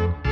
Ik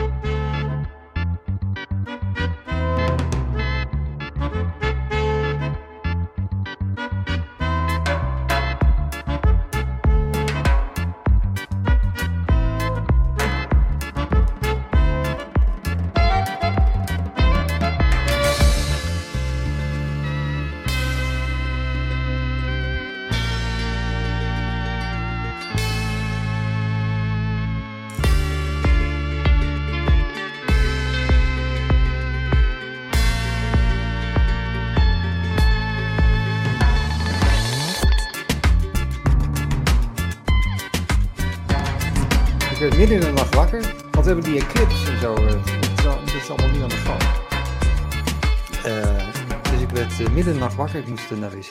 midden in de nacht wakker, want we hebben die eclipse en zo. eh, Het is, allemaal nu aan de gang. Eh, dus ik werd eh, midden in de nacht wakker, ik moest eh, naar de wc.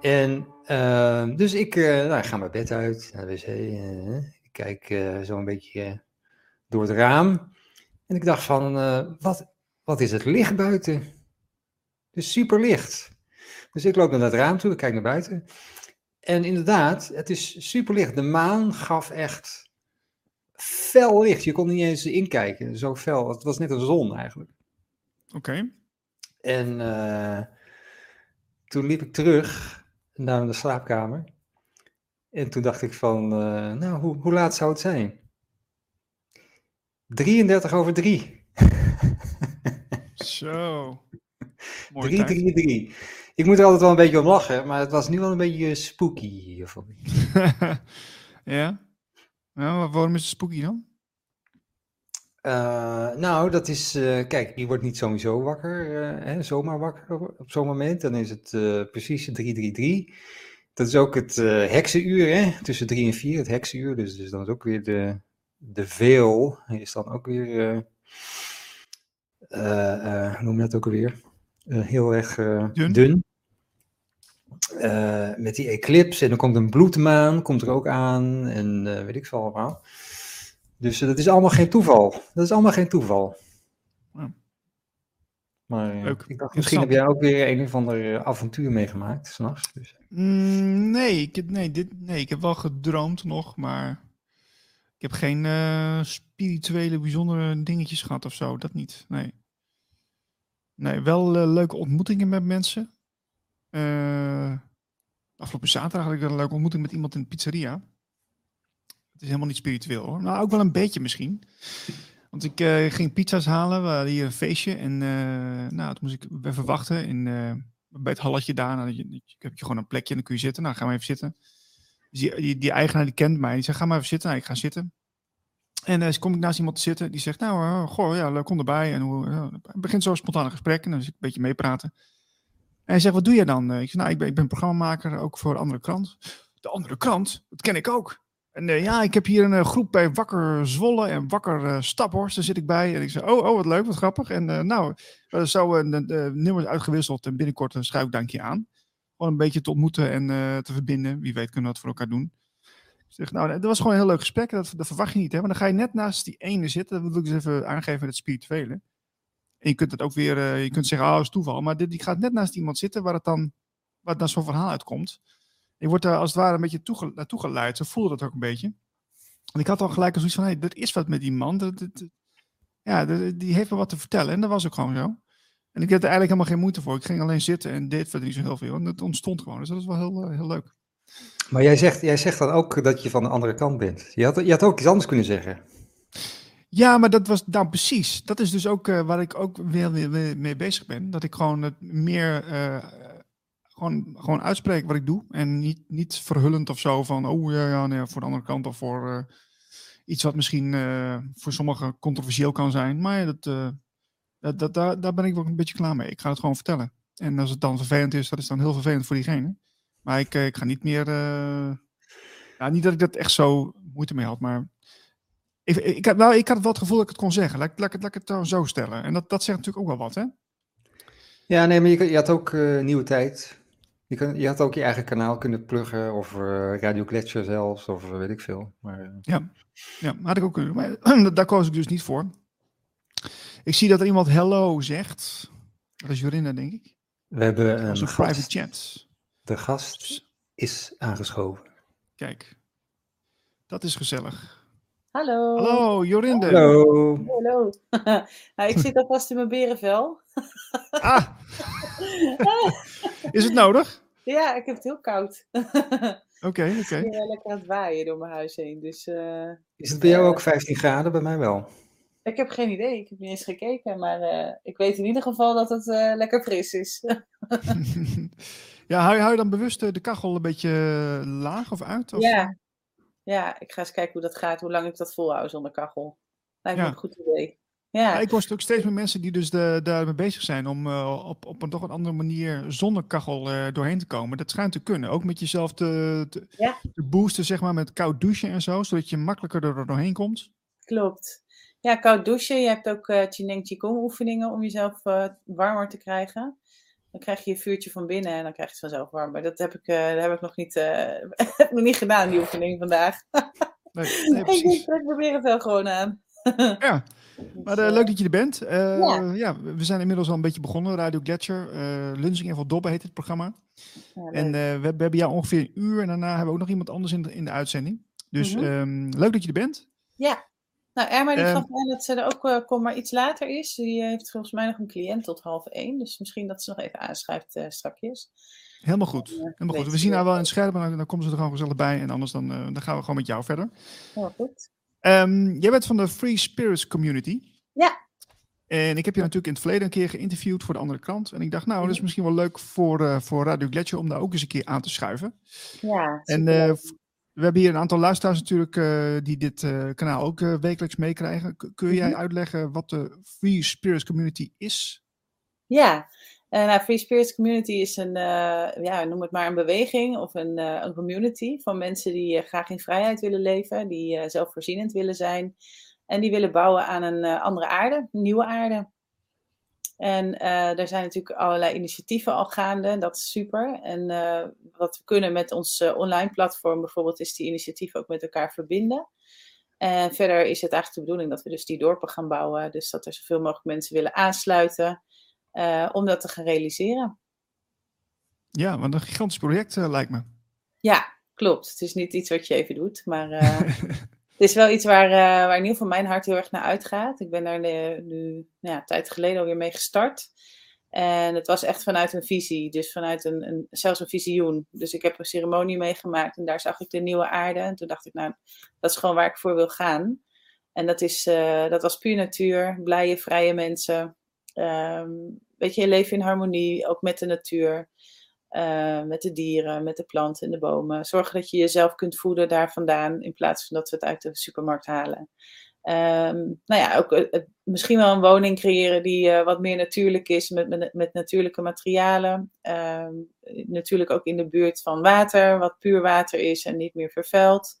En eh, dus ik, eh, nou, ik ga mijn bed uit, naar de wc. eh, ik kijk eh, zo een beetje eh, door het raam. En ik dacht van, eh, wat, wat is het licht buiten? Is super licht. Dus ik loop naar het raam toe, ik kijk naar buiten. En inderdaad, het is super licht. De maan gaf echt fel licht. Je kon niet eens inkijken, zo fel. Het was net een zon eigenlijk. Oké. En eh, toen liep ik terug naar de slaapkamer. En toen dacht ik van, eh, nou, hoe, hoe laat zou het zijn? 33 over 3. Zo. Mooi 3, tijd. 3, 3. Ik moet er altijd wel een beetje om lachen, maar het was nu wel een beetje spooky. voor me. ja? Waarom is het spooky dan? Eh, nou, dat is, eh, kijk, je wordt niet sowieso wakker, eh, hè, zomaar wakker op, zo'n moment. Dan is het precies 333. Dat is ook het heksenuur, hè, tussen 3 en 4, het heksenuur. Dus, dus dan is ook weer de, de veel, is dan ook weer, hoe noem je dat ook alweer? Heel erg Dun. dun. Eh, met die eclipse en dan komt een bloedmaan, komt er ook aan en eh, weet ik veel allemaal. Dus eh, dat is allemaal geen toeval. Dat is allemaal geen toeval. Ja. Maar Leuk. ik dacht, misschien heb jij ook weer een of ander avontuur meegemaakt, s'nachts. Dus. Mm, nee, ik, heb- nee, dit, nee, ik heb wel gedroomd nog, maar ik heb geen spirituele bijzondere dingetjes gehad of zo. Dat niet, nee. Nee, wel leuke ontmoetingen met mensen. Eh, afgelopen zaterdag had ik een leuke ontmoeting met iemand in de pizzeria. Het is helemaal niet spiritueel hoor. Nou, ook wel een beetje misschien. Want ik eh, ging pizza's halen, we hadden hier een feestje. En eh, nou, toen moest ik even wachten in, bij het halletje daar. Nou, je, heb je gewoon een plekje en dan kun je zitten. Nou, ga maar even zitten. Dus die, die, eigenaar die kent mij. Die zegt, ga maar even zitten. Nou, ik ga zitten. En eh, dus kom ik naast iemand te zitten. Die zegt, nou, goh, ja, leuk, kom erbij. En hoe, het begint zo spontaan gesprek. En dan zit ik een beetje meepraten. En hij zegt, wat doe je dan? Eh, Ik zeg, nou, ik ben, ik ben programmamaker, ook voor een andere krant. De andere krant? Dat ken ik ook. En eh, ja, ik heb hier een eh, groep bij Wakker Zwolle en Wakker eh, Staphorst. Daar zit ik bij. En ik zeg, oh, oh, wat leuk, wat grappig. En nou, uh, zo een uh, nummers uitgewisseld en binnenkort een schuifdankje aan. Gewoon een beetje te ontmoeten en uh, te verbinden. Wie weet kunnen we dat voor elkaar doen. Ik zeg, nou, dat was gewoon een heel leuk gesprek. Dat, verwacht je niet, hè. Maar dan ga je net naast die ene zitten. Dat wil ik eens even aangeven het spirituele. En je kunt het ook weer, uh, je kunt zeggen, oh, dat is toeval. Maar dit, die gaat net naast iemand zitten waar het dan, waar dan zo'n verhaal uitkomt. Je wordt daar als het ware een beetje naartoe geleid. Ze voelde dat ook een beetje. En ik had al gelijk zoiets van, hé, hey, er is wat met die man. Dat, dat, ja, dat, die heeft me wat te vertellen. En dat was ook gewoon zo. En ik had er eigenlijk helemaal geen moeite voor. Ik ging alleen zitten en deed verder niet zo heel veel. En het ontstond gewoon. Dus dat is wel heel, heel leuk. Maar jij zegt, jij zegt dan ook dat je van de andere kant bent. Je had, je had ook iets anders kunnen zeggen. Ja, maar dat was nou precies. Dat is dus ook uh, waar ik ook weer, weer, weer, mee bezig ben. Dat ik gewoon het meer uh, gewoon, gewoon uitspreek wat ik doe. En niet, niet verhullend of zo van, oh ja, ja nee, voor de andere kant of voor uh, iets wat misschien voor sommigen controversieel kan zijn. Maar dat, dat, dat, daar, daar ben ik wel een beetje klaar mee. Ik ga het gewoon vertellen. En als het dan vervelend is, dat is dan heel vervelend voor diegene. Maar ik, ik ga niet meer. ja, niet dat ik dat echt zo moeite mee had, maar ik, ik, had, nou, ik had wel het gevoel dat ik het kon zeggen. Laat, laat, laat ik het dan zo stellen. En dat, dat zegt natuurlijk ook wel wat, hè? Ja, nee, maar je, je had ook uh, nieuwe tijd. Je, kan, je had ook je eigen kanaal kunnen pluggen, of uh, Radio Gletscher zelfs, of weet ik veel. Maar. Ja, ja, had ik ook kunnen. Maar daar koos ik dus niet voor. Ik zie dat er iemand hello zegt. Dat is Jorinda, denk ik. We hebben een, een gast. private chat. De gast is aangeschoven. Kijk, dat is gezellig. Hallo. Hallo, Jorinde. Hallo. Hallo. nou, ik zit alvast in mijn berenvel. Ah. Is het nodig? Ja, ik heb het heel koud. Oké, Ik oké. ben wel lekker aan het waaien door mijn huis heen. Dus eh, Is het bij jou ook 15 graden? Bij mij wel. ik heb geen idee. Ik heb niet eens gekeken. Maar eh, ik weet in ieder geval dat het eh, lekker fris is. ja, hou je, hou je dan bewust eh, de kachel een beetje eh, laag of uit? Of? ja. Ja, ik ga eens kijken hoe dat gaat. Hoe lang ik dat volhoud zonder kachel. Lijkt me een goed idee. Ja, Ja, ik hoor ook steeds meer mensen die dus de, daarmee bezig zijn om eh, op, op een toch een andere manier zonder kachel eh, doorheen te komen. Dat schijnt te kunnen. Ook met jezelf te, te, Ja. te boosten, zeg maar, met koud douchen en zo, zodat je makkelijker er doorheen komt. klopt. Ja, koud douchen. Je hebt ook eh Chineng Qigong oefeningen om jezelf eh, warmer te krijgen. Dan krijg je je vuurtje van binnen en dan krijg je het vanzelf warm. Maar dat heb ik, eh, dat heb ik nog niet, eh, heb nog niet gedaan, die oefening vandaag. Nee, nee, ik trek mijn berenvel gewoon aan. Ja, maar Dus, eh, eh, leuk dat je er bent. Ja. ja. we zijn inmiddels al een beetje begonnen. Radio Gletscher, Lunzing en Van Dobbe heet het programma. ja. En we, we hebben jou ongeveer een uur en daarna hebben we ook nog iemand anders in de, in de uitzending. Dus Mhm. ehm, leuk dat je er bent. Ja. Nou, Erma die Ehm, gaf aan dat ze er ook uh, kom maar iets later is. Die eh, heeft volgens mij nog een cliënt tot half één. Dus misschien dat ze nog even aanschrijft uh, strakjes. Helemaal goed. Helemaal goed. We zien haar wel in het scherm dan, dan komen ze er gewoon gezellig bij. En anders dan, eh, dan gaan we gewoon met jou verder. Heel goed. Ehm, jij bent van de Free Spirits Community. Ja. En ik heb je natuurlijk in het verleden een keer geïnterviewd voor de andere krant. En ik dacht, nou, dat is misschien wel leuk voor, eh, voor Radio Gletscher om daar ook eens een keer aan te schuiven. Ja, En eh, we hebben hier een aantal luisteraars natuurlijk eh, die dit eh, kanaal ook eh, wekelijks meekrijgen. Kun jij Mhm. uitleggen wat de Free Spirits Community is? Ja, nou, Free Spirits Community is een, ja, noem het maar een beweging of een, een community van mensen die graag in vrijheid willen leven, die zelfvoorzienend willen zijn en die willen bouwen aan een andere aarde, een nieuwe aarde. En eh er zijn natuurlijk allerlei initiatieven al gaande, dat is super. En eh, wat we kunnen met ons eh, online platform bijvoorbeeld, is die initiatieven ook met elkaar verbinden. En verder is het eigenlijk de bedoeling dat we dus die dorpen gaan bouwen. Dus dat er zoveel mogelijk mensen willen aansluiten om dat te gaan realiseren. Ja, want een gigantisch project lijkt me. Ja, klopt. Het is niet iets wat je even doet, maar is wel iets waar, eh, waar in ieder geval mijn hart heel erg naar uitgaat. Ik ben daar nu, nu nou ja, een tijd geleden alweer mee gestart. En het was echt vanuit een visie, dus vanuit een, een, zelfs een visioen. Dus ik heb een ceremonie meegemaakt en daar zag ik de nieuwe aarde. En toen dacht ik, nou, dat is gewoon waar ik voor wil gaan. En dat, is, eh, dat was puur natuur, blije, vrije mensen. Ehm, weet je leven in harmonie, ook met de natuur. Uh, met de dieren, met de planten en de bomen. Zorgen dat je jezelf kunt voeden daar vandaan, in plaats van dat we het uit de supermarkt halen. Um, nou ja, ook uh, misschien wel een woning creëren die wat meer natuurlijk is, met, met, met natuurlijke materialen. Um, natuurlijk ook in de buurt van water, wat puur water is en niet meer vervuild.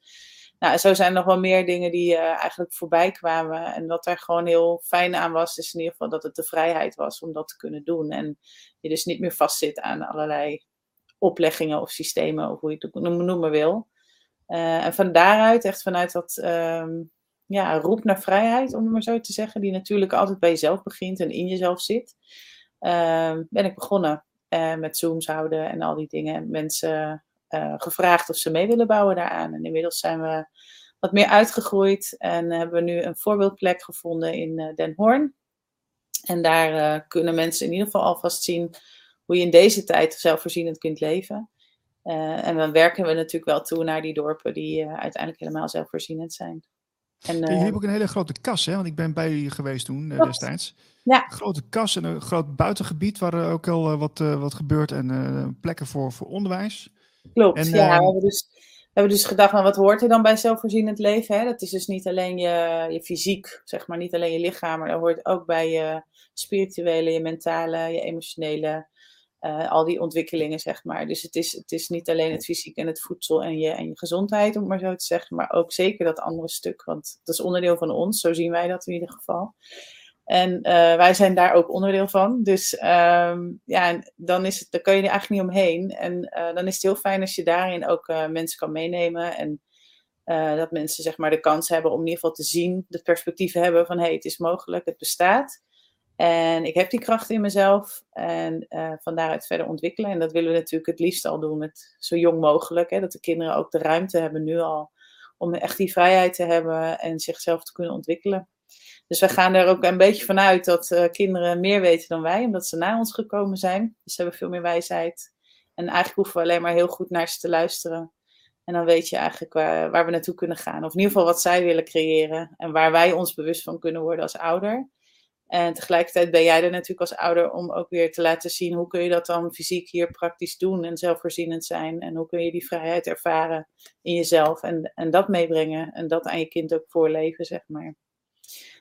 Nou, zo zijn er nog wel meer dingen die uh, eigenlijk voorbij kwamen. En wat daar gewoon heel fijn aan was, is in ieder geval dat het de vrijheid was om dat te kunnen doen. En je dus niet meer vastzit aan allerlei opleggingen of systemen, of hoe je het noemen, wil. Uh, en van daaruit, echt vanuit dat um, ja, roep naar vrijheid, om het maar zo te zeggen, die natuurlijk altijd bij jezelf begint en in jezelf zit, uh, ben ik begonnen uh, met Zooms houden en al die dingen. En mensen uh, gevraagd of ze mee willen bouwen daaraan. En inmiddels zijn we wat meer uitgegroeid en hebben we nu een voorbeeldplek gevonden in uh, Den Hoorn. En daar uh, kunnen mensen in ieder geval alvast zien hoe je in deze tijd zelfvoorzienend kunt leven. Uh, en dan werken we natuurlijk wel toe naar die dorpen die uh, uiteindelijk helemaal zelfvoorzienend zijn. En, uh, je hebt ook een hele grote kas, hè? Want ik ben bij jullie geweest toen destijds. Ja. Een grote kas en een groot buitengebied waar ook al wat, wat gebeurt en plekken voor, voor onderwijs. Klopt, en, ja. We hebben, dus, we hebben dus gedacht, nou, wat hoort er dan bij zelfvoorzienend leven? Hè? Dat is dus niet alleen je, je fysiek, zeg maar, niet alleen je lichaam, maar dat hoort ook bij je spirituele, je mentale, je emotionele, uh, al die ontwikkelingen, zeg maar. Dus het is, het is niet alleen het fysiek en het voedsel en je, en je gezondheid, om het maar zo te zeggen, maar ook zeker dat andere stuk, want dat is onderdeel van ons, zo zien wij dat in ieder geval. En uh, wij zijn daar ook onderdeel van. Dus um, ja, dan, is het, dan kan je er eigenlijk niet omheen. En uh, dan is het heel fijn als je daarin ook uh, mensen kan meenemen. En dat mensen zeg maar de kans hebben om in ieder geval te zien, de perspectieven hebben van hé, hey, het is mogelijk, het bestaat. En ik heb die kracht in mezelf en van daaruit verder ontwikkelen. En dat willen we natuurlijk het liefst al doen met zo jong mogelijk. Hè, dat de kinderen ook de ruimte hebben nu al om echt die vrijheid te hebben en zichzelf te kunnen ontwikkelen. Dus we gaan er ook een beetje vanuit dat uh, kinderen meer weten dan wij, omdat ze na ons gekomen zijn. Dus ze hebben veel meer wijsheid. En eigenlijk hoeven we alleen maar heel goed naar ze te luisteren. En dan weet je eigenlijk waar, waar we naartoe kunnen gaan. Of in ieder geval wat zij willen creëren. En waar wij ons bewust van kunnen worden als ouder. En tegelijkertijd ben jij er natuurlijk als ouder om ook weer te laten zien hoe kun je dat dan fysiek hier praktisch doen en zelfvoorzienend zijn. En hoe kun je die vrijheid ervaren in jezelf en, en dat meebrengen en dat aan je kind ook voorleven, zeg maar.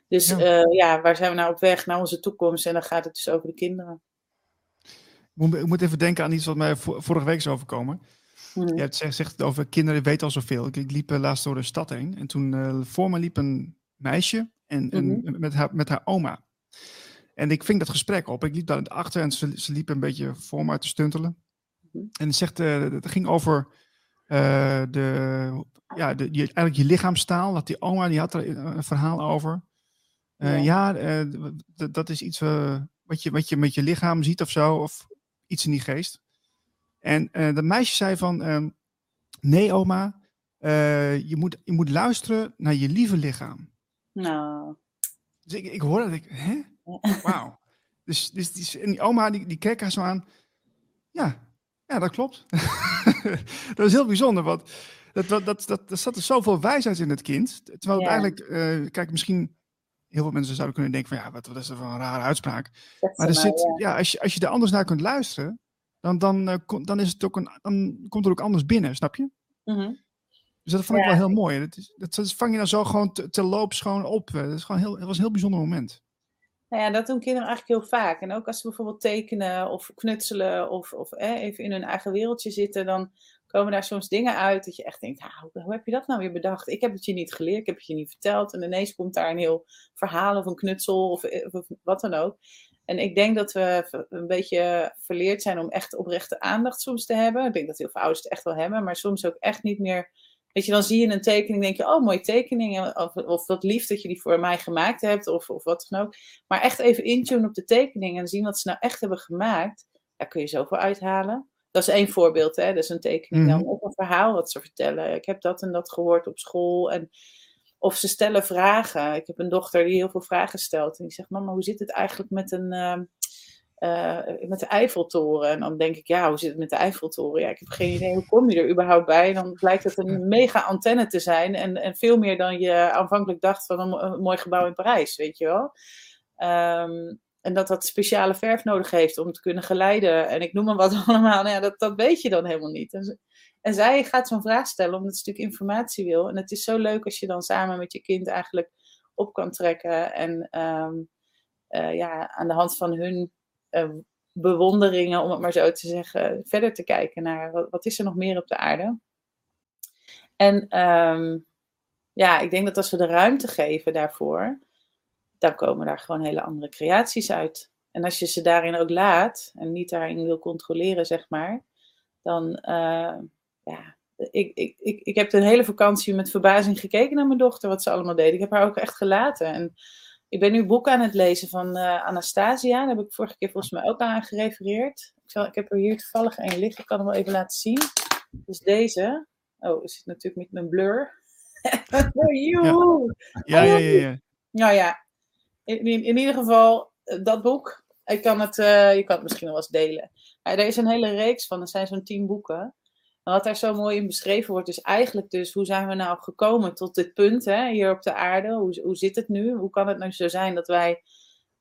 Dus ja. Uh, ja, waar zijn we nou op weg naar onze toekomst? En dan gaat het dus over de kinderen. Ik moet even denken aan iets wat mij vorige week is overkomen. Mm. Je hebt zegt over kinderen weten al zoveel. Ik, ik liep laatst door de stad heen en toen uh, voor me liep een meisje en, mm -hmm. en met, haar, met haar oma. En ik ving dat gesprek op. Ik liep daar achter en ze, ze liep een beetje voor me uit te stuntelen. Mm-hmm. En het, zegt, uh, het ging over uh, de, ja, de, je, eigenlijk je lichaamstaal. Dat die oma, die had er een verhaal over. Uh, ja, ja dat is iets wat, je, wat je met je lichaam ziet of zo. Of iets in die geest. En dat meisje zei van, ehm, nee oma, je, moet, je moet luisteren naar je lieve lichaam. Nou. Dus ik, ik hoorde dat ik, hè? Wauw. Dus, dus die, en die oma die, die keek haar zo aan. Ja, ja dat klopt. dat is heel bijzonder, want dat, dat, dat, dat, er zat er zoveel wijsheid in het kind. Terwijl het eigenlijk, kijk, misschien heel veel mensen zouden kunnen denken van ja, wat, wat is er voor een rare uitspraak. maar er zit, ja. ja, als, je, als je er anders naar kunt luisteren, dan, dan, uh, dan, is het ook een, dan komt er ook anders binnen, snap je? Mm -hmm. Dus dat vond ik wel heel mooi. Dat, is, dat, vang je dan zo gewoon te, te loops gewoon op. Dat, is gewoon heel, dat was een heel bijzonder moment. Nou ja, dat doen kinderen eigenlijk heel vaak. En ook als ze bijvoorbeeld tekenen of knutselen of, of eh, even in hun eigen wereldje zitten, dan komen daar soms dingen uit dat je echt denkt, hoe, heb je dat nou weer bedacht? Ik heb het je niet geleerd, ik heb het je niet verteld. En ineens komt daar een heel verhaal of een knutsel of, of wat dan ook. En ik denk dat we een beetje verleerd zijn om echt oprechte aandacht soms te hebben. Ik denk dat heel veel ouders het echt wel hebben, maar soms ook echt niet meer Weet je, dan zie je een tekening, denk je, oh, mooie tekening. Of, of wat lief dat je die voor mij gemaakt hebt, of, of wat dan ook. Maar echt even intunen op de tekening en zien wat ze nou echt hebben gemaakt. Daar kun je zoveel uithalen. Dat is één voorbeeld, hè. Dat is een tekening dan op een verhaal wat ze vertellen. Ik heb dat en dat gehoord op school. En, of ze stellen vragen. Ik heb een dochter die heel veel vragen stelt. En die zegt, mama, hoe zit het eigenlijk met een... Uh, uh, met de Eiffeltoren. En dan denk ik, ja, hoe zit het met de Eiffeltoren? Ja, ik heb geen idee, hoe kom je er überhaupt bij? En dan blijkt het een mega antenne te zijn. En, en veel meer dan je aanvankelijk dacht van een, een mooi gebouw in Parijs, weet je wel. Um, en dat dat speciale verf nodig heeft om te kunnen geleiden. En ik noem maar wat allemaal. Nou ja, dat, dat weet je dan helemaal niet. En, zij gaat zo'n vraag stellen omdat ze natuurlijk informatie wil. En het is zo leuk als je dan samen met je kind eigenlijk op kan trekken. En um, uh, ja, aan de hand van hun uh, bewonderingen, om het maar zo te zeggen, verder te kijken naar wat, is er nog meer op de aarde. En um, ja, ik denk dat als we de ruimte geven daarvoor, dan komen daar gewoon hele andere creaties uit. En als je ze daarin ook laat en niet daarin wil controleren, zeg maar, dan, uh, ja, ik, ik, ik, ik heb de hele vakantie met verbazing gekeken naar mijn dochter, wat ze allemaal deed. Ik heb haar ook echt gelaten. En ik ben nu boeken aan het lezen van uh, Anastasia. Daar heb ik vorige keer volgens mij ook aan gerefereerd. Ik, zal, ik heb er hier toevallig een liggen. Ik kan hem wel even laten zien. Dus deze. Oh, is het natuurlijk met mijn blur. ja. Ja, ja, ja, ja. Nou ja, in, in, ieder geval, eh, dat boek. Ik kan het, uh, je kan het misschien wel eens delen. Maar er is een hele reeks van. Er zijn zo'n tien boeken. En wat daar zo mooi in beschreven wordt, is eigenlijk dus hoe zijn we nou gekomen tot dit punt hè, hier op de aarde? Hoe, hoe zit het nu? Hoe kan het nou zo zijn dat wij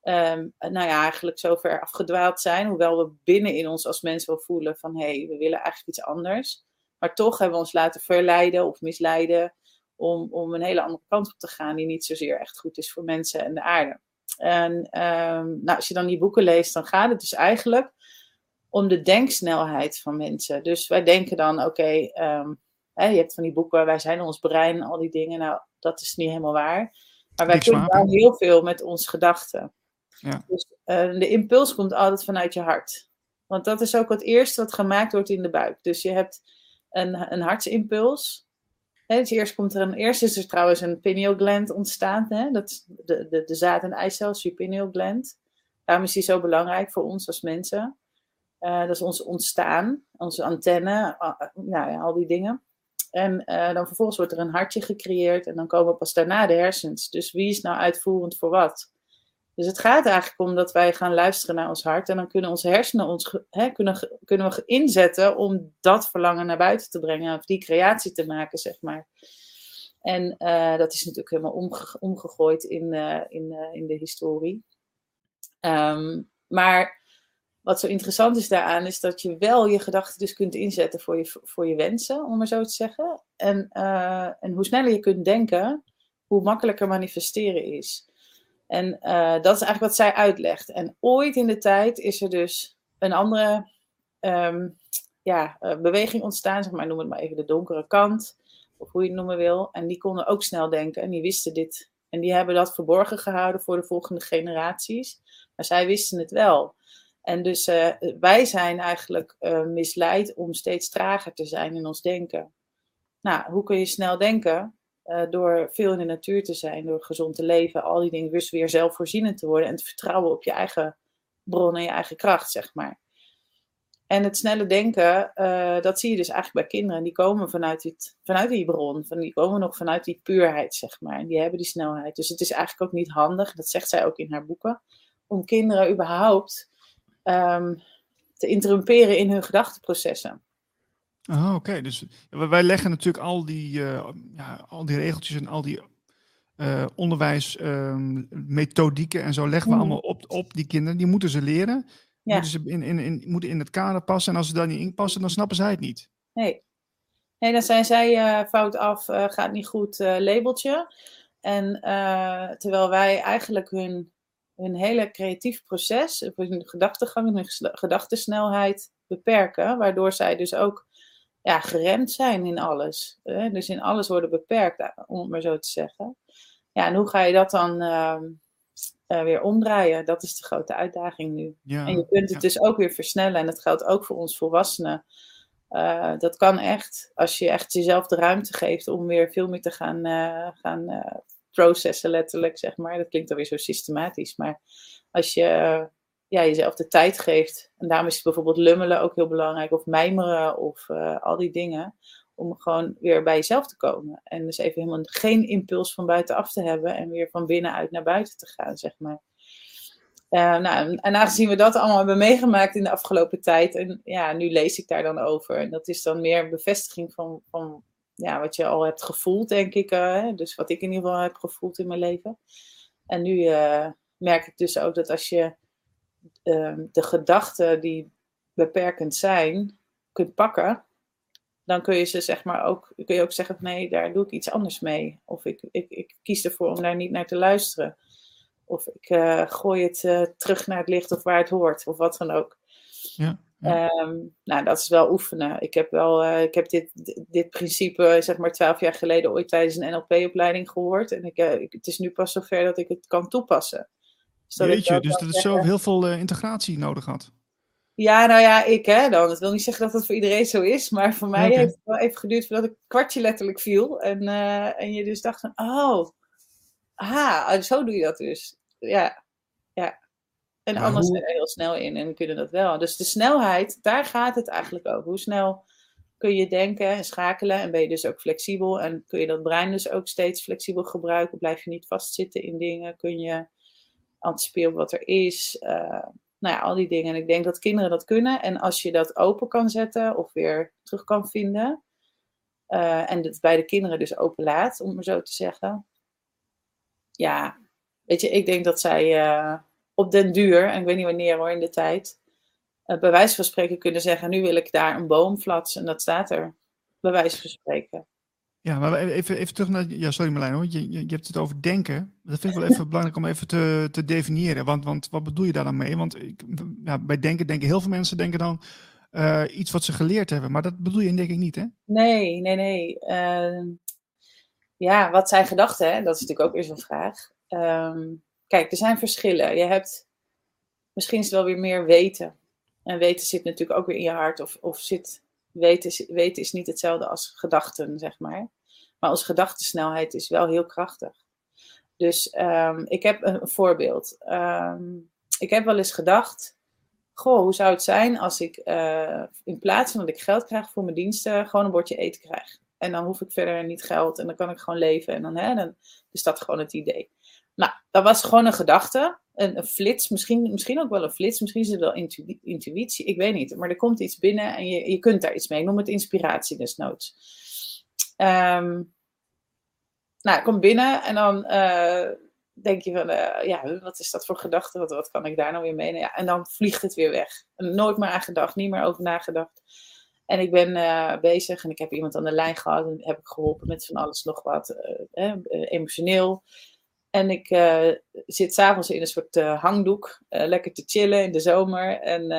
um, nou ja, eigenlijk zo ver afgedwaald zijn? Hoewel we binnen in ons als mensen wel voelen van hé, hey, we willen eigenlijk iets anders. Maar toch hebben we ons laten verleiden of misleiden om, om een hele andere kant op te gaan die niet zozeer echt goed is voor mensen en de aarde. En um, nou, als je dan die boeken leest, dan gaat het dus eigenlijk om de denksnelheid van mensen. Dus wij denken dan, oké, okay, um, je hebt van die boeken, wij zijn ons brein, al die dingen. Nou, dat is niet helemaal waar. Maar wij kunnen wel heel veel met onze gedachten. Ja. Dus uh, de impuls komt altijd vanuit je hart. Want dat is ook het eerste wat gemaakt wordt in de buik. Dus je hebt een, een hartsimpuls. Dus eerst, komt er een, eerst is er trouwens een pineal gland ontstaan. Hè? Dat is de, de, de zaad- en eicel, pineal gland. Daarom is die zo belangrijk voor ons als mensen. Uh, dat is ons ontstaan, onze antenne, nou ja, al die dingen. En eh, dan vervolgens wordt er een hartje gecreëerd en dan komen pas daarna de hersens. Dus wie is nou uitvoerend voor wat? Dus het gaat eigenlijk om dat wij gaan luisteren naar ons hart en dan kunnen onze hersenen ons hè, kunnen, kunnen we inzetten om dat verlangen naar buiten te brengen of die creatie te maken, zeg maar. En uh, dat is natuurlijk helemaal omge omgegooid in, uh, in, uh, in de historie. Um, maar wat zo interessant is daaraan, is dat je wel je gedachten dus kunt inzetten voor je, voor je wensen, om maar zo te zeggen. En, en hoe sneller je kunt denken, hoe makkelijker manifesteren is. En dat is eigenlijk wat zij uitlegt. En ooit in de tijd is er dus een andere um, ja, beweging ontstaan, zeg maar, noem het maar even de donkere kant of hoe je het noemen wil. En die konden ook snel denken en die wisten dit. En die hebben dat verborgen gehouden voor de volgende generaties. Maar zij wisten het wel. En dus uh, wij zijn eigenlijk misleid om steeds trager te zijn in ons denken. Nou, hoe kun je snel denken? Uh, door veel in de natuur te zijn, door gezond te leven, al die dingen, dus weer zelfvoorzienend te worden en te vertrouwen op je eigen bron en je eigen kracht, zeg maar. En het snelle denken, uh, dat zie je dus eigenlijk bij kinderen. Die komen vanuit, dit, vanuit die bron, van, die komen nog vanuit die puurheid, zeg maar. En die hebben die snelheid. Dus het is eigenlijk ook niet handig, dat zegt zij ook in haar boeken, om kinderen überhaupt um, te interrumperen in hun gedachteprocessen. Ah, oké. Dus wij leggen natuurlijk al die, uh, ja, al die regeltjes en al die uh, onderwijsmethodieken um, en zo leggen we mm. allemaal op, op die kinderen. Die moeten ze leren. Ja. Moeten ze in, in, in, moeten in het kader passen. En als ze daar niet in passen, dan snappen zij het niet. Nee. Nee, dan zijn zij uh, fout af, gaat niet goed labeltje. En terwijl wij eigenlijk hun, hun hele creatief proces, hun gedachtegang, hun gedachtesnelheid beperken. Waardoor zij dus ook ja, geremd zijn in alles. dus in alles worden beperkt, om het maar zo te zeggen. Ja, en hoe ga je dat dan ehm, uh, weer omdraaien. Dat is de grote uitdaging nu. Ja, en je kunt het ja. dus ook weer versnellen. En dat geldt ook voor ons volwassenen. Uh, dat kan echt, als je echt jezelf de ruimte geeft om weer veel meer te gaan, gaan processen, letterlijk, zeg maar. Dat klinkt dan weer zo systematisch. Maar als je ja, jezelf de tijd geeft, en daarom is bijvoorbeeld lummelen ook heel belangrijk, of mijmeren, of al die dingen om gewoon weer bij jezelf te komen. En dus even helemaal geen impuls van buitenaf te hebben en weer van binnenuit naar buiten te gaan, zeg maar. Nou, en aangezien we dat allemaal hebben meegemaakt in de afgelopen tijd, en ja, nu lees ik daar dan over. En dat is dan meer bevestiging van, van ja, wat je al hebt gevoeld, denk ik. Uh, dus wat ik in ieder geval heb gevoeld in mijn leven. En nu uh, merk ik dus ook dat als je ehm, de gedachten die beperkend zijn, kunt pakken, dan kun je ze zeg maar ook, kun je ook zeggen, nee, daar doe ik iets anders mee. Of ik, ik, ik kies ervoor om daar niet naar te luisteren. Of ik uh, gooi het uh, terug naar het licht of waar het hoort, of wat dan ook. Ja, ja. Um, nou, dat is wel oefenen. Ik heb wel, uh, ik heb dit, dit principe, zeg maar, twaalf jaar geleden ooit tijdens een NLP-opleiding gehoord. En ik, ik, het is nu pas zover dat ik het kan toepassen. Weet je, dus dat het zo heel veel integratie nodig had. Ja, nou ja, ik hè dan. Dat wil niet zeggen dat dat voor iedereen zo is. Maar voor mij okay. heeft het wel even geduurd voordat ik kwartje letterlijk viel. En, uh, en je dus dacht van, oh, aha, zo doe je dat dus. Ja, ja. En maar anders hoe... er heel snel in en kunnen dat wel. Dus de snelheid, daar gaat het eigenlijk over. Hoe snel kun je denken en schakelen en ben je dus ook flexibel. En kun je dat brein dus ook steeds flexibel gebruiken. Blijf je niet vastzitten in dingen. Kun je anticiperen wat er is. Uh, nou ja, al die dingen. En ik denk dat kinderen dat kunnen. En als je dat open kan zetten of weer terug kan vinden. Uh, en het bij de kinderen dus open laat, om maar zo te zeggen. Ja, weet je, ik denk dat zij uh, op den duur, en ik weet niet wanneer hoor in de tijd, bij wijze van spreken kunnen zeggen: Nu wil ik daar een boom flatsen. En dat staat er, bij wijze van spreken. Ja, maar even, even terug naar. Ja, sorry Marlijn hoor. Je, je, je, hebt het over denken. Dat vind ik wel even belangrijk om even te, te definiëren. Want, want wat bedoel je daar dan mee? Want ik, ja, bij denken denken heel veel mensen denken dan uh, iets wat ze geleerd hebben. Maar dat bedoel je denk ik niet, hè? Nee, nee, nee. Uh, ja, wat zijn gedachten? Hè? Dat is natuurlijk ook weer zo'n vraag. Um, kijk, er zijn verschillen. Je hebt misschien is het wel weer meer weten. En weten zit natuurlijk ook weer in je hart. Of, of zit weten, weten is niet hetzelfde als gedachten, zeg maar. Maar onze gedachtensnelheid is wel heel krachtig. Dus um, ik heb een voorbeeld. Um, ik heb wel eens gedacht: Goh, hoe zou het zijn als ik uh, in plaats van dat ik geld krijg voor mijn diensten, gewoon een bordje eten krijg? En dan hoef ik verder niet geld en dan kan ik gewoon leven. En dan, hè, dan is dat gewoon het idee. Nou, dat was gewoon een gedachte, een, flits, misschien, misschien ook wel een flits, misschien is het wel intu intuïtie, ik weet niet. Maar er komt iets binnen en je, je kunt daar iets mee. Noem het inspiratie desnoods. Um, nou, kom binnen en dan uh, denk je van, uh, ja, wat is dat voor gedachte? Wat, wat kan ik daar nou weer mee? Ja, en dan vliegt het weer weg. nooit meer aan gedacht, niet meer over nagedacht. En ik ben uh, bezig en ik heb iemand aan de lijn gehad en heb ik geholpen met van alles nog wat, eh, emotioneel. En ik uh, zit s'avonds in een soort hangdoek, lekker te chillen in de zomer. En,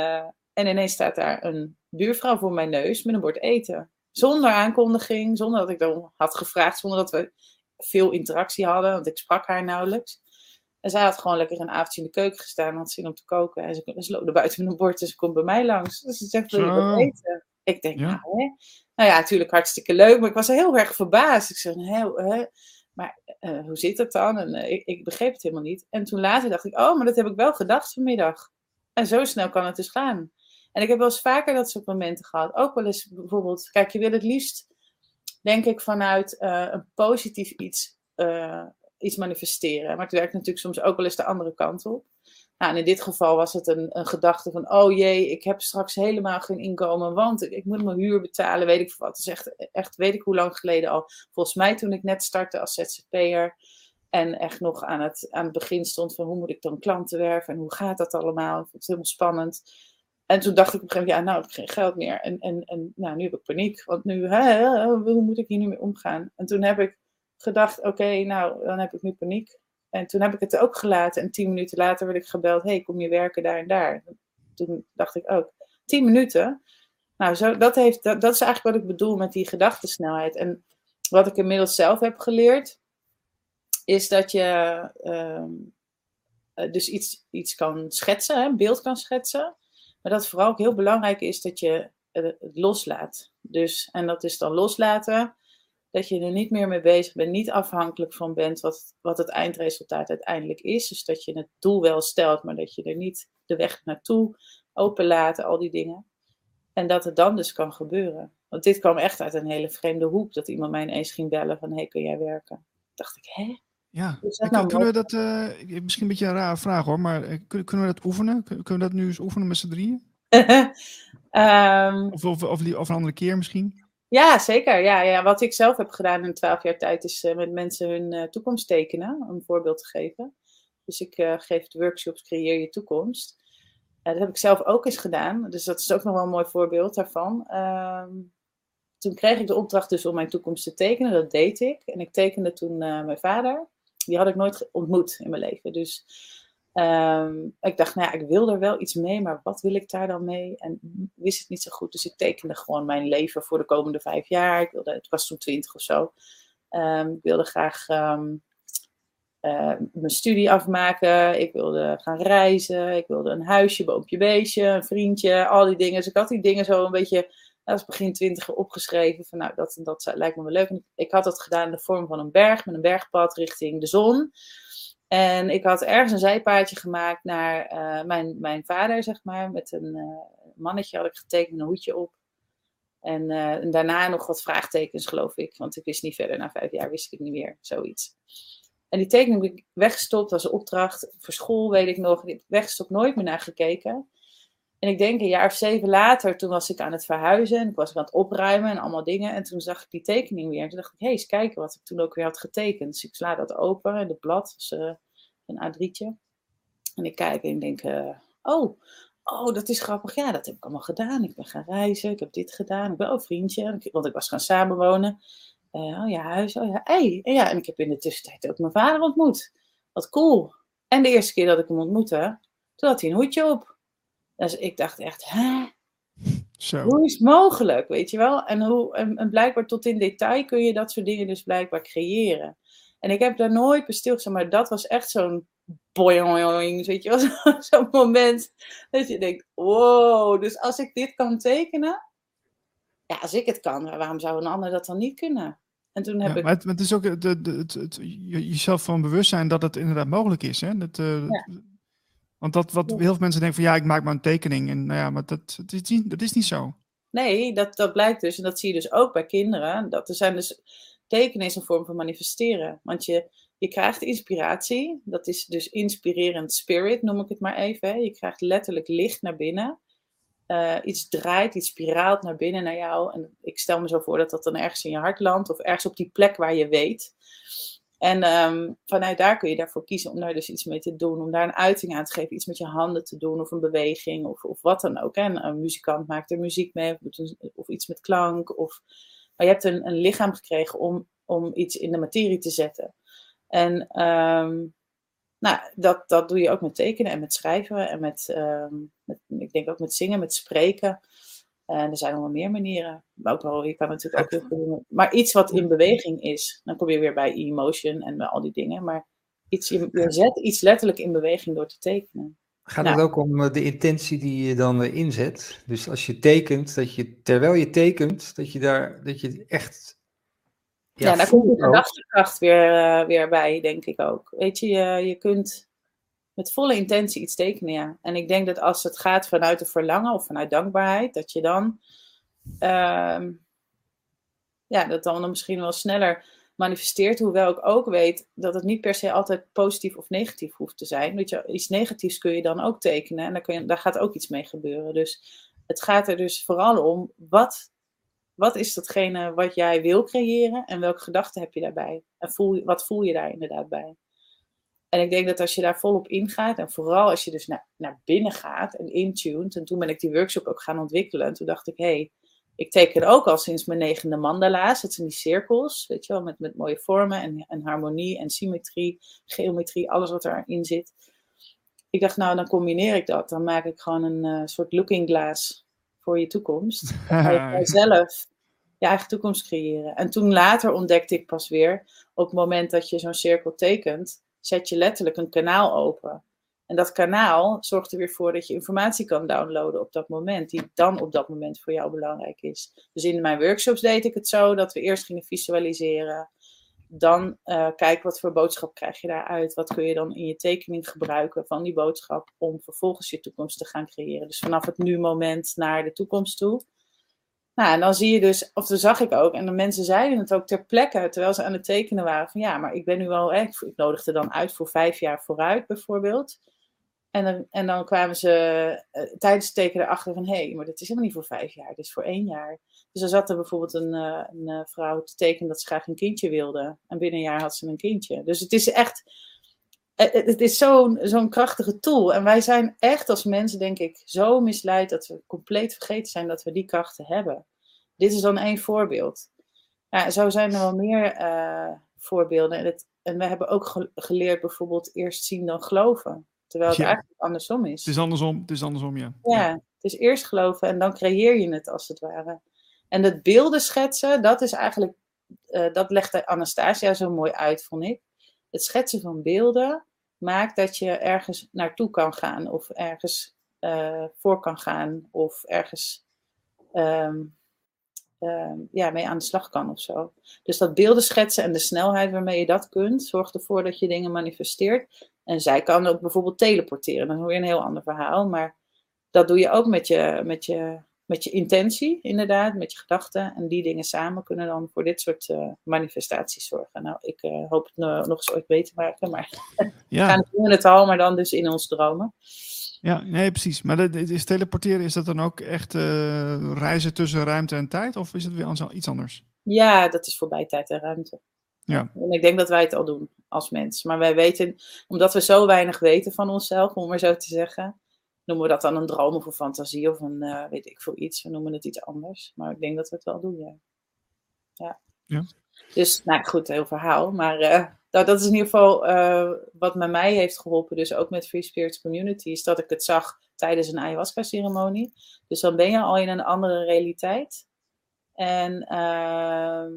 en ineens staat daar een buurvrouw voor mijn neus met een bord eten. Zonder aankondiging, zonder dat ik dan had gevraagd, zonder dat we veel interactie hadden, want ik sprak haar nauwelijks. En zij had gewoon lekker een avondje in de keuken gestaan, had zin om te koken. En ze, ze buiten met een bord, dus ze komt bij mij langs. Dus ze zegt, wil je wat eten? Ik denk, nou, hè? nou ja, natuurlijk hartstikke leuk, maar ik was heel erg verbaasd. Ik zeg, hè, maar uh, hoe zit het dan? En uh, ik, ik, begreep het helemaal niet. En toen later dacht ik, oh, maar dat heb ik wel gedacht vanmiddag. En zo snel kan het dus gaan. En ik heb wel eens vaker dat soort momenten gehad. Ook wel eens bijvoorbeeld, kijk, je wil het liefst, denk ik, vanuit uh, een positief iets, iets manifesteren. Maar het werkt natuurlijk soms ook wel eens de andere kant op. Nou, en in dit geval was het een, een gedachte van, oh jee, ik heb straks helemaal geen inkomen, want ik, moet mijn huur betalen, weet ik wat. Het is echt, echt, weet ik hoe lang geleden al. Volgens mij toen ik net startte als ZZP'er en echt nog aan het, aan het begin stond van, hoe moet ik dan klanten werven en hoe gaat dat allemaal? Ik vond het helemaal spannend. En toen dacht ik op een gegeven moment, ja, nou, ik heb geen geld meer. En, en, en nou, nu heb ik paniek, want nu, hè, hoe moet ik hier nu mee omgaan? En toen heb ik gedacht, oké, nou, dan heb ik nu paniek. En toen heb ik het ook gelaten. En tien minuten later werd ik gebeld: hey, kom je werken daar en daar? Toen dacht ik ook: tien minuten? Nou, zo, dat, heeft, dat, dat is eigenlijk wat ik bedoel met die gedachtensnelheid. En wat ik inmiddels zelf heb geleerd, is dat je uh, dus iets, iets kan schetsen, een beeld kan schetsen. Maar dat vooral ook heel belangrijk is dat je het loslaat. Dus, en dat is dan loslaten dat je er niet meer mee bezig bent, niet afhankelijk van bent wat, wat het eindresultaat uiteindelijk is. Dus dat je het doel wel stelt, maar dat je er niet de weg naartoe openlaat, al die dingen. En dat het dan dus kan gebeuren. Want dit kwam echt uit een hele vreemde hoek, dat iemand mij ineens ging bellen van, hé, hey, kun jij werken? dacht ik, hè? Ja, nou kunnen we dat, uh, misschien een beetje een rare vraag hoor, maar eh, kunnen, we dat oefenen? Kunnen we dat nu eens oefenen met z'n drieën? um, of, of, of, of, een andere keer misschien? Ja, zeker. Ja, ja, wat ik zelf heb gedaan in twaalf jaar tijd is uh, met mensen hun uh, toekomst tekenen, om een voorbeeld te geven. Dus ik geef de workshops Creëer je toekomst. dat heb ik zelf ook eens gedaan, dus dat is ook nog wel een mooi voorbeeld daarvan. Ehm, toen kreeg ik de opdracht dus om mijn toekomst te tekenen, dat deed ik. En ik tekende toen mijn vader. Die had ik nooit ontmoet in mijn leven. Dus Um, ik dacht, nou ja, ik wil er wel iets mee, maar wat wil ik daar dan mee? En wist het niet zo goed, dus ik tekende gewoon mijn leven voor de komende vijf jaar. Ik wilde, het was toen twintig of zo. Um, ik wilde graag uh, mijn studie afmaken. Ik wilde gaan reizen. Ik wilde een huisje, boompje, beestje, een vriendje, al die dingen. Dus ik had die dingen zo een beetje, als begin twintig opgeschreven. Van nou, dat, dat lijkt me wel leuk. ik had dat gedaan in de vorm van een berg, met een bergpad richting de zon. En ik had ergens een zijpaadje gemaakt naar uh, mijn, mijn vader, zeg maar. Met een uh, mannetje had ik getekend, een hoedje op. En, uh, en, daarna nog wat vraagtekens, geloof ik. Want ik wist niet verder, na vijf jaar wist ik het niet meer, zoiets. En die tekening heb ik weggestopt als opdracht voor school, weet ik nog. Ik heb weggestopt, nooit meer naar gekeken. En ik denk een jaar of zeven later, toen was ik aan het verhuizen. En ik was aan het opruimen en allemaal dingen. En toen zag ik die tekening weer. En toen dacht ik, hé, hey, eens kijken wat ik toen ook weer had getekend. Dus ik sla dat open en het blad was uh, een A3'tje. En ik kijk en ik denk, uh, oh, oh, dat is grappig. Ja, dat heb ik allemaal gedaan. Ik ben gaan reizen, ik heb dit gedaan. Ik ben ook vriendje, want ik was gaan samenwonen. Uh, oh ja, huis, oh ja, hey. En ja, en ik heb in de tussentijd ook mijn vader ontmoet. Wat cool. En de eerste keer dat ik hem ontmoette, toen had hij een hoedje op. Dus ik dacht echt, hè? Zo. Hoe is het mogelijk, weet je wel? En, hoe, en, blijkbaar tot in detail kun je dat soort dingen dus blijkbaar creëren. En ik heb daar nooit bij stilgestaan, maar dat was echt zo'n boing, weet je wel? Zo'n moment dat je denkt, wow, dus als ik dit kan tekenen, ja, als ik het kan, waarom zou een ander dat dan niet kunnen? En toen heb ja, ik... Maar het, is ook de, de, het, het, jezelf van bewust zijn dat het inderdaad mogelijk is. Hè? Dat, uh, ja. Want dat wat heel veel mensen denken van ja, ik maak maar een tekening. En nou ja, maar dat, dat, is, niet, dat is niet zo. nee, dat, dat blijkt dus, en dat zie je dus ook bij kinderen, dat er zijn dus tekenen is een vorm van manifesteren. Want je, je krijgt inspiratie, dat is dus inspirerend spirit, noem ik het maar even. Hè. Je krijgt letterlijk licht naar binnen. Uh, iets draait, iets spiraalt naar binnen naar jou. En ik stel me zo voor dat dat dan ergens in je hart landt of ergens op die plek waar je weet. En um, vanuit daar kun je daarvoor kiezen om daar dus iets mee te doen, om daar een uiting aan te geven, iets met je handen te doen of een beweging of, of wat dan ook. Hè. Een, muzikant maakt er muziek mee of, of, iets met klank. Of, maar je hebt een, een lichaam gekregen om, om iets in de materie te zetten. En um, nou, dat, dat doe je ook met tekenen en met schrijven en met, um, met ik denk ook met zingen, met spreken. En er zijn nog wel meer manieren. Ook wel, je kan natuurlijk ook heel veel Maar iets wat in beweging is. Dan kom je weer bij emotion en al die dingen. Maar iets, je, je zet iets letterlijk in beweging door te tekenen. Gaat het nou. ook om eh, de intentie die je dan eh, inzet? Dus als je tekent, dat je terwijl je tekent, dat je daar dat je echt. Ja, ja daar komt de gedachtekracht weer, uh, weer bij, denk ik ook. Weet je, je, je kunt met volle intentie iets tekenen, ja. En ik denk dat als het gaat vanuit een verlangen of vanuit dankbaarheid, dat je dan, uh, ja, dat dan misschien wel sneller manifesteert. Hoewel ik ook weet dat het niet per se altijd positief of negatief hoeft te zijn. Weet je, iets negatiefs kun je dan ook tekenen en daar, kun daar gaat ook iets mee gebeuren. Dus het gaat er dus vooral om, wat, wat is datgene wat jij wil creëren en welke gedachten heb je daarbij? En voel, wat voel je daar inderdaad bij? En ik denk dat als je daar volop ingaat, en vooral als je dus naar, naar binnen gaat en intuned, en toen ben ik die workshop ook gaan ontwikkelen, en toen dacht ik, hé, hey, ik teken ook al sinds mijn negende mandala's, dat zijn die cirkels, weet je wel, met, met mooie vormen en, en harmonie en symmetrie, geometrie, alles wat erin zit. Ik dacht, nou, dan combineer ik dat, dan maak ik gewoon een uh, soort looking glass voor je toekomst. Dan ga je zelf je eigen toekomst creëren. En toen later ontdekte ik pas weer, op het moment dat je zo'n cirkel tekent, zet je letterlijk een kanaal open. En dat kanaal zorgt er weer voor dat je informatie kan downloaden op dat moment, die dan op dat moment voor jou belangrijk is. Dus in mijn workshops deed ik het zo dat we eerst gingen visualiseren. Dan uh, kijken wat voor boodschap krijg je daaruit. Wat kun je dan in je tekening gebruiken van die boodschap om vervolgens je toekomst te gaan creëren. Dus vanaf het nu-moment naar de toekomst toe. Nou, en dan zie je dus, of dat zag ik ook, en de mensen zeiden het ook ter plekke, terwijl ze aan het tekenen waren, van ja, maar ik ben nu echt, ik nodigde dan uit voor vijf jaar vooruit bijvoorbeeld. En dan, en dan kwamen ze uh, tijdens het tekenen erachter van, hé, hey, maar dat is helemaal niet voor vijf jaar, dit is voor één jaar. Dus dan zat er bijvoorbeeld een, uh, een uh, vrouw te tekenen dat ze graag een kindje wilde. En binnen een jaar had ze een kindje. Dus het is echt, het is zo'n zo'n krachtige tool. En wij zijn echt als mensen, denk ik, zo misleid dat we compleet vergeten zijn dat we die krachten hebben. Dit is dan één voorbeeld. Ja, zo zijn er wel meer uh, voorbeelden. En, het, en we hebben ook geleerd bijvoorbeeld eerst zien dan geloven. Terwijl het ja. eigenlijk andersom is. Het is andersom, het is andersom, ja. Ja, het is eerst geloven en dan creëer je het als het ware. En het beelden schetsen, dat is eigenlijk, uh, dat legt Anastasia zo mooi uit, vond ik. Het schetsen van beelden maakt dat je ergens naartoe kan gaan of ergens uh, voor kan gaan of ergens um, uh, ja, mee aan de slag kan of zo. Dus dat beelden schetsen en de snelheid waarmee je dat kunt, zorgt ervoor dat je dingen manifesteert. En zij kan ook bijvoorbeeld teleporteren, dan hoor je een heel ander verhaal, maar dat doe je ook met je, met je, met je intentie, inderdaad, met je gedachten. En die dingen samen kunnen dan voor dit soort uh, manifestaties zorgen. Nou, ik uh, hoop het nog eens ooit beter te maken, maar ja. we gaan doen het al, maar dan dus in ons dromen. Ja, nee, precies. Maar dat, is teleporteren, is dat dan ook echt uh, reizen tussen ruimte en tijd? Of is het weer iets anders? Ja, dat is voorbij tijd en ruimte. Ja. En ik denk dat wij het al doen als mens. Maar wij weten, omdat we zo weinig weten van onszelf, om maar zo te zeggen, noemen we dat dan een droom of een fantasie of een, uh, weet ik veel iets. We noemen het iets anders. Maar ik denk dat we het wel doen, ja. Ja. ja. Dus, nou goed, heel verhaal. Maar uh, nou, dat is in ieder geval uh, wat met mij heeft geholpen. Dus ook met Free Spirits Community. Is dat ik het zag tijdens een ayahuasca-ceremonie. Dus dan ben je al in een andere realiteit. En ehm,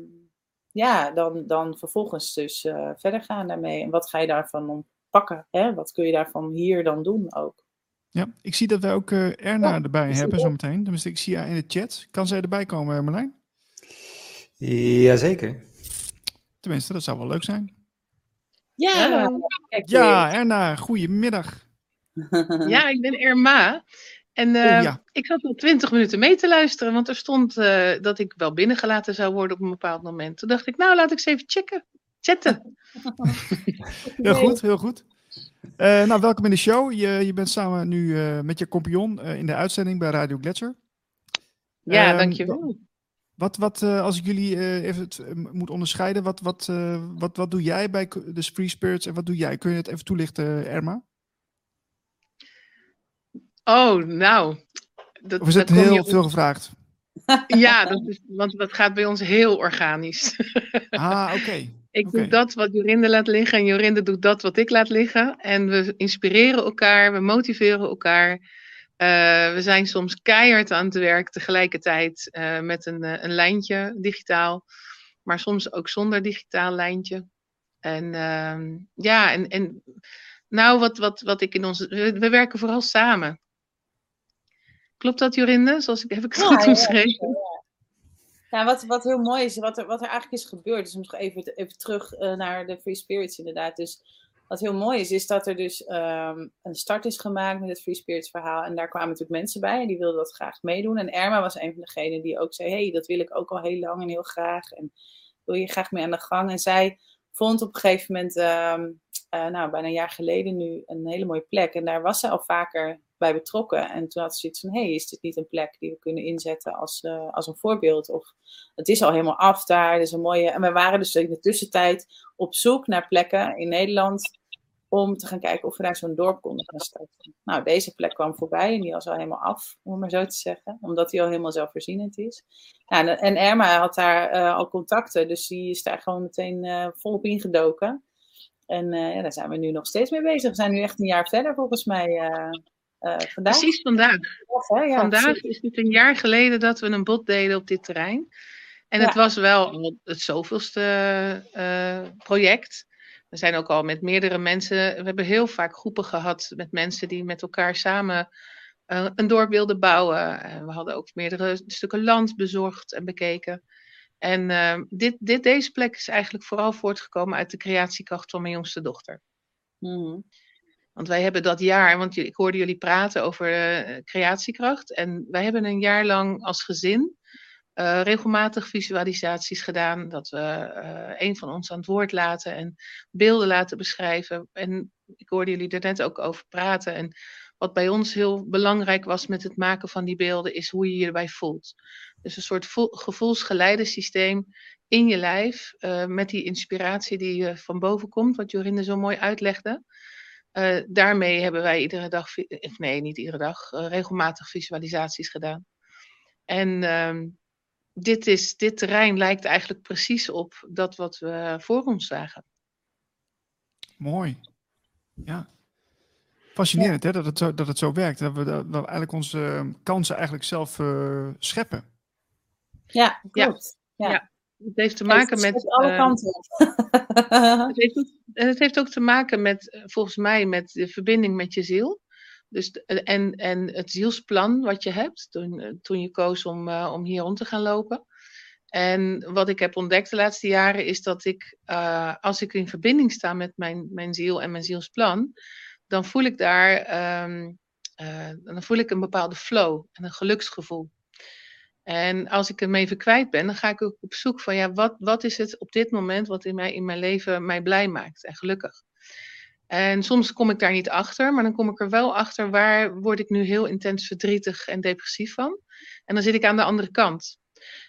ja, dan, dan vervolgens dus verder gaan daarmee. En wat ga je daarvan pakken? Hè? Wat kun je daarvan hier dan doen ook? Ja, ik zie dat wij ook uh, Erna ja, erbij hebben zometeen. Tenminste, ik zie haar in de chat. Kan zij erbij komen, Marlijn? Jazeker. Tenminste, dat zou wel leuk zijn. Ja, ja Erna, goedemiddag. ja, ik ben Erma. En Oh, eh, ja. ik zat al twintig minuten mee te luisteren, want er stond eh, dat ik wel binnengelaten zou worden op een bepaald moment. Toen dacht ik, nou laat ik eens even checken. Chatten. Heel goed, heel goed. Eh, nou, welkom in de show. Je, je bent samen nu eh, met je compagnon eh, in de uitzending bij Radio Gletscher. Ja, Ehm, dankjewel. Wat, wat als ik jullie even het, moet onderscheiden, wat, wat, wat, wat doe jij bij de Free Spirits en wat doe jij? Kun je het even toelichten, Erma? Oh, nou. Dat, Of is het dat je heel op- veel gevraagd? Ja, dat is, want dat gaat bij ons heel organisch. Ah, oké. Ik doe dat wat Jorinde laat liggen en Jorinde doet dat wat ik laat liggen. En we inspireren elkaar, we motiveren elkaar. Eh, we zijn soms keihard aan het werk tegelijkertijd eh, met een, eh, een lijntje digitaal. Maar soms ook zonder digitaal lijntje. En ehm, ja, en, en nou wat, wat, wat ik in onze... We, we werken vooral samen. Klopt dat Jorinde? Zoals ik, heb ik het Ja, goed ja, omschreven? Ja, wat, wat heel mooi is, wat er, wat er eigenlijk is gebeurd, dus nog even, even terug eh, naar de Free Spirits inderdaad. Dus wat heel mooi is, is dat er dus ehm, een start is gemaakt met het Free Spirits verhaal. En daar kwamen natuurlijk mensen bij en die wilden dat graag meedoen. En Erma was een van degenen die ook zei, hey, dat wil ik ook al heel lang en heel graag. En wil je graag mee aan de gang? En zij vond op een gegeven moment, ehm, eh, nou bijna een jaar geleden nu, een hele mooie plek. En daar was ze al vaker bij betrokken. En toen had ze zoiets van, hey, is dit niet een plek die we kunnen inzetten als, eh, als een voorbeeld? Of het is al helemaal af daar, dus een mooie... En we waren dus in de tussentijd op zoek naar plekken in Nederland om te gaan kijken of we daar zo'n dorp konden gaan starten. Nou, deze plek kwam voorbij en die was al helemaal af, om het maar zo te zeggen. Omdat die al helemaal zelfvoorzienend is. En, Erma had daar eh, al contacten, dus die is daar gewoon meteen eh, volop ingedoken. En ja, daar zijn we nu nog steeds mee bezig. We zijn nu echt een jaar verder volgens mij eh, vandaag. Precies vandaag. Of, hè? Ja, Vandaag precies. is het een jaar geleden dat we een bod deden op dit terrein. En Ja. het was wel het zoveelste eh, project. We zijn ook al met meerdere mensen. We hebben heel vaak groepen gehad met mensen die met elkaar samen eh, een dorp wilden bouwen. En we hadden ook meerdere stukken land bezorgd en bekeken. En dit, dit, deze plek is eigenlijk vooral voortgekomen uit de creatiekracht van mijn jongste dochter. Mhm. Want wij hebben dat jaar, want ik hoorde jullie praten over eh, creatiekracht. En wij hebben een jaar lang als gezin eh, regelmatig visualisaties gedaan. Dat we eh, een van ons aan het woord laten en beelden laten beschrijven. En ik hoorde jullie er net ook over praten. En wat bij ons heel belangrijk was met het maken van die beelden, is hoe je je erbij voelt. Dus een soort vo- gevoelsgeleidensysteem in je lijf, eh, met die inspiratie die eh, van boven komt, wat Jorinde zo mooi uitlegde. Eh, daarmee hebben wij iedere dag, of nee, niet iedere dag, eh, regelmatig visualisaties gedaan. En ehm, dit, is, dit terrein lijkt eigenlijk precies op dat wat we voor ons zagen. Mooi. Ja. Fascinerend hè, dat, het zo, dat het zo werkt. Dat we, dat we eigenlijk onze eh, kansen eigenlijk zelf eh, scheppen. Ja, Ja. klopt. Ja. Ja. Het heeft te maken met. alle eh, kanten. Het heeft, ook, het heeft ook te maken met, eh, volgens mij, met de verbinding met je ziel. Dus, de- en, en het zielsplan wat je hebt toen, eh, toen je koos om, eh, om hier rond te gaan lopen. En wat ik heb ontdekt de laatste jaren is dat ik, eh, als ik in verbinding sta met mijn, mijn ziel en mijn zielsplan, dan voel ik daar ehm, eh, dan voel ik een bepaalde flow en een geluksgevoel. En als ik hem even kwijt ben, dan ga ik ook op zoek van ja, wat, wat is het op dit moment wat in, mij, in mijn leven mij blij maakt en gelukkig. En soms kom ik daar niet achter, maar dan kom ik er wel achter waar word ik nu heel intens verdrietig en depressief van. En dan zit ik aan de andere kant.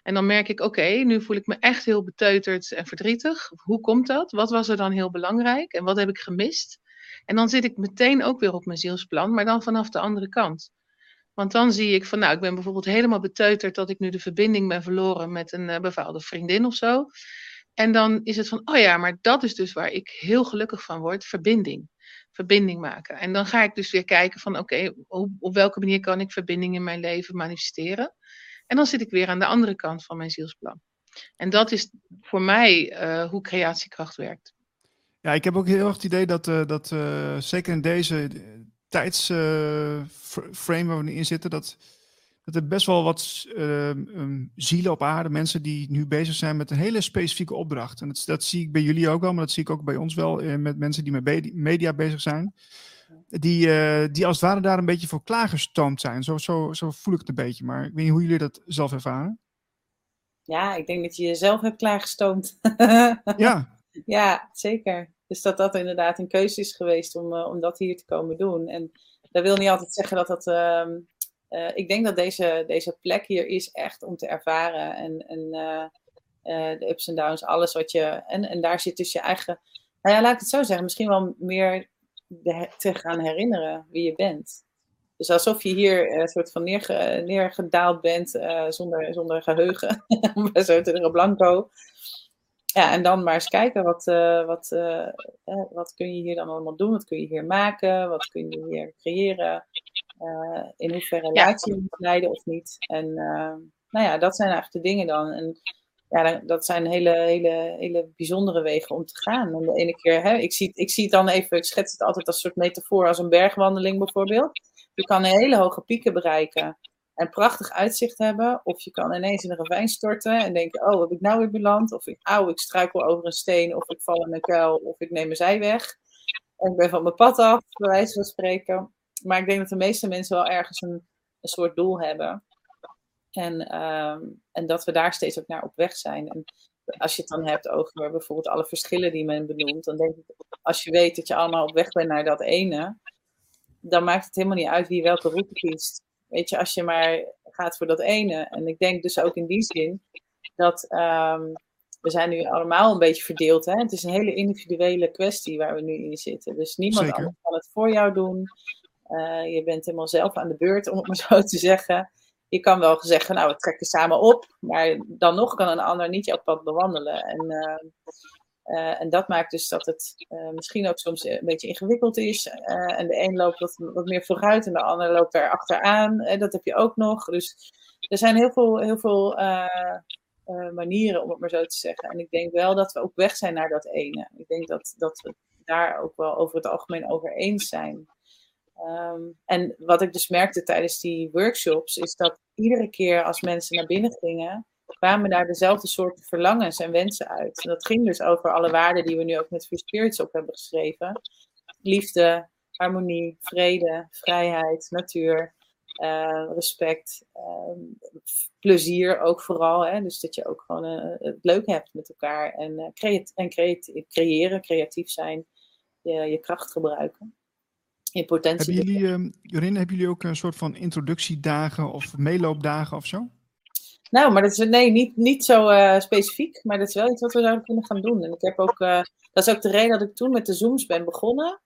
En dan merk ik, oké, nu voel ik me echt heel beteuterd en verdrietig. Hoe komt dat? Wat was er dan heel belangrijk en wat heb ik gemist? En dan zit ik meteen ook weer op mijn zielsplan, maar dan vanaf de andere kant. Want dan zie ik van, nou, ik ben bijvoorbeeld helemaal beteuterd dat ik nu de verbinding ben verloren met een uh, bepaalde vriendin of zo. En dan is het van, oh ja, maar dat is dus waar ik heel gelukkig van word, verbinding. Verbinding maken. En dan ga ik dus weer kijken van, oké, op, op welke manier kan ik verbinding in mijn leven manifesteren? En dan zit ik weer aan de andere kant van mijn zielsplan. En dat is voor mij uh, hoe creatiekracht werkt. Ja, ik heb ook heel erg het idee dat, uh, dat zeker in deze tijdsframe waar we nu in zitten, dat, dat er best wel wat um, zielen op aarde, mensen die nu bezig zijn met een hele specifieke opdracht. En dat, dat zie ik bij jullie ook wel, maar dat zie ik ook bij ons wel met mensen die met media bezig zijn. die, eh, die als het ware daar een beetje voor klaargestoomd zijn. Zo, zo, zo voel ik het een beetje, maar ik weet niet hoe jullie dat zelf ervaren. Ja, ik denk dat je jezelf hebt klaargestoomd. Ja, Ja, zeker. Dus dat dat inderdaad een keuze is geweest om, eh, om dat hier te komen doen. En dat wil niet altijd zeggen dat dat. ehm, eh, ik denk dat deze, deze plek hier is echt om te ervaren. En, eh, de ups en downs, alles wat je. En, en daar zit dus je eigen. Nou ja, laat ik het zo zeggen. Misschien wel meer te gaan herinneren wie je bent. Dus alsof je hier een soort van neerge, neergedaald bent eh, zonder, zonder geheugen. Zo te blanco. Ja, en dan maar eens kijken wat, eh, wat, eh, wat kun je hier dan allemaal doen? Wat kun je hier maken? Wat kun je hier creëren? Eh, in hoeverre laat je je leiden of niet? En nou ja, dat zijn eigenlijk de dingen dan. En ja, dat zijn hele, hele, hele bijzondere wegen om te gaan. En de ene keer, hè, ik, zie, ik zie het dan even, ik schets het altijd als een soort metafoor, als een bergwandeling bijvoorbeeld. Je kan hele hoge pieken bereiken en prachtig uitzicht hebben. Of je kan ineens in een ravijn storten en denken, oh, heb ik nou weer beland? Of ik, auw, ik struikel over een steen, of ik val in een kuil, of ik neem een zijweg. En ik ben van mijn pad af, bij wijze van spreken. Maar ik denk dat de meeste mensen wel ergens een, een soort doel hebben. En, ehm, en dat we daar steeds ook naar op weg zijn. En als je het dan hebt over bijvoorbeeld alle verschillen die men benoemt, dan denk ik, als je weet dat je allemaal op weg bent naar dat ene, dan maakt het helemaal niet uit wie welke route kiest. Weet je, als je maar gaat voor dat ene. En ik denk dus ook in die zin dat ehm, we zijn nu allemaal een beetje verdeeld. Hè? Het is een hele individuele kwestie waar we nu in zitten. Dus niemand Zeker. anders kan het voor jou doen. Eh, je bent helemaal zelf aan de beurt, om het maar zo te zeggen. Je kan wel zeggen, nou, we trekken samen op. Maar dan nog kan een ander niet jouw pad bewandelen. En, eh, eh, en dat maakt dus dat het eh, misschien ook soms een beetje ingewikkeld is. Eh, en de een loopt wat, wat meer vooruit en de ander loopt daar achteraan. Dat heb je ook nog. Dus er zijn heel veel, heel veel eh, eh, manieren, om het maar zo te zeggen. En ik denk wel dat we ook weg zijn naar dat ene. Ik denk dat, dat we daar ook wel over het algemeen over eens zijn. Ehm, en wat ik dus merkte tijdens die workshops, is dat iedere keer als mensen naar binnen gingen, kwamen daar dezelfde soorten verlangens en wensen uit. En dat ging dus over alle waarden die we nu ook met Free Spirits op hebben geschreven. Liefde, harmonie, vrede, vrijheid, natuur, eh, respect, ehm, plezier ook vooral. Hè? Dus dat je ook gewoon eh, het leuk hebt met elkaar en, creat en creat creëren, creatief zijn, je, je kracht gebruiken. Je potentie. hebben jullie, ehm Jorin, hebben jullie ook een soort van introductiedagen of meeloopdagen of zo? Nou, maar dat is nee, niet, niet zo eh, specifiek, maar dat is wel iets wat we zouden kunnen gaan doen. En ik heb ook, eh, dat is ook de reden dat ik toen met de Zooms ben begonnen.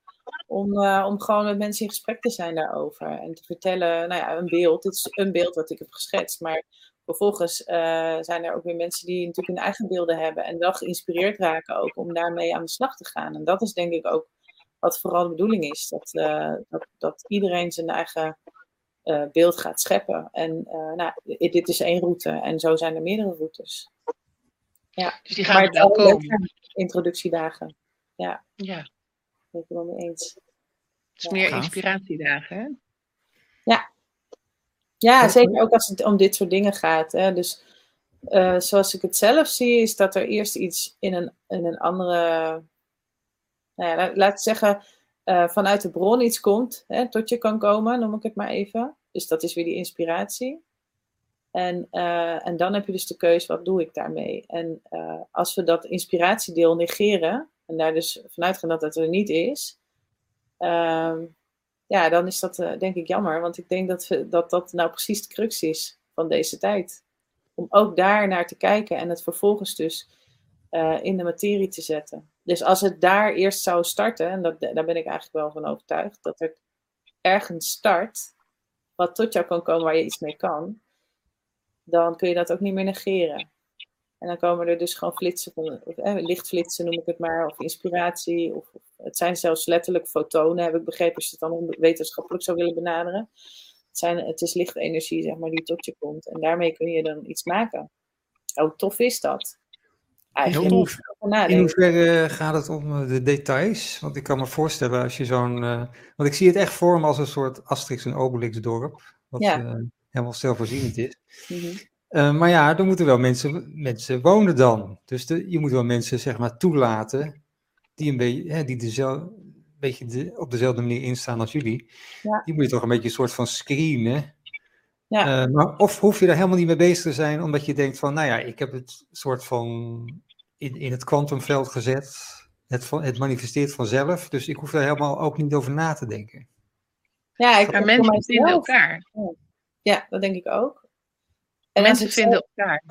Om, eh, om gewoon met mensen in gesprek te zijn daarover. En te vertellen, nou ja, een beeld. Dit is een beeld wat ik heb geschetst. Maar vervolgens zijn er ook weer mensen die natuurlijk hun eigen beelden hebben. En wel geïnspireerd raken ook om daarmee aan de slag te gaan. En dat is denk ik ook wat vooral de bedoeling is. Dat, dat, dat iedereen zijn eigen eh, beeld gaat scheppen. En eh, nou, dit is één route. En zo zijn er meerdere routes. Dus die gaan maar het wel komen. introductiedagen. Ja, Ben ik het wel mee eens. het is meer inspiratiedagen. Hè? Ja, zeker ook als het om dit soort dingen gaat. Hè. Dus eh, zoals ik het zelf zie, is dat er eerst iets in een, in een andere. Nou ja, laat, laat ik zeggen, eh, vanuit de bron iets komt, hè, tot je kan komen, noem ik het maar even. Dus dat is weer die inspiratie. En, eh, en dan heb je dus de keuze, wat doe ik daarmee? En eh, als we dat inspiratiedeel negeren, en daar dus vanuit gaan dat het er niet is, ehm, ja, dan is dat denk ik jammer. Want ik denk dat, we, dat dat nou precies de crux is van deze tijd. Om ook daar naar te kijken en het vervolgens dus in de materie te zetten. Dus als het daar eerst zou starten, en dat, daar ben ik eigenlijk wel van overtuigd, dat het ergens start, wat tot jou kan komen waar je iets mee kan, dan kun je dat ook niet meer negeren. En dan komen er dus gewoon flitsen, van, of, eh, lichtflitsen noem ik het maar, of inspiratie. Of, het zijn zelfs letterlijk fotonen, heb ik begrepen, als je het dan wetenschappelijk zou willen benaderen. Het, zijn, het is lichtenergie, zeg maar, die tot je komt. En daarmee kun je dan iets maken. Hoe tof is dat? Eigenlijk Heel tof. In hoeverre gaat het om eh, de details? Want ik kan me voorstellen als je zo'n... eh, want ik zie het echt voor me als een soort Asterix en Obelix dorp. Wat Ja. eh, helemaal zelfvoorzienend is. Mhm. Maar ja, er moeten wel mensen, mensen wonen dan. Dus de, je moet wel mensen zeg maar toelaten die een beetje, hè, die dezelfde, een beetje de, op dezelfde manier instaan als jullie, Ja. die moet je toch een beetje een soort van screenen. Ja. Maar of hoef je daar helemaal niet mee bezig te zijn, omdat je denkt van, nou ja, ik heb het soort van in, in het kwantumveld gezet. Het, van, het manifesteert vanzelf, dus ik hoef daar helemaal ook niet over na te denken. Ja, ik Maar mensen vinden elkaar. Ja, dat denk ik ook. En Mensen vinden elkaar.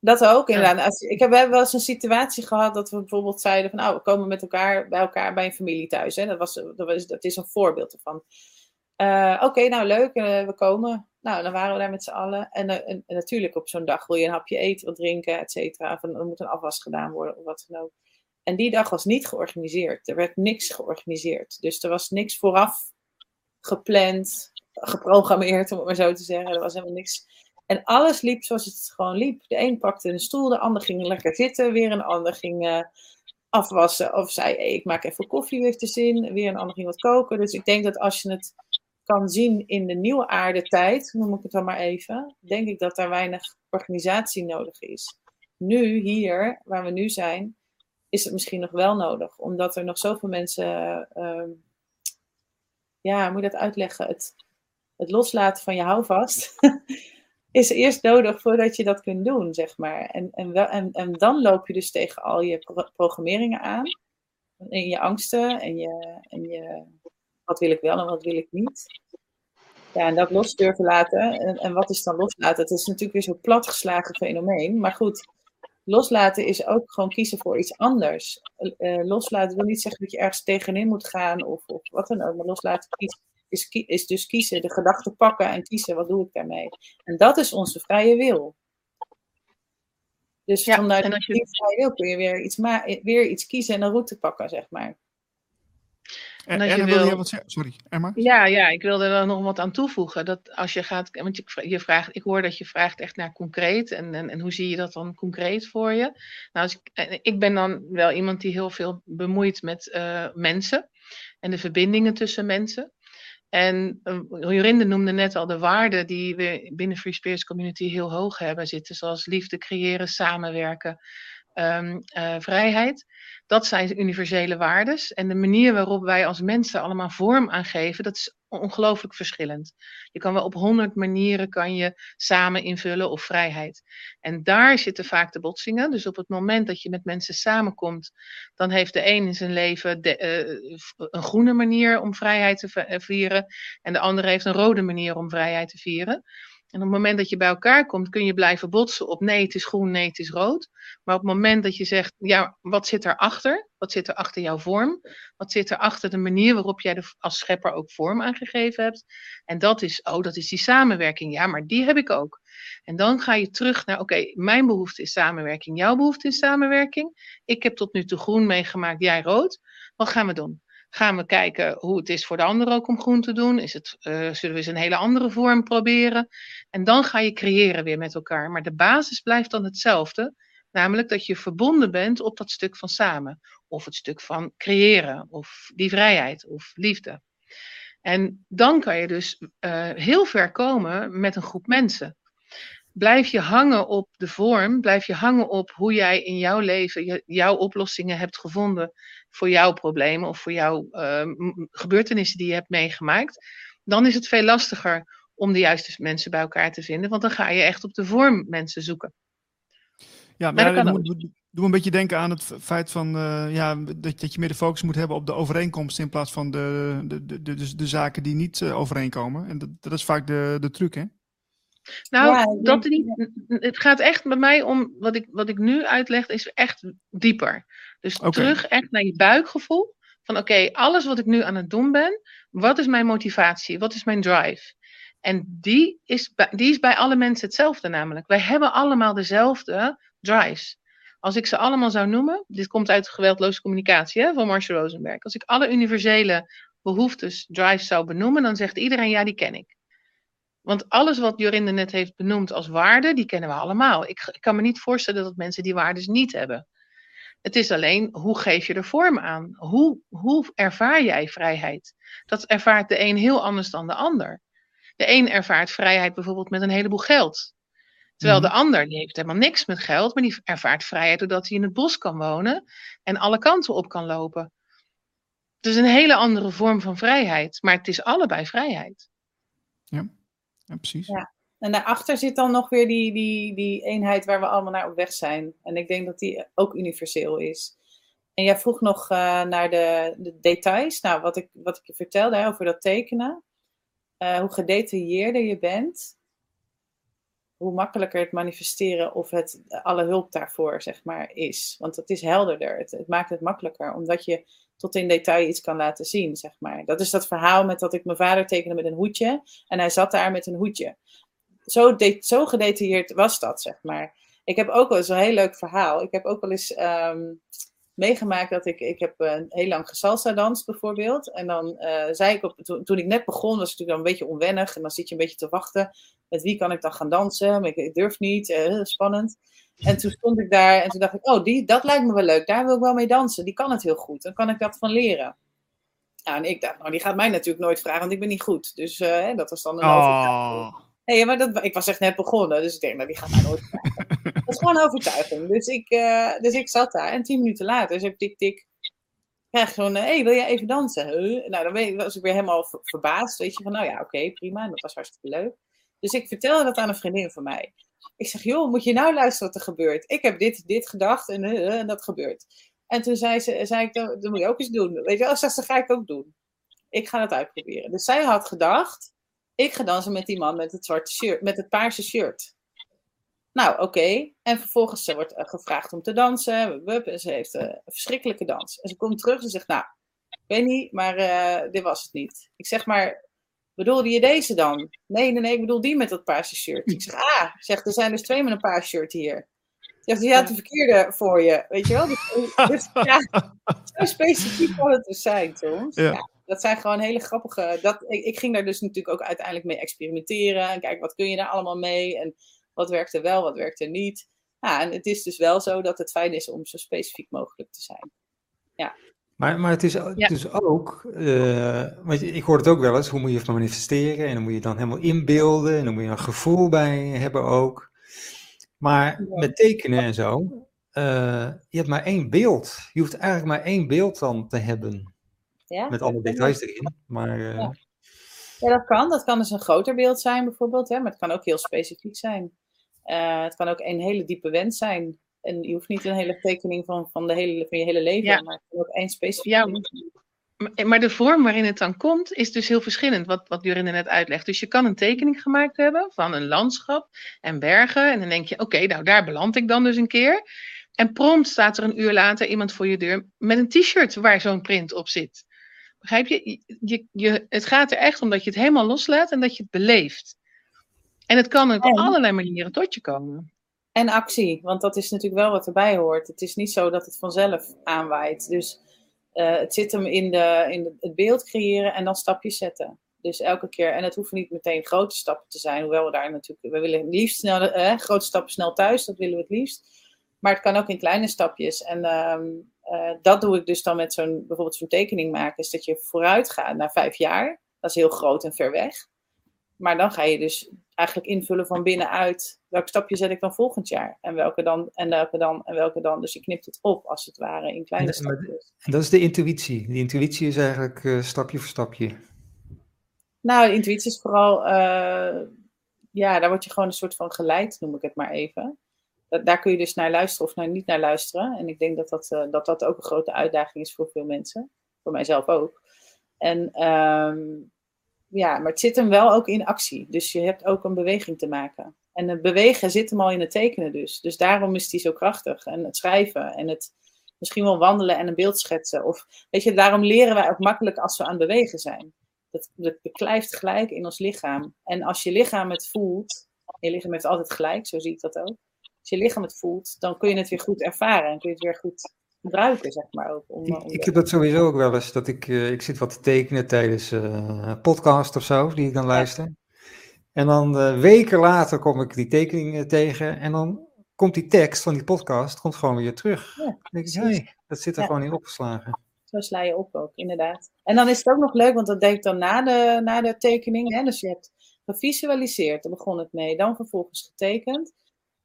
Dat ook, Ja. inderdaad. Als, ik heb we hebben wel eens een situatie gehad dat we bijvoorbeeld zeiden van, nou, we komen met elkaar bij elkaar bij een familie thuis. Hè. Dat, was, dat, was, dat is een voorbeeld ervan. Eh, Oké, nou leuk, eh, we komen. Nou, dan waren we daar met z'n allen. En, eh, en, en natuurlijk op zo'n dag wil je een hapje eten, wat drinken, et cetera. Een- er moet een afwas gedaan worden of wat dan ook. En die dag was niet georganiseerd. Er werd niks georganiseerd. Dus er was niks vooraf gepland, geprogrammeerd, om het maar zo te zeggen. Er was helemaal niks. En alles liep zoals het gewoon liep. De een pakte een stoel, de ander ging lekker zitten, weer een ander ging eh, afwassen. Of zei, ik maak even koffie, heeft de zin. Weer een ander ging wat koken. Dus ik denk dat als je het kan zien in de nieuwe aardetijd, noem ik het dan maar even, denk ik dat daar weinig organisatie nodig is. Nu, hier, waar we nu zijn, is het misschien nog wel nodig. Omdat er nog zoveel mensen, ehm, ja, moet je dat uitleggen? Het, het loslaten van je houvast is eerst nodig voordat je dat kunt doen, zeg maar. En, en, en, dan loop je dus tegen al je pro- programmeringen aan. En je angsten en je, en je wat wil ik wel en wat wil ik niet. Ja, en dat los durven laten. En, en wat is dan loslaten? Het is natuurlijk weer zo'n platgeslagen fenomeen. Maar goed, loslaten is ook gewoon kiezen voor iets anders. Eh, loslaten wil niet zeggen dat je ergens tegenin moet gaan of, of wat dan ook. Maar loslaten is, is dus kiezen, de gedachten pakken en kiezen, wat doe ik daarmee? En dat is onze vrije wil. Dus Ja, vanuit je- die vrije wil kun je weer iets, weer iets kiezen en een route pakken, zeg maar. En, wil je wat zeggen? Sorry, Emma? Ja, ja, ik wilde er nog wat aan toevoegen. Dat als je gaat, want je, je vraagt, ik hoor dat je vraagt echt naar concreet. En, en, en hoe zie je dat dan concreet voor je? Nou, als ik, ik ben dan wel iemand die heel veel bemoeit met eh, mensen en de verbindingen tussen mensen. En uh, Jorinde noemde net al de waarden die we binnen Free Spirits Community heel hoog hebben zitten, zoals liefde creëren, samenwerken, ehm, eh, vrijheid. Dat zijn universele waardes. En de manier waarop wij als mensen allemaal vorm aan geven, dat is ongelooflijk verschillend. Je kan wel op honderd manieren kan je samen invullen of vrijheid. En daar zitten vaak de botsingen. Dus op het moment dat je met mensen samenkomt, dan heeft de een in zijn leven eh, een groene manier om vrijheid te eh, vieren. En de andere heeft een rode manier om vrijheid te vieren. En op het moment dat je bij elkaar komt, kun je blijven botsen op nee, het is groen, nee, het is rood. Maar op het moment dat je zegt, ja, wat zit erachter? Wat zit er achter jouw vorm? Wat zit er achter de manier waarop jij er als schepper ook vorm aan gegeven hebt? En dat is, oh, dat is die samenwerking. Ja, maar die heb ik ook. En dan ga je terug naar, oké, mijn behoefte is samenwerking, jouw behoefte is samenwerking. Ik heb tot nu toe groen meegemaakt, jij rood. Wat gaan we doen? Gaan we kijken hoe het is voor de ander ook om groen te doen? Is het, uh, zullen we eens een hele andere vorm proberen? En dan ga je creëren weer met elkaar. Maar de basis blijft dan hetzelfde. Namelijk dat je verbonden bent op dat stuk van samen. Of het stuk van creëren. Of die vrijheid. Of liefde. En dan kan je dus uh, heel ver komen met een groep mensen. Blijf je hangen op de vorm, blijf je hangen op hoe jij in jouw leven jouw oplossingen hebt gevonden voor jouw problemen of voor jouw uh, gebeurtenissen die je hebt meegemaakt, dan is het veel lastiger om de juiste mensen bij elkaar te vinden, want dan ga je echt op de vorm mensen zoeken. Ja, maar dat doe, doe een beetje denken aan het feit van uh, ja, dat, dat je meer de focus moet hebben op de overeenkomsten in plaats van de, de, de, de, de, de zaken die niet uh, overeenkomen. En dat, dat is vaak de, de truc, hè? Nou, ja, dat niet. Het gaat echt bij mij om, wat ik, wat ik nu uitleg, is echt dieper. Dus okay. terug echt naar je buikgevoel. Van oké, okay, alles wat ik nu aan het doen ben, wat is mijn motivatie? Wat is mijn drive? En die is, bij, die is bij alle mensen hetzelfde namelijk. Wij hebben allemaal dezelfde drives. Als ik ze allemaal zou noemen, dit komt uit geweldloze communicatie hè, van Marshall Rosenberg. Als ik alle universele behoeftes, drives zou benoemen, dan zegt iedereen ja, die ken ik. Want alles wat Jorinde net heeft benoemd als waarde, die kennen we allemaal. Ik, ik, kan me niet voorstellen dat mensen die waardes niet hebben. Het is alleen, hoe geef je er vorm aan? Hoe, hoe ervaar jij vrijheid? Dat ervaart de een heel anders dan de ander. De een ervaart vrijheid bijvoorbeeld met een heleboel geld. Terwijl de ander, die heeft helemaal niks met geld, maar die ervaart vrijheid doordat hij in het bos kan wonen en alle kanten op kan lopen. Het is een hele andere vorm van vrijheid, maar het is allebei vrijheid. Ja, ja precies. Ja. En daarachter zit dan nog weer die, die, die eenheid waar we allemaal naar op weg zijn. En ik denk dat die ook universeel is. En jij vroeg nog uh, naar de, de, details. Nou, wat ik, wat ik je vertelde hè, over dat tekenen. Uh, hoe gedetailleerder je bent, hoe makkelijker het manifesteren of het alle hulp daarvoor, zeg maar, is. Want het is helderder. Het, maakt het makkelijker, omdat je tot in detail iets kan laten zien, zeg maar. Dat is dat verhaal met dat ik mijn vader tekende met een hoedje en hij zat daar met een hoedje. Zo, zo gedetailleerd was dat, zeg maar. Ik heb ook wel eens een heel leuk verhaal. Ik heb ook wel eens um, meegemaakt dat ik, ik heb een heel lang gesalsa dans bijvoorbeeld. En dan uh, zei ik, op, toen, ik net begon, was het natuurlijk dan een beetje onwennig. En dan zit je een beetje te wachten, met wie kan ik dan gaan dansen? Ik, ik durf niet, uh, spannend. En toen stond ik daar en toen dacht ik, oh, die, dat lijkt me wel leuk. Daar wil ik wel mee dansen. Die kan het heel goed. Dan kan ik dat van leren. Ja, en ik dacht, nou, die gaat mij natuurlijk nooit vragen, want ik ben niet goed. Dus uh, dat was dan een oh. Nee, maar dat, ik was echt net begonnen, dus ik denk, nou, die gaat mij nooit vragen. dat is gewoon overtuiging. Dus ik, uh, dus ik zat daar en tien minuten later, dus ik tik, tik, krijg gewoon, hé, hey, wil jij even dansen? Huh? Nou, dan was ik weer helemaal verbaasd, weet je, van, nou ja, oké, okay, prima, en dat was hartstikke leuk. Dus ik vertelde dat aan een vriendin van mij. Ik zeg, joh, moet je nou luisteren wat er gebeurt? Ik heb dit, dit gedacht en, uh, en dat gebeurt. En toen zei, ze, zei ik, dat, moet je ook eens doen. Weet je wel, dat ga ik ook doen. Ik ga het uitproberen. Dus zij had gedacht, ik ga dansen met die man met het zwarte shirt, met het paarse shirt. Nou, oké. En vervolgens ze wordt gevraagd om te dansen. En ze heeft een verschrikkelijke dans. En ze komt terug en zegt, nou, ik weet niet, maar dit was het niet. Ik zeg maar, bedoelde je deze dan? Nee, nee, nee, ik bedoel die met dat paarse shirt. Ik zeg, ah, zeg, er zijn dus twee met een paars shirt hier. Zegt, had de verkeerde voor je, weet je wel? Dus, dus ja, zo specifiek kan het dus zijn soms. Ja. ja. dat zijn gewoon hele grappige... Dat, ik, ik, ging daar dus natuurlijk ook uiteindelijk mee experimenteren. En kijken, wat kun je daar allemaal mee? En wat werkt er wel, wat werkt er niet? Ja, en het is dus wel zo dat het fijn is om zo specifiek mogelijk te zijn. Ja. Maar, maar het is ja. dus ook, uh, want ik hoor het ook wel eens, hoe moet je het manifesteren? En dan moet je dan helemaal inbeelden en dan moet je een gevoel bij hebben ook. Maar met tekenen en zo, uh, je hebt maar één beeld. Je hoeft eigenlijk maar één beeld dan te hebben. Ja, met alle details erin. Maar, uh, ja. ja. dat kan. Dat kan dus een groter beeld zijn bijvoorbeeld, hè? maar het kan ook heel specifiek zijn. het kan ook een hele diepe wens zijn. En je hoeft niet een hele tekening van, van, de hele, van je hele leven, ja. maar ook één specifiek. Ja, maar de vorm waarin het dan komt, is dus heel verschillend, wat, wat Durinde net uitlegt. Dus je kan een tekening gemaakt hebben van een landschap en bergen. En dan denk je, oké, okay, nou daar beland ik dan dus een keer. En prompt staat er een uur later iemand voor je deur met een t-shirt waar zo'n print op zit. Begrijp je? Je, je? Het gaat er echt om dat je het helemaal loslaat en dat je het beleeft. En het kan op allerlei manieren tot je komen. En actie, want dat is natuurlijk wel wat erbij hoort. Het is niet zo dat het vanzelf aanwaait. Dus uh, het zit hem in, de, in het beeld creëren en dan stapjes zetten. Dus elke keer, en het hoeven niet meteen grote stappen te zijn, hoewel we daar natuurlijk, we willen het liefst snel, eh, grote stappen snel thuis, dat willen we het liefst. Maar het kan ook in kleine stapjes. En um, uh, dat doe ik dus dan met zo'n, bijvoorbeeld zo'n tekening maken, is dat je vooruit gaat naar vijf jaar. Dat is heel groot en ver weg. Maar dan ga je dus eigenlijk invullen van binnenuit. Welk stapje zet ik dan volgend jaar? En welke dan, en welke dan, en welke dan. Dus je knipt het op, als het ware, in kleine en, stapjes. En dat is de intuïtie. Die intuïtie is eigenlijk uh, stapje voor stapje. Nou, de intuïtie is vooral... Uh, ja, daar word je gewoon een soort van geleid, noem ik het maar even. Dat, daar kun je dus naar luisteren of naar niet naar luisteren. En ik denk dat dat, uh, dat, dat ook een grote uitdaging is voor veel mensen. Voor mijzelf ook. En... Um, ja, maar het zit hem wel ook in actie. Dus je hebt ook een beweging te maken. En het bewegen zit hem al in het tekenen dus. Dus daarom is die zo krachtig. En het schrijven en het misschien wel wandelen en een beeld schetsen. Of weet je, daarom leren wij ook makkelijk als we aan het bewegen zijn. Dat, dat beklijft gelijk in ons lichaam. En als je lichaam het voelt, je lichaam heeft altijd gelijk, zo zie ik dat ook. Als je lichaam het voelt, dan kun je het weer goed ervaren en kun je het weer goed gebruiken, zeg maar. Ook, om, om ik heb dat sowieso ook wel eens, dat ik, uh, ik zit wat te tekenen tijdens uh, een podcast of zo, die ik dan luister. Ja. En dan uh, weken later kom ik die tekening tegen en dan komt die tekst van die podcast komt gewoon weer terug. Ja, denk ik, hey, dat zit er ja. gewoon in opgeslagen. Zo sla je op ook, inderdaad. En dan is het ook nog leuk, want dat deed ik dan na de, na de tekening. Hè? Dus je hebt gevisualiseerd, daar begon het mee. Dan vervolgens getekend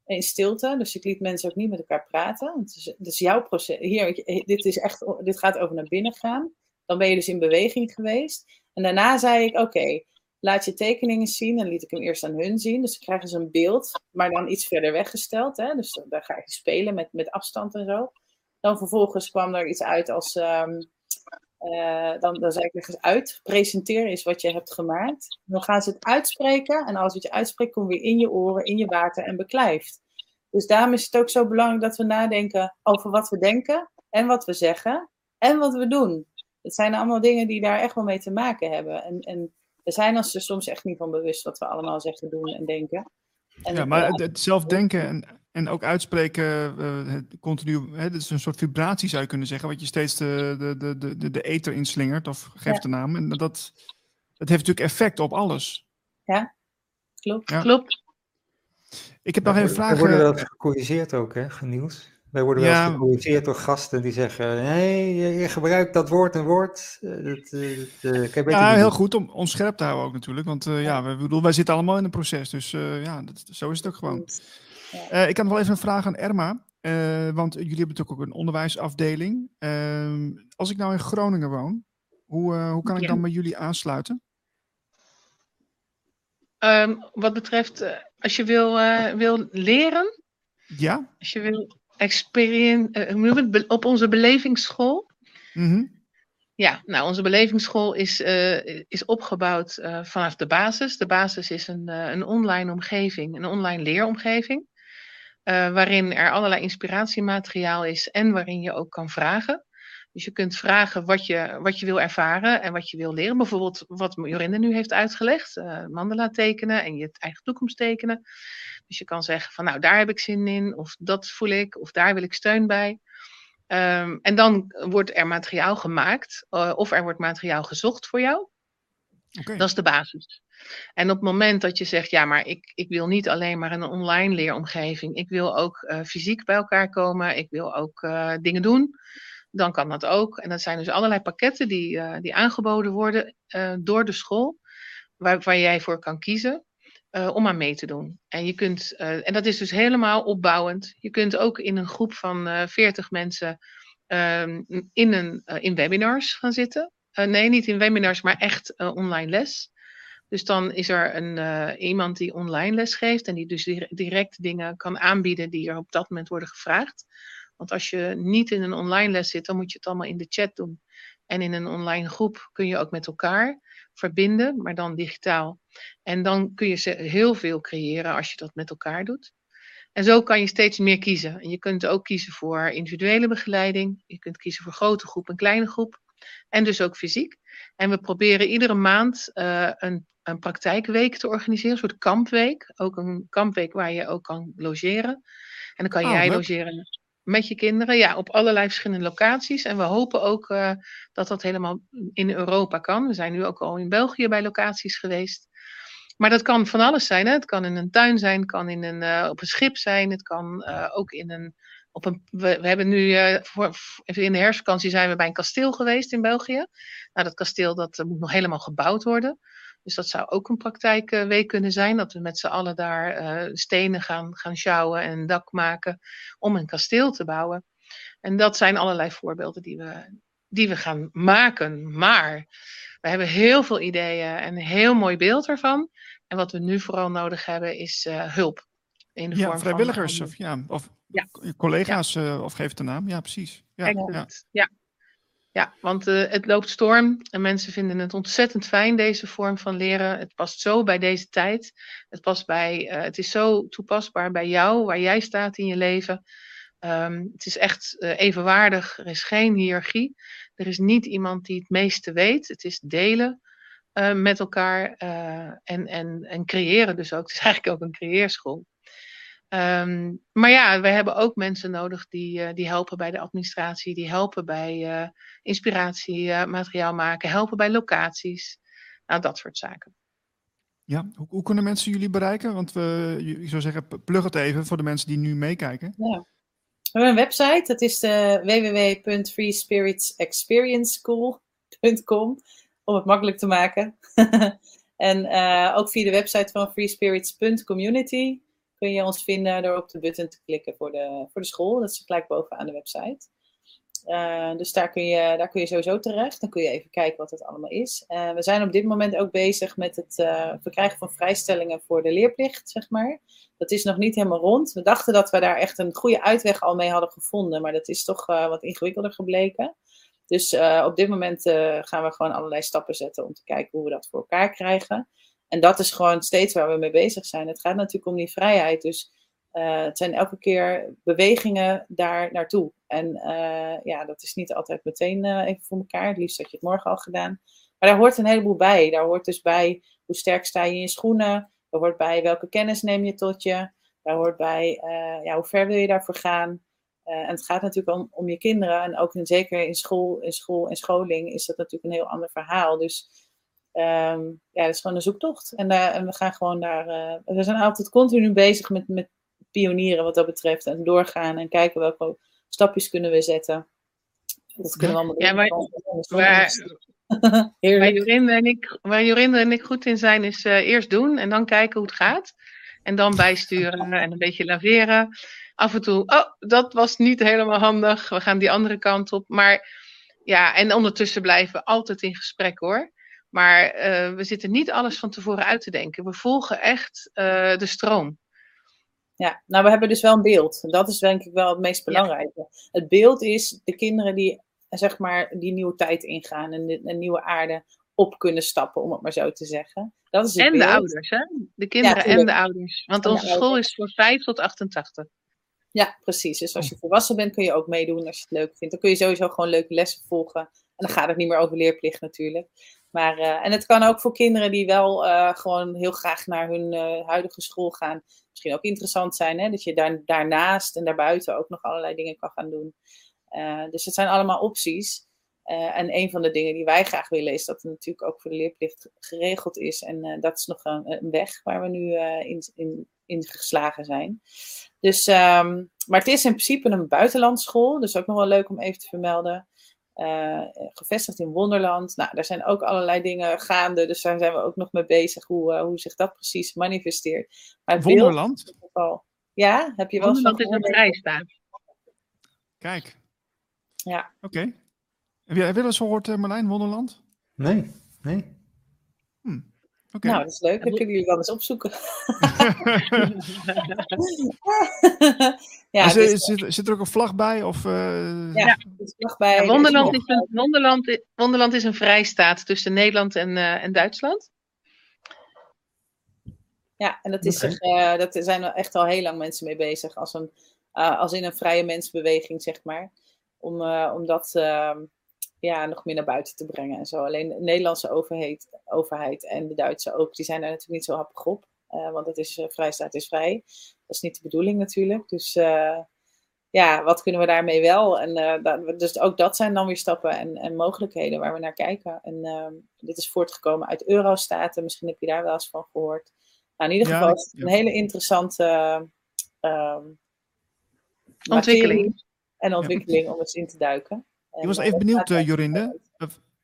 in stilte. Dus ik liet mensen ook niet met elkaar praten. Het is, jouw proces. Hier, dit, is echt, dit gaat over naar binnen gaan. dan ben je dus in beweging geweest. En daarna zei ik, oké, laat je tekeningen zien. En liet ik hem eerst aan hun zien. Dus dan krijgen ze een beeld, maar dan iets verder weggesteld. Hè? Dus daar ga je spelen met, met afstand en zo. Dan vervolgens kwam er iets uit als... ehm, eh, dan, dan zei ik ergens uit. Presenteer is wat je hebt gemaakt. Dan gaan ze het uitspreken. En alles wat je uitspreekt komt weer in je oren, in je water en beklijft. Dus daarom is het ook zo belangrijk dat we nadenken over wat we denken. En wat we zeggen. En wat we doen. Het zijn allemaal dingen die daar echt wel mee te maken hebben. En, en we zijn ons er soms echt niet van bewust wat we allemaal zeggen, doen en denken. En Ja, maar het, het zelf denken en, en ook uitspreken, eh, het continu, hè, dat is een soort vibratie zou je kunnen zeggen, wat je steeds de, de, de, de, de, ether inslingert, of geeft Ja. de naam. En dat, dat heeft natuurlijk effect op alles. klopt. Ja. Klopt. Ik heb nog even vragen. worden wel gecorrigeerd ook, hè, Niels? Wij worden wel Ja. gecorrigeerd door gasten die zeggen: nee, je, je gebruikt dat woord en woord. eh, Dat, eh, dat, Ja, heel doen." goed om ons scherp te houden ook natuurlijk. Want eh, ja, we, bedoel, wij zitten allemaal in een proces. Dus eh, ja, dat, zo is het ook gewoon. Eh, ik had nog wel even een vraag aan Erma. eh, want jullie hebben natuurlijk ook een onderwijsafdeling. Ehm, als ik nou in Groningen woon, hoe, eh, hoe kan ik Ja. dan bij jullie aansluiten? Ehm, wat betreft, als je wil, wil leren, Ja? als je wil? Be- op onze belevingsschool. Mhm. Ja, nou, onze belevingsschool is, is opgebouwd vanaf de basis. De basis is een, een online omgeving, een online leeromgeving. Eh, waarin er allerlei inspiratiemateriaal is en waarin je ook kan vragen. Dus je kunt vragen wat je, wat je wil ervaren en wat je wil leren. Bijvoorbeeld wat Jorinde nu heeft uitgelegd. eh, mandala tekenen en je eigen toekomst tekenen. Dus je kan zeggen van nou daar heb ik zin in. Of dat voel ik. Of daar wil ik steun bij. Ehm, en dan wordt er materiaal gemaakt. eh, of er wordt materiaal gezocht voor jou. Dat is de basis. En op het moment dat je zegt, ja, maar ik, ik wil niet alleen maar een online leeromgeving. Ik wil ook eh, fysiek bij elkaar komen. Ik wil ook eh, dingen doen. Dan kan dat ook. En dat zijn dus allerlei pakketten die, eh, die aangeboden worden door de school. Waar, waar jij voor kan kiezen om aan mee te doen. En, je kunt, en dat is dus helemaal opbouwend. Je kunt ook in een groep van eh 40 mensen ehm, in, een, in webinars gaan zitten. Eh, nee, niet in webinars, maar echt eh, online les. Dus dan is er een, eh, iemand die online les geeft en die dus dire- direct dingen kan aanbieden die er op dat moment worden gevraagd. Want als je niet in een online les zit, dan moet je het allemaal in de chat doen. En in een online groep kun je ook met elkaar verbinden, maar dan digitaal. En dan kun je ze heel veel creëren als je dat met elkaar doet. En zo kan je steeds meer kiezen. En je kunt ook kiezen voor individuele begeleiding. Je kunt kiezen voor grote groep en kleine groep. En dus ook fysiek. En we proberen iedere maand eh, een, een praktijkweek te organiseren, een soort kampweek. Ook een kampweek waar je ook kan logeren. En dan kan Oh, jij leuk. logeren met je kinderen, ja, op allerlei verschillende locaties. En we hopen ook eh, dat dat helemaal in Europa kan. We zijn nu ook al in België bij locaties geweest. Maar dat kan van alles zijn. Hè? Het kan in een tuin zijn, het kan in een, eh, op een schip zijn, het kan ook in een. Op een we, we hebben nu, eh, voor, in de herfstvakantie zijn we bij een kasteel geweest in België. Nou, dat kasteel dat eh, moet nog helemaal gebouwd worden. Dus dat zou ook een praktijkweek kunnen zijn. Dat we met z'n allen daar eh, stenen gaan, gaan sjouwen en een dak maken om een kasteel te bouwen. En dat zijn allerlei voorbeelden die we, die we gaan maken. Maar we hebben heel veel ideeën en een heel mooi beeld ervan. En wat we nu vooral nodig hebben is eh, hulp. In de Ja, vorm vrijwilligers van, of, ja, of Ja. collega's, eh, of geef het een naam. Ja, precies. Ja, ja. Ja. Ja, want eh, het loopt storm en mensen vinden het ontzettend fijn, deze vorm van leren. Het past zo bij deze tijd. Het, past bij, eh, het is zo toepasbaar bij jou, waar jij staat in je leven. Ehm, het is echt evenwaardig. Er is geen hiërarchie. Er is niet iemand die het meeste weet. Het is delen met elkaar en, en, en creëren dus ook. Het is eigenlijk ook een creëerschool. Ehm, maar ja, we hebben ook mensen nodig die, eh, die helpen bij de administratie, die helpen bij eh, inspiratie, eh, materiaal maken, helpen bij locaties. Nou, dat soort zaken. Ja, hoe, hoe kunnen mensen jullie bereiken? Want we, ik zou zeggen, plug het even voor de mensen die nu meekijken. We hebben een website, dat is de www.freespiritsexperienceschool.com om het makkelijk te maken. en eh, ook via de website van freespirits.community kun je ons vinden door op de button te klikken voor de, voor de school. Dat is gelijk bovenaan de website. Uh, dus daar kun, je, daar kun je sowieso terecht. Dan kun je even kijken wat het allemaal is. Uh, we zijn op dit moment ook bezig met het uh, verkrijgen van vrijstellingen voor de leerplicht, zeg maar. Dat is nog niet helemaal rond. We dachten dat we daar echt een goede uitweg al mee hadden gevonden, maar dat is toch wat ingewikkelder gebleken. Dus op dit moment gaan we gewoon allerlei stappen zetten om te kijken hoe we dat voor elkaar krijgen. En dat is gewoon steeds waar we mee bezig zijn. Het gaat natuurlijk om die vrijheid. Dus uh, het zijn elke keer bewegingen daar naartoe. En uh, ja, dat is niet altijd meteen uh, even voor elkaar. Het liefst had je het morgen al gedaan. Maar daar hoort een heleboel bij. Daar hoort dus bij hoe sterk sta je in je schoenen. Daar hoort bij welke kennis neem je tot je. Daar hoort bij ja, hoe ver wil je daarvoor gaan. en het gaat natuurlijk om, om je kinderen. En ook zeker in school, in school en scholing is dat natuurlijk een heel ander verhaal. Dus um, ja, dat is gewoon een zoektocht. En, en we gaan gewoon daar. we zijn altijd continu bezig met, met pionieren wat dat betreft. En doorgaan en kijken welke stapjes kunnen we zetten. Dat kunnen we allemaal ja, maar, waar, waar, Jorinde en ik, waar Jorinde en ik goed in zijn, is uh, eerst doen en dan kijken hoe het gaat. En dan bijsturen en een beetje laveren. Af en toe, oh, dat was niet helemaal handig. We gaan die andere kant op. Maar ja, en ondertussen blijven we altijd in gesprek hoor. Maar uh, we zitten niet alles van tevoren uit te denken. We volgen echt uh, de stroom. Ja, nou we hebben dus wel een beeld. Dat is denk ik wel het meest belangrijke. Het beeld is de kinderen die zeg maar die nieuwe tijd ingaan en de, nieuwe aarde op kunnen stappen, om het maar zo te zeggen. Dat is het en beeld. de ouders, hè? De kinderen en de ouders. Want onze school is voor 5 tot 88. Ja, precies. Dus als je volwassen bent, kun je ook meedoen als je het leuk vindt. Dan kun je sowieso gewoon leuke lessen volgen. En dan gaat het niet meer over leerplicht natuurlijk. Maar, uh, en het kan ook voor kinderen die wel uh, gewoon heel graag naar hun uh, huidige school gaan. Misschien ook interessant zijn, hè? dat je daar, daarnaast en daarbuiten ook nog allerlei dingen kan gaan doen. dus het zijn allemaal opties. en een van de dingen die wij graag willen is dat het natuurlijk ook voor de leerplicht geregeld is. En dat is nog een, weg waar we nu in, in, in geslagen zijn. Dus, um, maar het is in principe een buitenlandschool. Dus ook nog wel leuk om even te vermelden. Uh, gevestigd in Wonderland. Nou, daar zijn ook allerlei dingen gaande, dus daar zijn we ook nog mee bezig hoe, uh, hoe zich dat precies manifesteert. Maar Wonderland? Geval, ja, heb je wel Wonderland is een vrijstaat. Kijk. Ja. Oké. Okay. Heb jij wel eens gehoord, uh, Marlijn, Wonderland? Nee, nee. Okay. Nou, dat is leuk. Dan kunnen jullie wel eens opzoeken. ja, zit, is... zit, zit, er ook een vlag bij? Of, uh... Ja, er is vlag bij. Ja, Wonderland, is een, Wonderland, Wonderland is een vrijstaat tussen Nederland en, uh, en Duitsland. Ja, en dat, is okay. zich, uh, dat zijn er echt al heel lang mensen mee bezig. Als, een, als in een vrije mensbeweging, zeg maar. Om, omdat ehm, ja, nog meer naar buiten te brengen en zo. Alleen de Nederlandse overheid, overheid en de Duitse ook, die zijn daar natuurlijk niet zo happig op. Uh, want het is uh, vrijstaat is vrij. Dat is niet de bedoeling natuurlijk. Dus uh, ja, wat kunnen we daarmee wel? En dat, dus ook dat zijn dan weer stappen en, en mogelijkheden waar we naar kijken. En ehm, dit is voortgekomen uit Eurostaten. Misschien heb je daar wel eens van gehoord. Nou, in ieder geval ja, is het een hele interessante ehm, ontwikkeling. En ontwikkeling om eens in te duiken. Ik was even benieuwd, uh, Jorinde.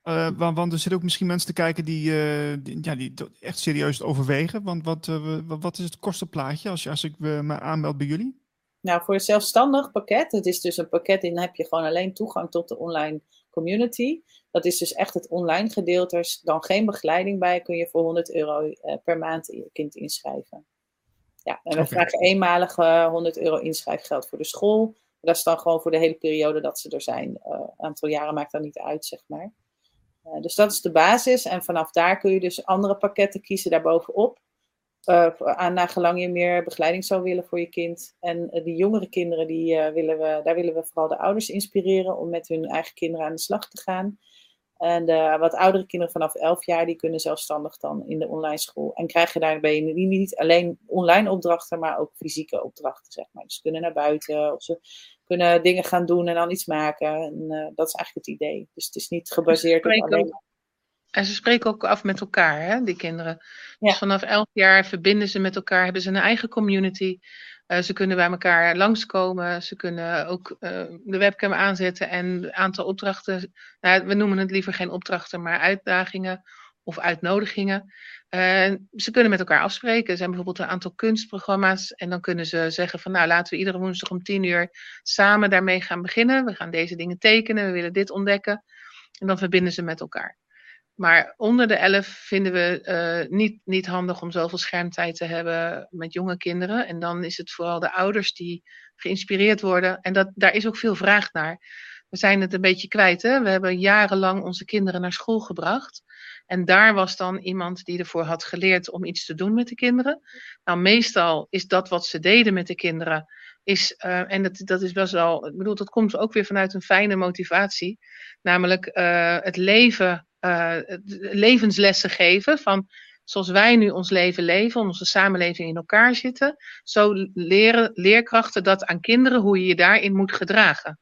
Uh, want, want, er zitten ook misschien mensen te kijken die, uh, die, ja, die echt serieus overwegen. Want wat, uh, wat is het kostenplaatje als, als ik me aanmeld bij jullie? Nou, voor het zelfstandig pakket, het is dus een pakket, dan heb je gewoon alleen toegang tot de online community. Dat is dus echt het online gedeelte. Er is dan geen begeleiding bij, kun je voor 100 euro per maand je kind inschrijven. Ja, en we okay. vragen eenmalig 100 euro inschrijfgeld voor de school. Dat is dan gewoon voor de hele periode dat ze er zijn. Een uh, aantal jaren maakt dat niet uit, zeg maar. Uh, dus dat is de basis. En vanaf daar kun je dus andere pakketten kiezen daarbovenop. Uh, aan naar gelang je meer begeleiding zou willen voor je kind. En die jongere kinderen, die, willen we, daar willen we vooral de ouders inspireren om met hun eigen kinderen aan de slag te gaan. En de wat oudere kinderen vanaf 11 jaar, die kunnen zelfstandig dan in de online school. En krijgen daarbij niet alleen online opdrachten, maar ook fysieke opdrachten, zeg maar. Dus ze kunnen naar buiten, of ze kunnen dingen gaan doen en dan iets maken. En uh, dat is eigenlijk het idee. Dus het is niet gebaseerd op alleen... En ze spreken ook af met elkaar, hè, die kinderen. Ja. Dus vanaf 11 jaar verbinden ze met elkaar, hebben ze een eigen community. Uh, ze kunnen bij elkaar langskomen. Ze kunnen ook uh, de webcam aanzetten en een aantal opdrachten. Nou, we noemen het liever geen opdrachten, maar uitdagingen of uitnodigingen. Uh, ze kunnen met elkaar afspreken. Er zijn bijvoorbeeld een aantal kunstprogramma's. En dan kunnen ze zeggen van nou laten we iedere woensdag om tien uur samen daarmee gaan beginnen. We gaan deze dingen tekenen, we willen dit ontdekken. En dan verbinden ze met elkaar. Maar onder de elf vinden we uh, niet, niet handig om zoveel schermtijd te hebben met jonge kinderen. En dan is het vooral de ouders die geïnspireerd worden. En dat, daar is ook veel vraag naar. We zijn het een beetje kwijt. Hè? We hebben jarenlang onze kinderen naar school gebracht. En daar was dan iemand die ervoor had geleerd om iets te doen met de kinderen. Nou, meestal is dat wat ze deden met de kinderen. Is, uh, en dat, dat is best wel, ik bedoel, dat komt ook weer vanuit een fijne motivatie. Namelijk uh, het leven, uh, levenslessen geven van zoals wij nu ons leven leven, onze samenleving in elkaar zitten. Zo leren leerkrachten dat aan kinderen hoe je je daarin moet gedragen.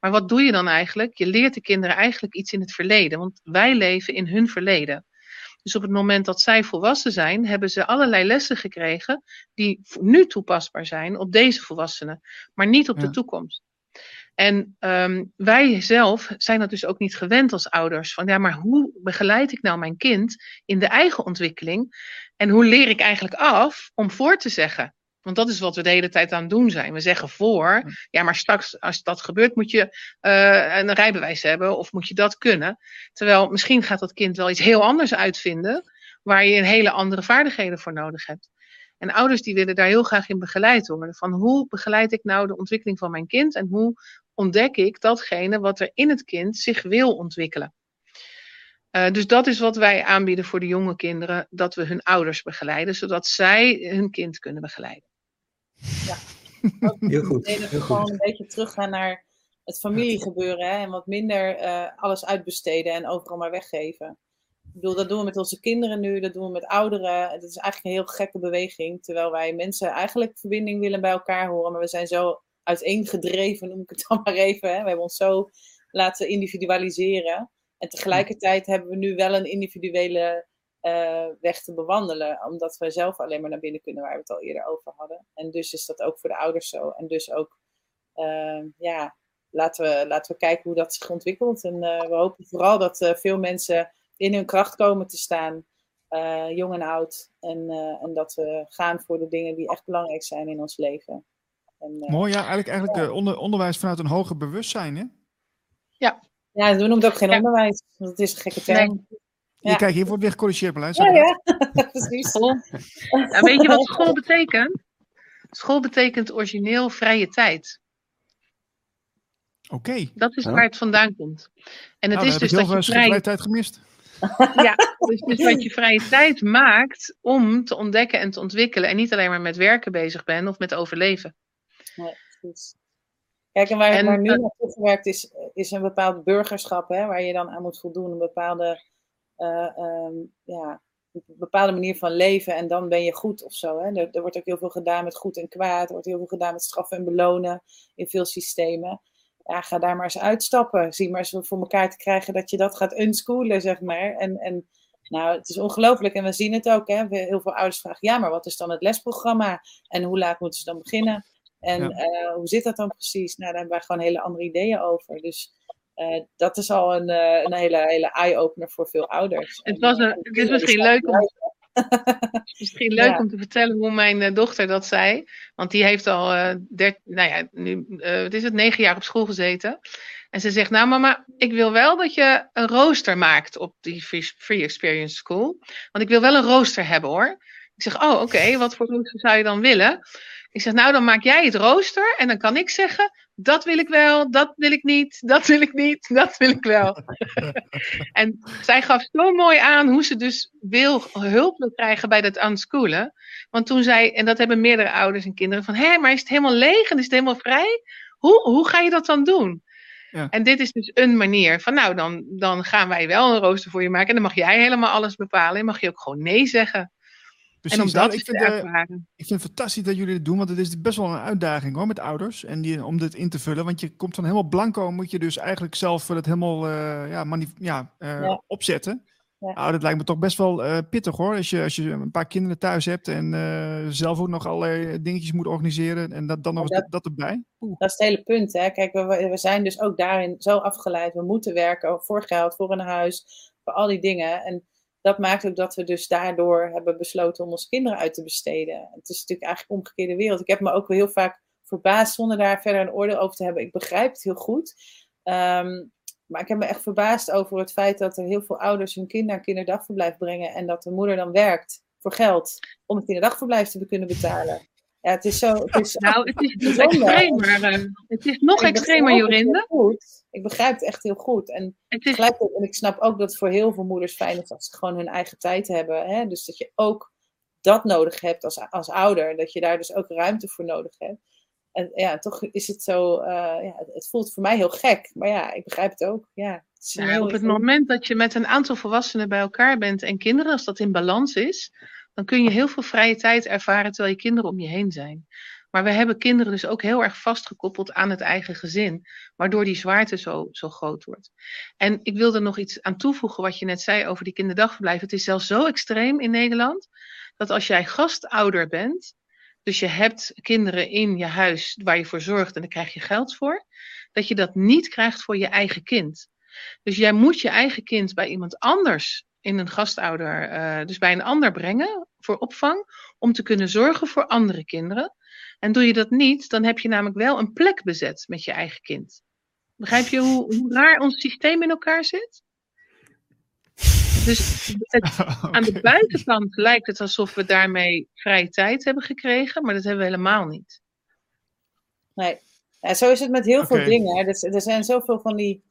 Maar wat doe je dan eigenlijk? Je leert de kinderen eigenlijk iets in het verleden, want wij leven in hun verleden. Dus op het moment dat zij volwassen zijn, hebben ze allerlei lessen gekregen die nu toepasbaar zijn op deze volwassenen, maar niet op ja. de toekomst. En um, wij zelf zijn dat dus ook niet gewend als ouders. Van ja, maar hoe begeleid ik nou mijn kind in de eigen ontwikkeling? En hoe leer ik eigenlijk af om voor te zeggen? Want dat is wat we de hele tijd aan het doen zijn. We zeggen voor, ja, maar straks als dat gebeurt moet je uh, een rijbewijs hebben of moet je dat kunnen. Terwijl misschien gaat dat kind wel iets heel anders uitvinden, waar je een hele andere vaardigheden voor nodig hebt. En ouders die willen daar heel graag in begeleid worden. Van hoe begeleid ik nou de ontwikkeling van mijn kind en hoe ontdek ik datgene wat er in het kind zich wil ontwikkelen. Uh, dus dat is wat wij aanbieden voor de jonge kinderen, dat we hun ouders begeleiden, zodat zij hun kind kunnen begeleiden. Ja, heel goed. Nee, dat we gewoon een beetje teruggaan naar het familiegebeuren hè, en wat minder uh, alles uitbesteden en overal maar weggeven. Ik bedoel, dat doen we met onze kinderen nu, dat doen we met ouderen. Het is eigenlijk een heel gekke beweging, terwijl wij mensen eigenlijk verbinding willen bij elkaar horen, maar we zijn zo uiteengedreven, noem ik het dan maar even. Hè. We hebben ons zo laten individualiseren. En tegelijkertijd hebben we nu wel een individuele uh, weg te bewandelen, omdat we zelf alleen maar naar binnen kunnen, waar we het al eerder over hadden. En dus is dat ook voor de ouders zo. En dus ook, uh, ja, laten we, laten we kijken hoe dat zich ontwikkelt. En uh, we hopen vooral dat veel mensen in hun kracht komen te staan, jong en oud. En, en dat we gaan voor de dingen die echt belangrijk zijn in ons leven. En, Mooi, ja, eigenlijk, eigenlijk ja. Onder, onderwijs vanuit een hoger bewustzijn, hè? Ja. Ja, we noemen het ook geen ja. onderwijs, want het is een gekke term. Nee. Ja. Kijk, hier wordt weer gecorrigeerd, Marlijn. Ja, ja. precies. Weet je wat school betekent? School betekent origineel vrije tijd. Oké. Okay. Dat is waar het vandaan komt. En het nou, is dus dat je vrije tijd gemist. ja, dus, dus wat je vrije tijd maakt om te ontdekken en te ontwikkelen. En niet alleen maar met werken bezig bent of met overleven. Ja, precies. Kijk, en waar, en, waar nu naartoe gewerkt is, is een bepaald burgerschap, hè, waar je dan aan moet voldoen. Een bepaalde, uh, um, ja, een bepaalde manier van leven en dan ben je goed of zo. Hè. Er, er, wordt ook heel veel gedaan met goed en kwaad. Er wordt heel veel gedaan met straffen en belonen in veel systemen. Ja, ga daar maar eens uitstappen. Zie maar eens voor elkaar te krijgen dat je dat gaat unschoolen, zeg maar. En, en nou, het is ongelooflijk en we zien het ook. Hè. Heel veel ouders vragen, ja, maar wat is dan het lesprogramma? En hoe laat moeten ze dan beginnen? En ja. uh, hoe zit dat dan precies? Nou, daar hebben wij gewoon hele andere ideeën over. Dus uh, dat is al een, uh, een hele, hele eye-opener voor veel ouders. Het, was een, het is misschien leuk om, misschien leuk ja. om te vertellen hoe mijn dochter dat zei. Want die heeft al, der, nou ja, nu, wat is het, negen jaar op school gezeten. En ze zegt, nou mama, ik wil wel dat je een rooster maakt op die Free, free Experience School. Want ik wil wel een rooster hebben hoor. Ik zeg, oh oké, okay, wat voor rooster zou je dan willen? Ik zeg, nou dan maak jij het rooster en dan kan ik zeggen, dat wil ik wel, dat wil ik niet, dat wil ik niet, dat wil ik wel. en zij gaf zo mooi aan hoe ze dus wil, hulp wil krijgen bij dat unschoolen. Want toen zij, en dat hebben meerdere ouders en kinderen, van hé, maar is het helemaal leeg en is het helemaal vrij? Hoe, hoe ga je dat dan doen? Ja. En dit is dus een manier van, nou, dan, dan gaan wij wel een rooster voor je maken. En dan mag jij helemaal alles bepalen. En mag je ook gewoon nee zeggen. Precies, en om dat ik, vind, uh, ik vind het fantastisch dat jullie dit doen, want het is best wel een uitdaging hoor, met ouders. En die, om dit in te vullen, want je komt van helemaal blanco, moet je dus eigenlijk zelf dat helemaal uh, ja, ja, uh, ja, opzetten. Ja. Nou, dat lijkt me toch best wel pittig hoor, als je, als je een paar kinderen thuis hebt en zelf ook nog allerlei dingetjes moet organiseren en dat, dan nog dat, dat erbij. Oeh. Dat is het hele punt hè. Kijk, we, we zijn dus ook daarin zo afgeleid. We moeten werken voor geld, voor een huis, voor al die dingen. En dat maakt ook dat we dus daardoor hebben besloten om onze kinderen uit te besteden. Het is natuurlijk eigenlijk omgekeerde wereld. Ik heb me ook wel heel vaak verbaasd, zonder daar verder een oordeel over te hebben. Ik begrijp het heel goed. Ehm, maar ik heb me echt verbaasd over het feit dat er heel veel ouders hun kind naar kinderdagverblijf brengen en dat de moeder dan werkt voor geld om het kinderdagverblijf te kunnen betalen. Ja, het is zo. Het is nou, het is extremer. Het is nog extremer, Jorinde. Goed. Ik begrijp het echt heel goed. En, het is... en ik snap ook dat het voor heel veel moeders fijn is dat ze gewoon hun eigen tijd hebben. Hè? Dus dat je ook dat nodig hebt als, als ouder. Dat je daar dus ook ruimte voor nodig hebt. En ja, toch is het zo, uh, ja, het voelt voor mij heel gek. Maar ja, ik begrijp het ook. Ja, het ja, op het moment dat je met een aantal volwassenen bij elkaar bent en kinderen, als dat in balans is, dan kun je heel veel vrije tijd ervaren terwijl je kinderen om je heen zijn. Maar we hebben kinderen dus ook heel erg vastgekoppeld aan het eigen gezin, waardoor die zwaarte zo, zo groot wordt. En ik wilde nog iets aan toevoegen wat je net zei over die kinderdagverblijven. Het is zelfs zo extreem in Nederland dat als jij gastouder bent, dus je hebt kinderen in je huis waar je voor zorgt en daar krijg je geld voor, dat je dat niet krijgt voor je eigen kind. Dus jij moet je eigen kind bij iemand anders in een gastouder, uh, dus bij een ander brengen voor opvang, om te kunnen zorgen voor andere kinderen. En doe je dat niet, dan heb je namelijk wel een plek bezet met je eigen kind. Begrijp je hoe, hoe raar ons systeem in elkaar zit? Dus het, aan de buitenkant lijkt het alsof we daarmee vrije tijd hebben gekregen, maar dat hebben we helemaal niet. Nee, ja, zo is het met heel veel dingen. Er, er zijn zoveel van die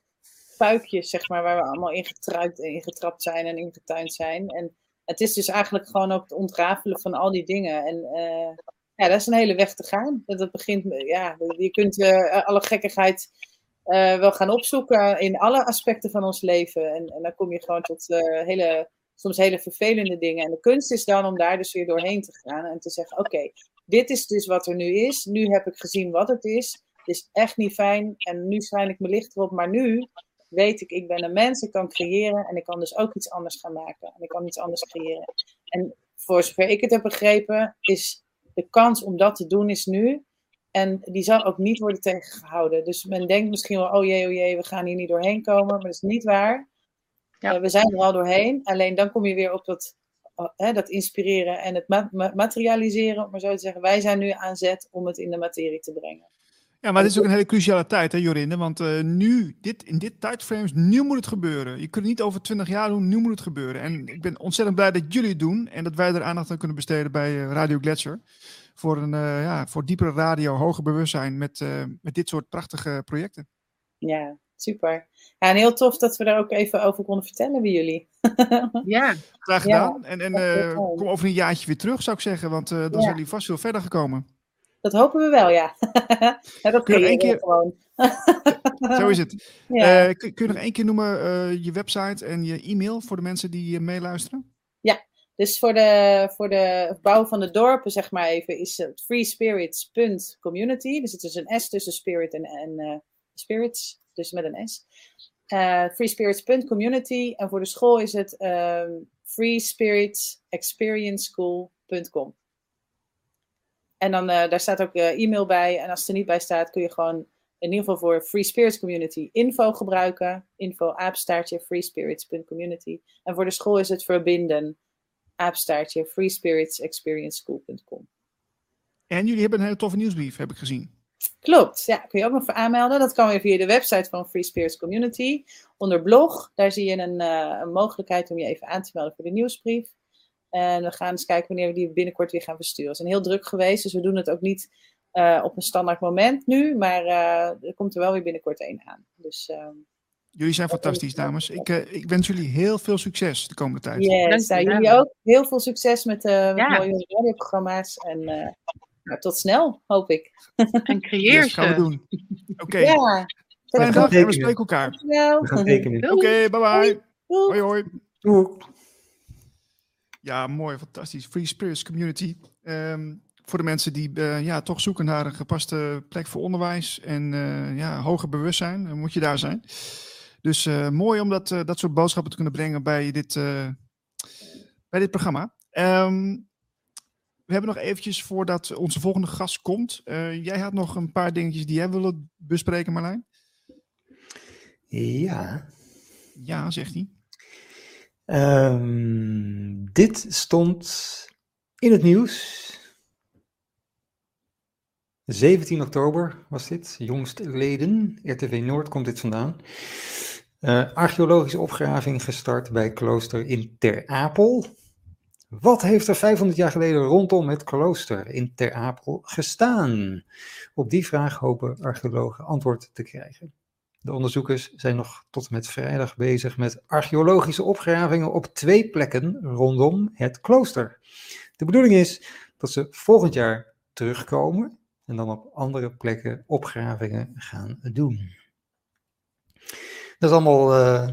puikjes, zeg maar, waar we allemaal ingetruid, ingetrapt zijn en ingetuind zijn. En het is dus eigenlijk gewoon ook het ontrafelen van al die dingen. En uh, ja, dat is een hele weg te gaan. Dat begint, ja, je kunt uh, alle gekkigheid uh, wel gaan opzoeken in alle aspecten van ons leven. En, en dan kom je gewoon tot hele, soms hele vervelende dingen. En de kunst is dan om daar dus weer doorheen te gaan en te zeggen: Oké, dit is dus wat er nu is. Nu heb ik gezien wat het is. Het is echt niet fijn. En nu schijn ik mijn licht erop. Maar nu weet ik, ik ben een mens, ik kan creëren en ik kan dus ook iets anders gaan maken. En ik kan iets anders creëren. En voor zover ik het heb begrepen, is de kans om dat te doen is nu. En die zal ook niet worden tegengehouden. Dus men denkt misschien wel, oh jee, oh jee, we gaan hier niet doorheen komen. Maar dat is niet waar. Ja. Uh, we zijn er al doorheen. Alleen dan kom je weer op dat, uh, dat inspireren en het ma materialiseren, om maar zo te zeggen. Wij zijn nu aan zet om het in de materie te brengen. Ja, maar dit is ook een hele cruciale tijd, hè, Jorinde? Want uh, nu, dit, in dit tijdframe, nu moet het gebeuren. Je kunt het niet over twintig jaar doen, nu moet het gebeuren. En ik ben ontzettend blij dat jullie het doen en dat wij er aandacht aan kunnen besteden bij uh, Radio Gletscher. Voor, een, uh, ja, voor diepere radio, hoger bewustzijn met, met dit soort prachtige projecten. Ja, super. Ja, en heel tof dat we daar ook even over konden vertellen bij jullie. ja. Graag gedaan. Ja, en en kom over een jaartje weer terug, zou ik zeggen, want dan ja. zijn jullie vast veel verder gekomen. Dat hopen we wel, ja. ja dat kun je keer... gewoon. Zo is het. Ja. Uh, kun, kun, je nog één keer noemen uh, je website en je e-mail voor de mensen die uh, meeluisteren? Ja, dus voor de, voor de bouw van de dorpen, zeg maar even, is het freespirits.community. Dus het is een S tussen spirit en, en spirits, dus met een S. freespirits.community. En voor de school is het freespiritsexperienceschool.com. En dan uh, daar staat ook uh, e-mail bij. En als het er niet bij staat, kun je gewoon in ieder geval voor Free Spirits Community info gebruiken. Info aapstaartje freespirits.community. En voor de school is het verbinden aapstaartje freespiritsexperienceschool.com. En jullie hebben een hele toffe nieuwsbrief, heb ik gezien. Klopt, ja, kun je ook nog voor aanmelden. Dat kan weer via de website van Free Spirits Community. Onder blog, daar zie je een, uh, een mogelijkheid om je even aan te melden voor de nieuwsbrief. En we gaan eens kijken wanneer we die binnenkort weer gaan versturen. We zijn heel druk geweest, dus we doen het ook niet uh, op een standaard moment nu. Maar uh, er komt er wel weer binnenkort één aan. Dus, uh, jullie zijn fantastisch, dames. Ik, eh, ik, wens jullie heel veel succes de komende tijd. Yes, nou, jullie ook. Heel veel succes met, met ja. mooie radioprogramma's. En nou, tot snel, hoop ik. En creëer yes, gaan we doen. Oké. Okay. Ja. Fijne dag en we spreken elkaar. We gaan tekenen. Oké, okay, bye bye. Hoi hoi. Doei. Ja, mooi, fantastisch. Free Spirits Community. Um, voor de mensen die uh, ja, toch zoeken naar een gepaste plek voor onderwijs en uh, ja, hoger bewustzijn, dan moet je daar zijn. Dus uh, mooi om dat, dat soort boodschappen te kunnen brengen bij dit, bij dit programma. Um, we hebben nog eventjes voordat onze volgende gast komt. jij had nog een paar dingetjes die jij wilde bespreken, Marlijn? Ja. Ja, zegt hij. Ehm, dit stond in het nieuws. 17 oktober was dit, jongstleden. RTV Noord komt dit vandaan. Uh, archeologische opgraving gestart bij klooster in Ter Apel. Wat heeft er 500 jaar geleden rondom het klooster in Ter Apel gestaan? Op die vraag hopen archeologen antwoord te krijgen. De onderzoekers zijn nog tot en met vrijdag bezig met archeologische opgravingen op twee plekken rondom het klooster. De bedoeling is dat ze volgend jaar terugkomen en dan op andere plekken opgravingen gaan doen. Dat is allemaal uh,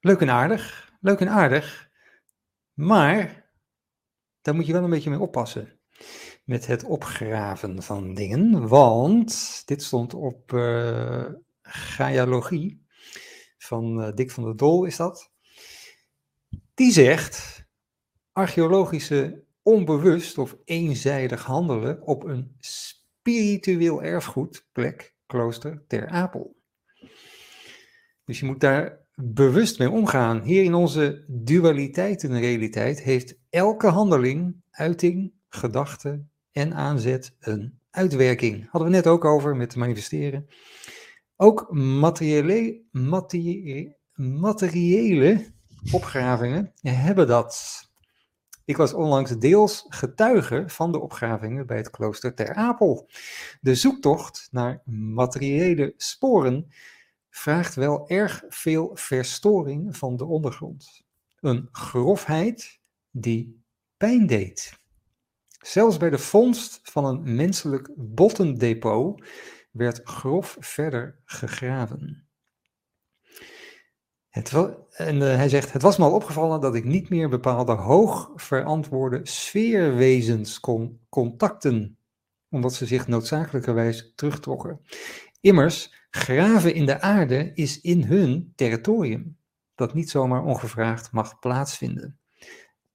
leuk en aardig. Leuk en aardig. Maar daar moet je wel een beetje mee oppassen. Met het opgraven van dingen. Want dit stond op uh, Gaialogie. Van uh, Dick van der Dol is dat. Die zegt. Archeologische onbewust of eenzijdig handelen op een spiritueel erfgoedplek, klooster Ter Apel. Dus je moet daar bewust mee omgaan. Hier in onze dualiteitenrealiteit heeft elke handeling, uiting, gedachte en aanzet een uitwerking. Hadden we net ook over met manifesteren. Ook materiële, materiële opgravingen hebben dat. Ik was onlangs deels getuige van de opgravingen bij het klooster Ter Apel. De zoektocht naar materiële sporen vraagt wel erg veel verstoring van de ondergrond. Een grofheid die pijn deed. Zelfs bij de vondst van een menselijk bottendepot werd grof verder gegraven. Het en uh, hij zegt: Het was me al opgevallen dat ik niet meer bepaalde hoog verantwoorde sfeerwezens kon contacten, omdat ze zich noodzakelijkerwijs terugtrokken. Immers, graven in de aarde is in hun territorium, dat niet zomaar ongevraagd mag plaatsvinden.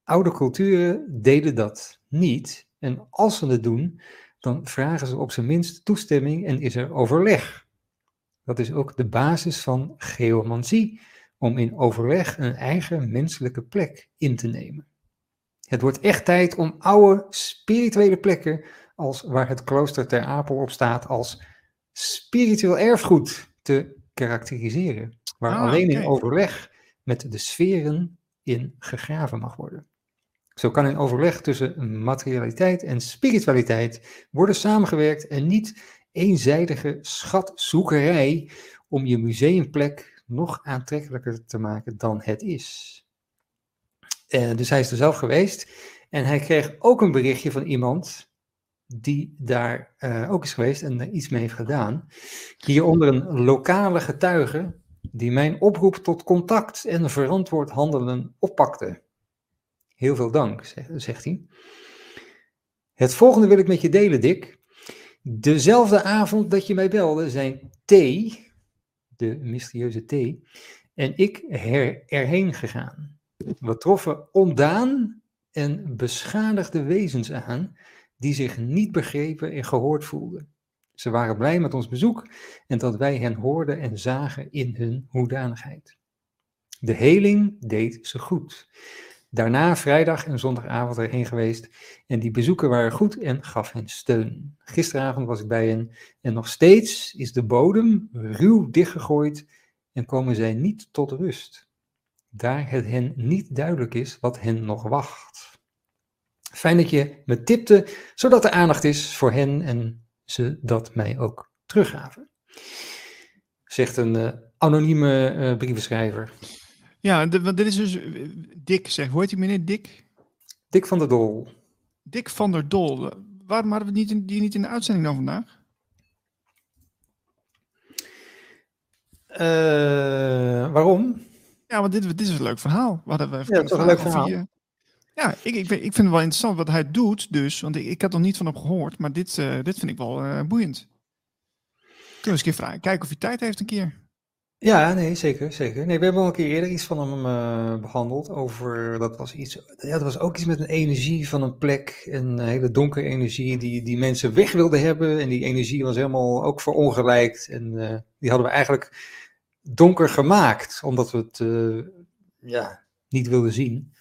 Oude culturen deden dat niet, en als ze het doen, dan vragen ze op zijn minst toestemming en is er overleg. Dat is ook de basis van geomancie, om in overleg een eigen menselijke plek in te nemen. Het wordt echt tijd om oude spirituele plekken, als waar het klooster ter Apel op staat, als spiritueel erfgoed te karakteriseren, waar Ah, alleen in overleg met de sferen in gegraven mag worden. Zo kan in overleg tussen materialiteit en spiritualiteit worden samengewerkt en niet eenzijdige schatzoekerij om je museumplek nog aantrekkelijker te maken dan het is. Eh, dus hij is er zelf geweest en hij kreeg ook een berichtje van iemand die daar eh, ook is geweest en er iets mee heeft gedaan. Hieronder een lokale getuige die mijn oproep tot contact en verantwoord handelen oppakte. Heel veel dank, zegt, hij. Het volgende wil ik met je delen, Dick. Dezelfde avond dat je mij belde, zijn T, de mysterieuze T, en ik erheen gegaan. We troffen ondaan en beschadigde wezens aan die zich niet begrepen en gehoord voelden. Ze waren blij met ons bezoek en dat wij hen hoorden en zagen in hun hoedanigheid. De heling deed ze goed. Daarna vrijdag en zondagavond erheen geweest en die bezoeken waren goed en gaf hen steun. Gisteravond was ik bij hen en nog steeds is de bodem ruw dichtgegooid en komen zij niet tot rust. Daar het hen niet duidelijk is wat hen nog wacht. Fijn dat je me tipte, zodat er aandacht is voor hen en ze dat mij ook teruggaven. Zegt een eh, anonieme eh, brievenschrijver. Ja, want dit is dus eh, Dick, zeg. Hoe heet die meneer Dick? Dick van der Dol. Dick van der Dol. Waarom hadden we niet in, die niet in de uitzending dan vandaag? Eh, waarom? Ja, want dit, dit is een leuk verhaal. We hadden we even Ja, toch een leuk verhaal. eh, ja, ik, ik, vind- ik vind het wel interessant wat hij doet, dus. Want ik, ik had nog niet van hem gehoord, maar dit, dit vind ik wel boeiend. Kunnen we eens een keer vragen, kijken of hij tijd heeft een keer. Ja, nee, zeker, zeker. Nee, we hebben al een keer eerder iets van hem eh, behandeld over, dat was iets, ja, dat was ook iets met een energie van een plek, een hele donkere energie die, die mensen weg wilden hebben en die energie was helemaal ook verongelijkt en eh, die hadden we eigenlijk donker gemaakt, omdat we het, eh, ja, niet wilde zien.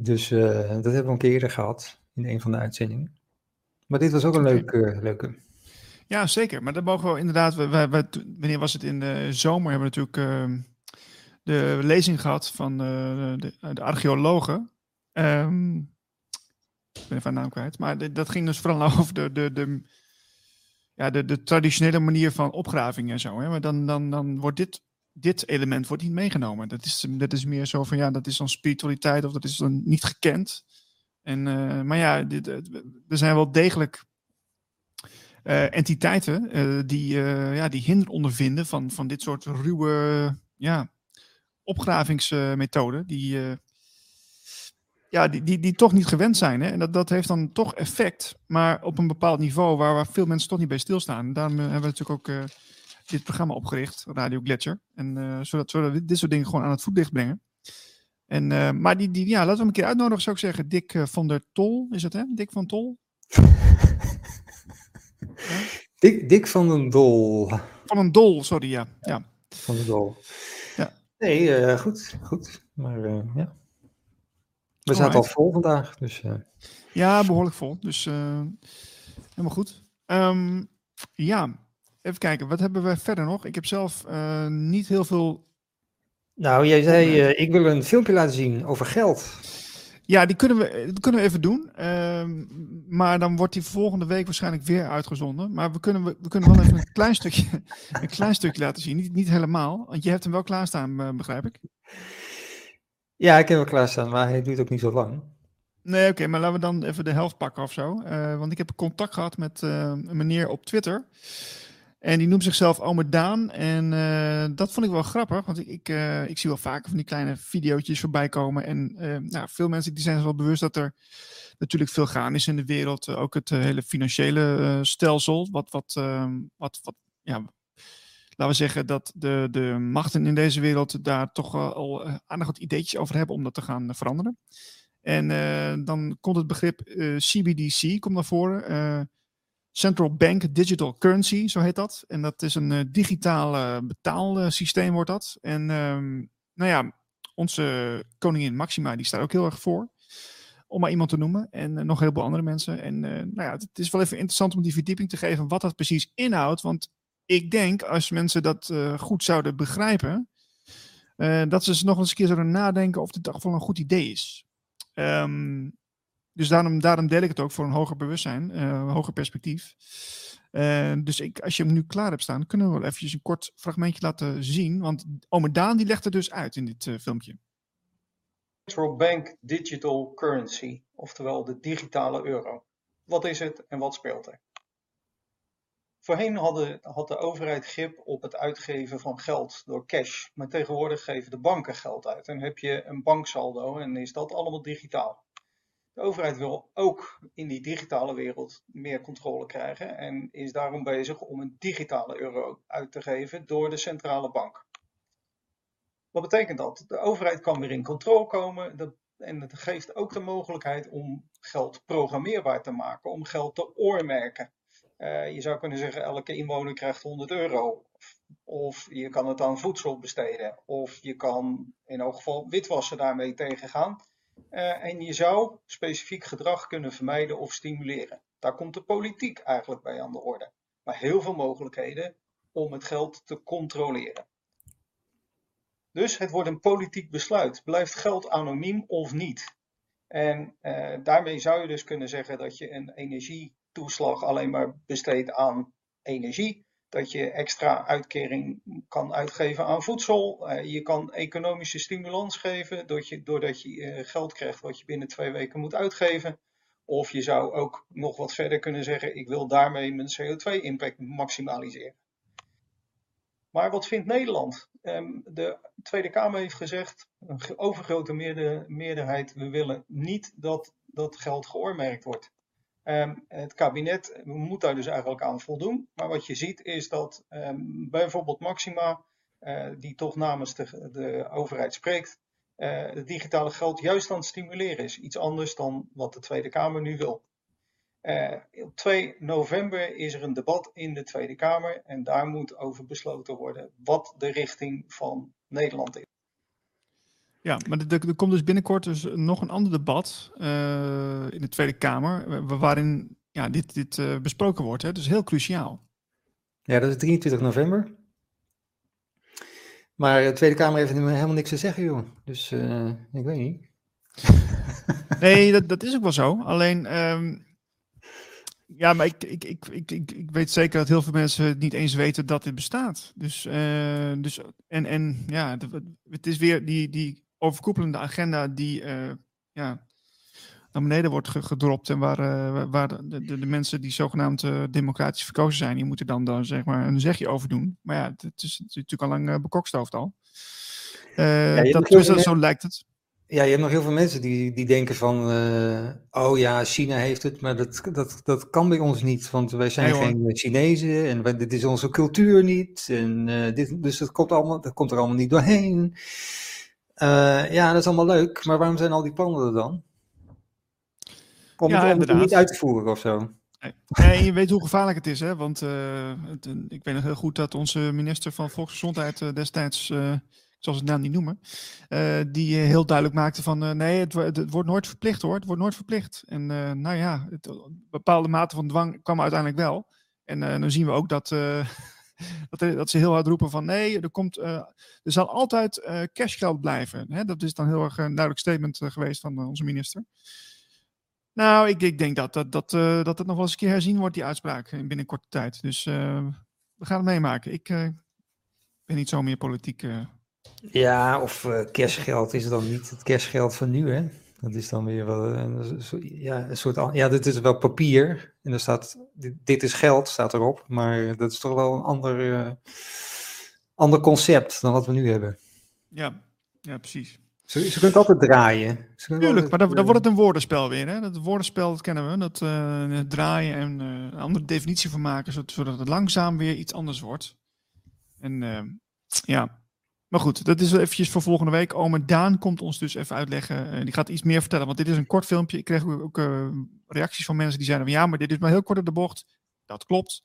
Dus dat hebben we een keer eerder gehad in een van de uitzendingen. Maar dit was ook een leuke, leuke. Ja, zeker. Maar dat mogen we inderdaad. Wij, wanneer was het in de zomer? Hebben we natuurlijk ehm, de lezing gehad van de, de archeologen. Um, ik ben even naam kwijt. Maar dat ging dus vooral over de, de, de, ja, de, de traditionele manier van opgraving en zo. Hè? Maar dan, dan, dan wordt dit, dit element wordt niet meegenomen. Dat is, dat is meer zo van ja, dat is dan spiritualiteit of dat is dan niet gekend. En, uh, maar ja, dit, er zijn wel degelijk uh, entiteiten uh, die, ja, die hinder ondervinden van, van dit soort ruwe ja, opgravingsmethoden. Die, ja, die, die, die toch niet gewend zijn. Hè? En dat, dat heeft dan toch effect, maar op een bepaald niveau waar, waar veel mensen toch niet bij stilstaan. En daarom hebben we natuurlijk ook dit programma opgericht, Radio Gletscher. En zodat, zodat we dit soort dingen gewoon aan het voetlicht brengen. En, maar die, die, ja, laten we hem een keer uitnodigen, zou ik zeggen. Dick van der Tol, is het hè? Dick van Tol? Dick, Dick van den Dol. Van een Dol, sorry, ja. ja. Van den Dol. Ja. Nee, uh, goed, goed. Maar ja. We zaten al vol vandaag, dus... Ja, behoorlijk vol. Dus helemaal goed. Um, ja, even kijken. Wat hebben we verder nog? Ik heb zelf niet heel veel nou, jij zei, ik wil een filmpje laten zien over geld. Ja, die kunnen we, dat kunnen we even doen. Uh, maar dan wordt die volgende week waarschijnlijk weer uitgezonden. Maar we kunnen, we kunnen wel even een klein stukje, een klein stukje laten zien. Niet, niet helemaal, want je hebt hem wel klaarstaan, uh, begrijp ik. Ja, ik heb hem klaarstaan, maar hij duurt ook niet zo lang. Nee, oké, okay, maar laten we dan even de helft pakken of zo. Uh, want ik heb contact gehad met een meneer op Twitter. En die noemt zichzelf Ome Daan. En uh, dat vond ik wel grappig, want ik, ik, uh, ik zie wel vaker van die kleine video's voorbij komen. En uh, nou, veel mensen die zijn zich wel bewust dat er natuurlijk veel gaan is in de wereld. ook het hele financiële stelsel, wat, wat, ehm, wat, wat, ja, laten we zeggen dat de, de machten in deze wereld daar toch al aardig wat ideetjes over hebben om dat te gaan veranderen. En dan komt het begrip CBDC, komt naar voren. Central Bank Digital Currency, zo heet dat. En dat is een uh, digitaal betaalsysteem, wordt dat. En um, nou ja, onze koningin Maxima, die staat ook heel erg voor. Om maar iemand te noemen. En uh, nog heel veel andere mensen. En nou ja, het is wel even interessant om die verdieping te geven wat dat precies inhoudt. Want ik denk, als mensen dat goed zouden begrijpen, dat ze nog eens een keer zouden nadenken of dit toch wel een goed idee is. Um, dus daarom, daarom deel ik het ook voor een hoger bewustzijn, uh, een hoger perspectief. Uh, dus ik, als je hem nu klaar hebt staan, kunnen we wel eventjes een kort fragmentje laten zien. Want Ome Daan die legt er dus uit in dit uh, filmpje. Central Bank Digital Currency, oftewel de digitale euro. Wat is het en wat speelt er? Voorheen hadden, had de overheid grip op het uitgeven van geld door cash. Maar tegenwoordig geven de banken geld uit. En heb je een banksaldo en is dat allemaal digitaal. De overheid wil ook in die digitale wereld meer controle krijgen en is daarom bezig om een digitale euro uit te geven door de centrale bank. Wat betekent dat? De overheid kan weer in controle komen en het geeft ook de mogelijkheid om geld programmeerbaar te maken, om geld te oormerken. Uh, je zou kunnen zeggen, elke inwoner krijgt 100 euro. Of je kan het aan voedsel besteden. Of je kan in elk geval witwassen daarmee tegengaan. Uh, en je zou specifiek gedrag kunnen vermijden of stimuleren. Daar komt de politiek eigenlijk bij aan de orde. Maar heel veel mogelijkheden om het geld te controleren. Dus het wordt een politiek besluit. Blijft geld anoniem of niet? En uh, daarmee zou je dus kunnen zeggen dat je een energietoeslag alleen maar besteedt aan energie dat je extra uitkering kan uitgeven aan voedsel. Uh, je kan economische stimulans geven doordat je, doordat je uh, geld krijgt wat je binnen twee weken moet uitgeven. Of je zou ook nog wat verder kunnen zeggen, ik wil daarmee mijn CO2-impact maximaliseren. Maar wat vindt Nederland? Um, de Tweede Kamer heeft gezegd, een overgrote meerderheid, we willen niet dat dat geld geoormerkt wordt. Um, het kabinet moet daar dus eigenlijk aan voldoen. Maar wat je ziet is dat um, bijvoorbeeld Maxima, uh, die toch namens de, overheid spreekt, uh, het digitale geld juist aan het stimuleren is. Iets anders dan wat de Tweede Kamer nu wil. Uh, op 2 november is er een debat in de Tweede Kamer en daar moet over besloten worden wat de richting van Nederland is. Ja, maar er, er komt dus binnenkort dus nog een ander debat uh, in de Tweede Kamer, waarin ja, dit, dit uh, besproken wordt. Hè? Dus heel cruciaal. Ja, dat is 23 november. Maar de Tweede Kamer heeft helemaal niks te zeggen, joh. Dus uh, ik weet niet. nee, dat, dat is ook wel zo. Alleen, um, ja, maar ik, ik, ik, ik, ik, ik weet zeker dat heel veel mensen niet eens weten dat dit bestaat. Dus, uh, dus en, en ja, het is weer die, die overkoepelende agenda die uh, ja, naar beneden wordt gedropt. En waar, uh, waar de, de, de, mensen die zogenaamd uh, democratisch verkozen zijn, die moeten dan, dan zeg maar een zegje over doen. Maar ja, het, is, het is, natuurlijk al lang bekokstoofd al. Ja, dat, dus, zo lijkt het. Ja, je hebt nog heel veel mensen die, die denken van, uh, oh ja, China heeft het, maar dat, dat, dat kan bij ons niet, want wij zijn nee, geen Chinezen en wij, dit is onze cultuur niet. En, uh, dit, dus dat komt, allemaal, dat komt er allemaal niet doorheen. Uh, ja, dat is allemaal leuk, maar waarom zijn al die plannen er dan? Om, ja, het, niet uit te voeren of zo. Nee, je weet hoe gevaarlijk het is, hè? Want het, ik weet nog heel goed dat onze minister van Volksgezondheid destijds zal het naam niet noemen, uh, die heel duidelijk maakte van uh, nee, het, het, wordt nooit verplicht hoor, het wordt nooit verplicht. En uh, nou ja, het, bepaalde mate van dwang kwam uiteindelijk wel. En dan zien we ook dat, dat, dat, ze heel hard roepen van nee, er, komt, er zal altijd cashgeld blijven. Hè? Dat is dan heel erg een duidelijk statement geweest van onze minister. Nou, ik, ik denk dat, dat, dat, dat het nog wel eens een keer herzien wordt, die uitspraak, in binnen korte tijd. Dus we gaan het meemaken. Ik ben niet zo meer politiek ja, of kerstgeld is dan niet het kerstgeld van nu, hè? Dat is dan weer wel een, ja, een soort. Ja, dit is wel papier. En er staat. Dit, dit is geld, staat erop. Maar dat is toch wel een ander, uh, ander concept dan wat we nu hebben. Ja, ja precies. Ze, ze kunt altijd draaien. Tuurlijk, altijd, maar dan, dan, wordt het een woordenspel weer. Hè? Dat woordenspel, dat kennen we. Dat uh, draaien en een andere definitie van maken, zodat het langzaam weer iets anders wordt. En ja, maar goed, dat is eventjes voor volgende week. Ome Daan komt ons dus even uitleggen. Uh, die gaat iets meer vertellen, want dit is een kort filmpje. Ik kreeg ook uh, reacties van mensen die zeiden van ja, maar dit is maar heel kort op de bocht. Dat klopt.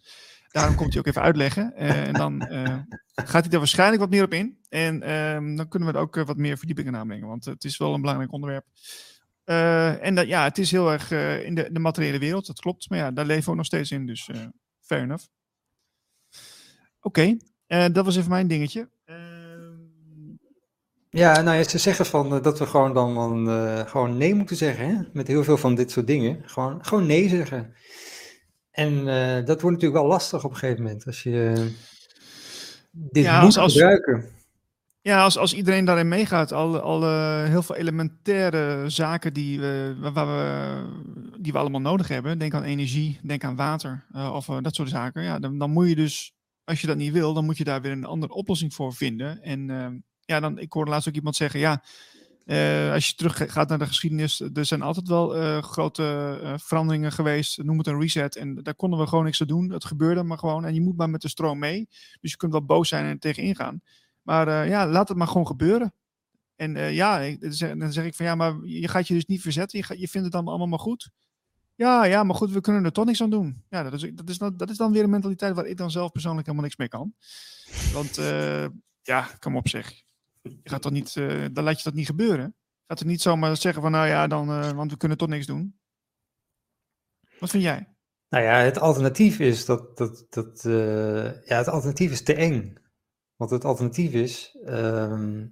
Daarom komt hij ook even uitleggen. Uh, en dan gaat hij er waarschijnlijk wat meer op in. En ehm, dan kunnen we er ook wat meer verdiepingen aanbrengen, want het is wel een belangrijk onderwerp. en dat, ja, het is heel erg in de, de, materiële wereld, dat klopt. Maar ja, daar leven we ook nog steeds in, dus fair enough. Oké, dat was even mijn dingetje. Ja, nou ja, ze zeggen van, uh, dat we gewoon dan uh, gewoon nee moeten zeggen, hè? met heel veel van dit soort dingen. Gewoon, gewoon nee zeggen. En uh, dat wordt natuurlijk wel lastig op een gegeven moment, als je dit ja, moet als, gebruiken. Ja, als, als iedereen daarin meegaat, al, al heel veel elementaire zaken die, we, waar we, die we allemaal nodig hebben, denk aan energie, denk aan water of dat soort zaken, ja, dan, dan moet je dus, als je dat niet wil, dan moet je daar weer een andere oplossing voor vinden. En ja, dan, ik hoorde laatst ook iemand zeggen, ja, uh, als je terug gaat naar de geschiedenis, er zijn altijd wel uh, grote uh, veranderingen geweest, noem het een reset, en daar konden we gewoon niks aan doen. Het gebeurde maar gewoon, en je moet maar met de stroom mee. Dus je kunt wel boos zijn en tegen ingaan. Maar ja, laat het maar gewoon gebeuren. En ja, dan zeg ik van ja, maar je gaat je dus niet verzetten, je, je vindt het dan allemaal maar goed. Ja, ja, maar goed, we kunnen er toch niks aan doen. Ja, dat is, dat is, dat is dan weer een mentaliteit waar ik dan zelf persoonlijk helemaal niks mee kan. Want ja, kom op zeg je gaat toch niet, uh, dan laat je dat niet gebeuren. Je gaat er niet zomaar zeggen van, nou ja, dan, uh, want we kunnen toch niks doen. Wat vind jij? Nou ja, het alternatief is dat, dat, dat uh, ja, het alternatief is te eng. Want het alternatief is uh,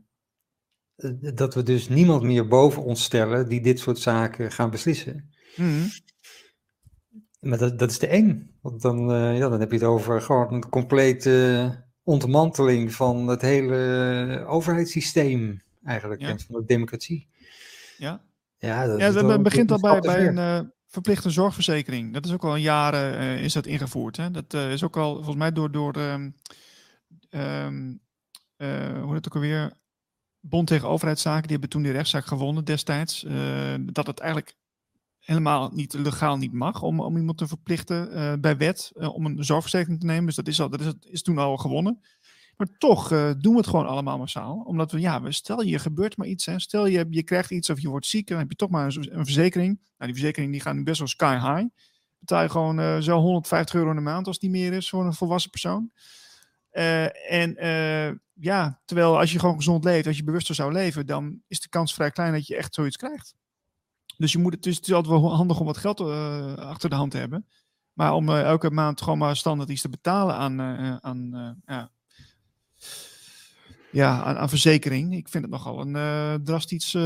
dat we dus niemand meer boven ons stellen die dit soort zaken gaan beslissen. Mm Maar dat, dat is te eng. Want dan, ja, dan heb je het over gewoon een complete ontmanteling van het hele overheidssysteem eigenlijk, en van de democratie. Ja, ja, dat, ja dat begint al bij, bij een uh, verplichte zorgverzekering. Dat is ook al een jaren uh, is dat ingevoerd. Hè? Dat uh, is ook al volgens mij door, door um, hoe heet het ook alweer, Bond tegen Overheidszaken, die hebben toen die rechtszaak gewonnen destijds, dat het eigenlijk helemaal niet legaal niet mag om, om iemand te verplichten uh, bij wet uh, om een zorgverzekering te nemen. Dus dat is, al, dat is, is toen al gewonnen. Maar toch uh, doen we het gewoon allemaal massaal. Omdat we, ja, stel je gebeurt maar iets. Hè. Stel je, je krijgt iets of je wordt ziek, dan heb je toch maar een, een verzekering. Nou, die verzekering die gaat nu best wel sky high. Betaal je gewoon zo 150 euro in de maand als die meer is voor een volwassen persoon. en ja, terwijl als je gewoon gezond leeft, als je bewuster zou leven, dan is de kans vrij klein dat je echt zoiets krijgt. Dus je moet het, dus het is altijd wel handig om wat geld uh, achter de hand te hebben. Maar om uh, elke maand gewoon maar standaard iets te betalen aan, uh, aan, ja, ja, aan, aan, verzekering, ik vind het nogal een drastisch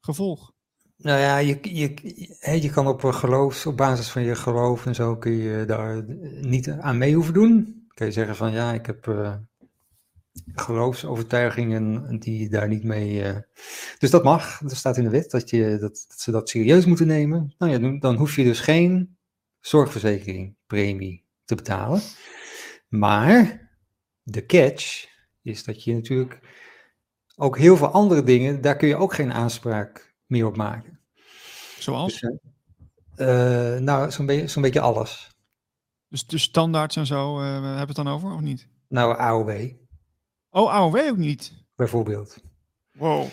gevolg. Nou ja, je, je, je kan op geloof, op basis van je geloof en zo, kun je daar niet aan mee hoeven doen. Kun je zeggen van ja, ik heb geloofsovertuigingen die daar niet mee. Uh... Dus dat mag. Er staat in de wet dat, je, dat, dat ze dat serieus moeten nemen. Nou ja, dan hoef je dus geen zorgverzekering, premie te betalen. Maar de catch is dat je natuurlijk ook heel veel andere dingen, daar kun je ook geen aanspraak meer op maken. Zoals? Dus, uh, nou, zo'n beetje, zo'n beetje alles. Dus de standaards en zo, uh, hebben we het dan over, of niet? Nou, AOW. Oh, AOW ook niet? Bijvoorbeeld. Wow.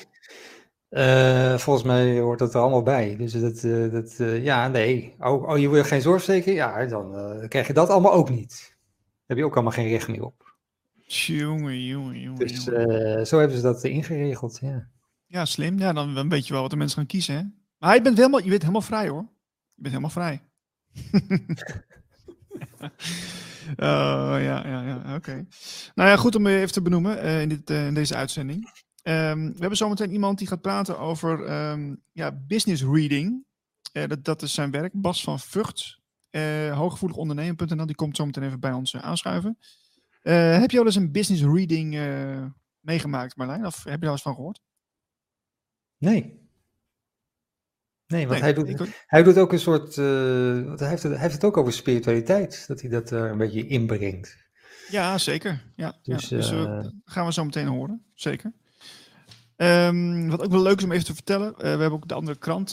Uh, volgens mij hoort dat er allemaal bij. Dus dat, uh, dat uh, ja, nee. Oh, oh, je wil geen zorgverzekering? Ja, dan krijg je dat allemaal ook niet. Daar heb je ook allemaal geen recht meer op. Jongen, jongen, jongen. Dus zo hebben ze dat ingeregeld, ja. Ja, slim. Ja, dan, dan weet je wel wat de mensen gaan kiezen, hè? Maar je bent helemaal, je bent helemaal vrij, hoor. Je bent helemaal vrij. Oh, ja, ja, ja, oké. Nou ja, goed om even te benoemen uh, in, dit, uh, in, deze uitzending. Um, we hebben zometeen iemand die gaat praten over um, ja, business reading. Uh, dat, dat is zijn werk. Bas van Vught, hooggevoeligondernemen.nl. Die komt zometeen even bij ons aanschuiven. heb je wel eens een business reading meegemaakt, Marlijn? Of heb je daar eens van gehoord? Nee. Nee, want hij, doet, hij doet ook een soort. Uh, hij, heeft het, hij heeft het ook over spiritualiteit, dat hij dat er een beetje inbrengt. Ja, zeker. Ja, dus, ja. dus uh, gaan we zo meteen horen. Zeker. Um, wat ook wel leuk is om even te vertellen. Uh, we hebben ook de andere krant.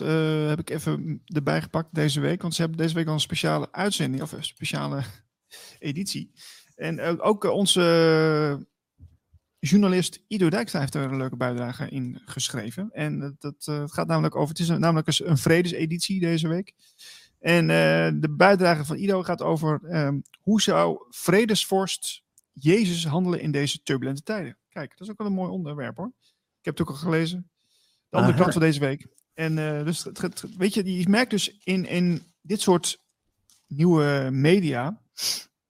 heb ik even erbij gepakt deze week. Want ze hebben deze week al een speciale uitzending. Of een speciale editie. En ook onze journalist Ido Dijkstra heeft er een leuke bijdrage in geschreven. En dat, dat uh, het gaat namelijk over, het is een, namelijk een vredeseditie deze week. En uh, de bijdrage van Ido gaat over um, hoe zou vredesvorst Jezus handelen in deze turbulente tijden. Kijk, dat is ook wel een mooi onderwerp hoor. Ik heb het ook al gelezen. De andere kant van deze week. En uh, dus, het, het, weet je, je merkt dus in, in dit soort nieuwe media,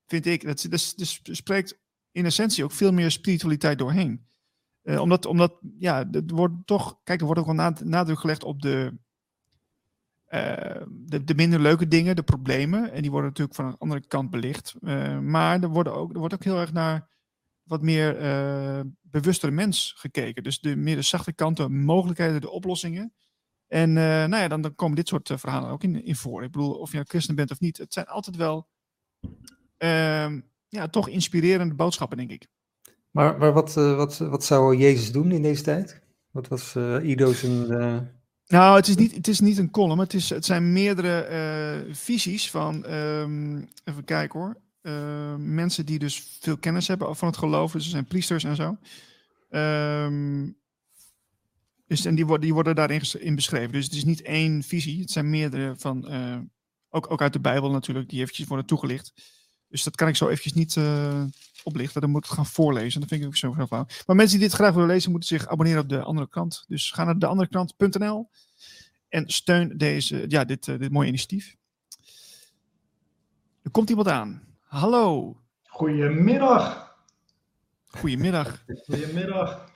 vind ik, dat, dat, dat spreekt in essentie ook veel meer spiritualiteit doorheen. Uh, omdat, omdat, ja, er wordt toch, kijk, er wordt ook wel nadruk gelegd op de, uh, de, de, minder leuke dingen, de problemen. En die worden natuurlijk van een andere kant belicht. Uh, maar er, worden ook, er wordt ook heel erg naar wat meer bewustere mens gekeken. Dus de meer de zachte kanten, mogelijkheden, de oplossingen. En nou ja, dan, dan komen dit soort verhalen ook in, in voor. Ik bedoel, of je nou christen bent of niet, het zijn altijd wel ehm, ja, toch inspirerende boodschappen, denk ik. Maar, maar wat, uh, wat, wat zou Jezus doen in deze tijd? Wat was uh, Ido's een... Uh... Nou, het is, niet, het is niet een column. Het, is, het zijn meerdere visies van, um, even kijken hoor, mensen die dus veel kennis hebben van het geloof. Dus er zijn priesters en zo. Um, dus, en die worden, die worden daarin in beschreven. Dus het is niet één visie. Het zijn meerdere van, ook, ook uit de Bijbel natuurlijk, die eventjes worden toegelicht. Dus dat kan ik zo eventjes niet uh, oplichten. Dan moet ik het gaan voorlezen. Dat vind ik ook zo heel flauw. Maar mensen die dit graag willen lezen, moeten zich abonneren op de andere krant. Dus ga naar deanderekrant.nl en steun deze, ja, dit, uh, dit mooie initiatief. Er komt iemand aan. Hallo. Goedemiddag. Goedemiddag. Goedemiddag.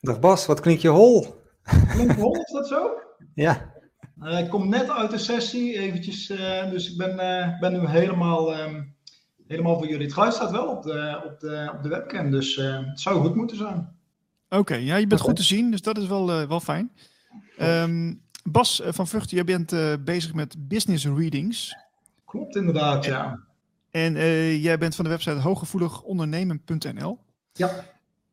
Dag Bas, wat klinkt je hol? Klinkt hol, is dat zo? Ja. Uh, ik kom net uit de sessie, eventjes, uh, dus ik ben, uh, ben nu helemaal, um, helemaal voor jullie. Het geluid staat wel op de, op de, op de webcam, dus het zou goed moeten zijn. Oké, okay, ja, je bent goed te zien, dus dat is wel, wel fijn. Um, Bas van Vught, jij bent bezig met business readings. Klopt inderdaad, ja. En jij bent van de website hooggevoeligondernemen.nl. Ja.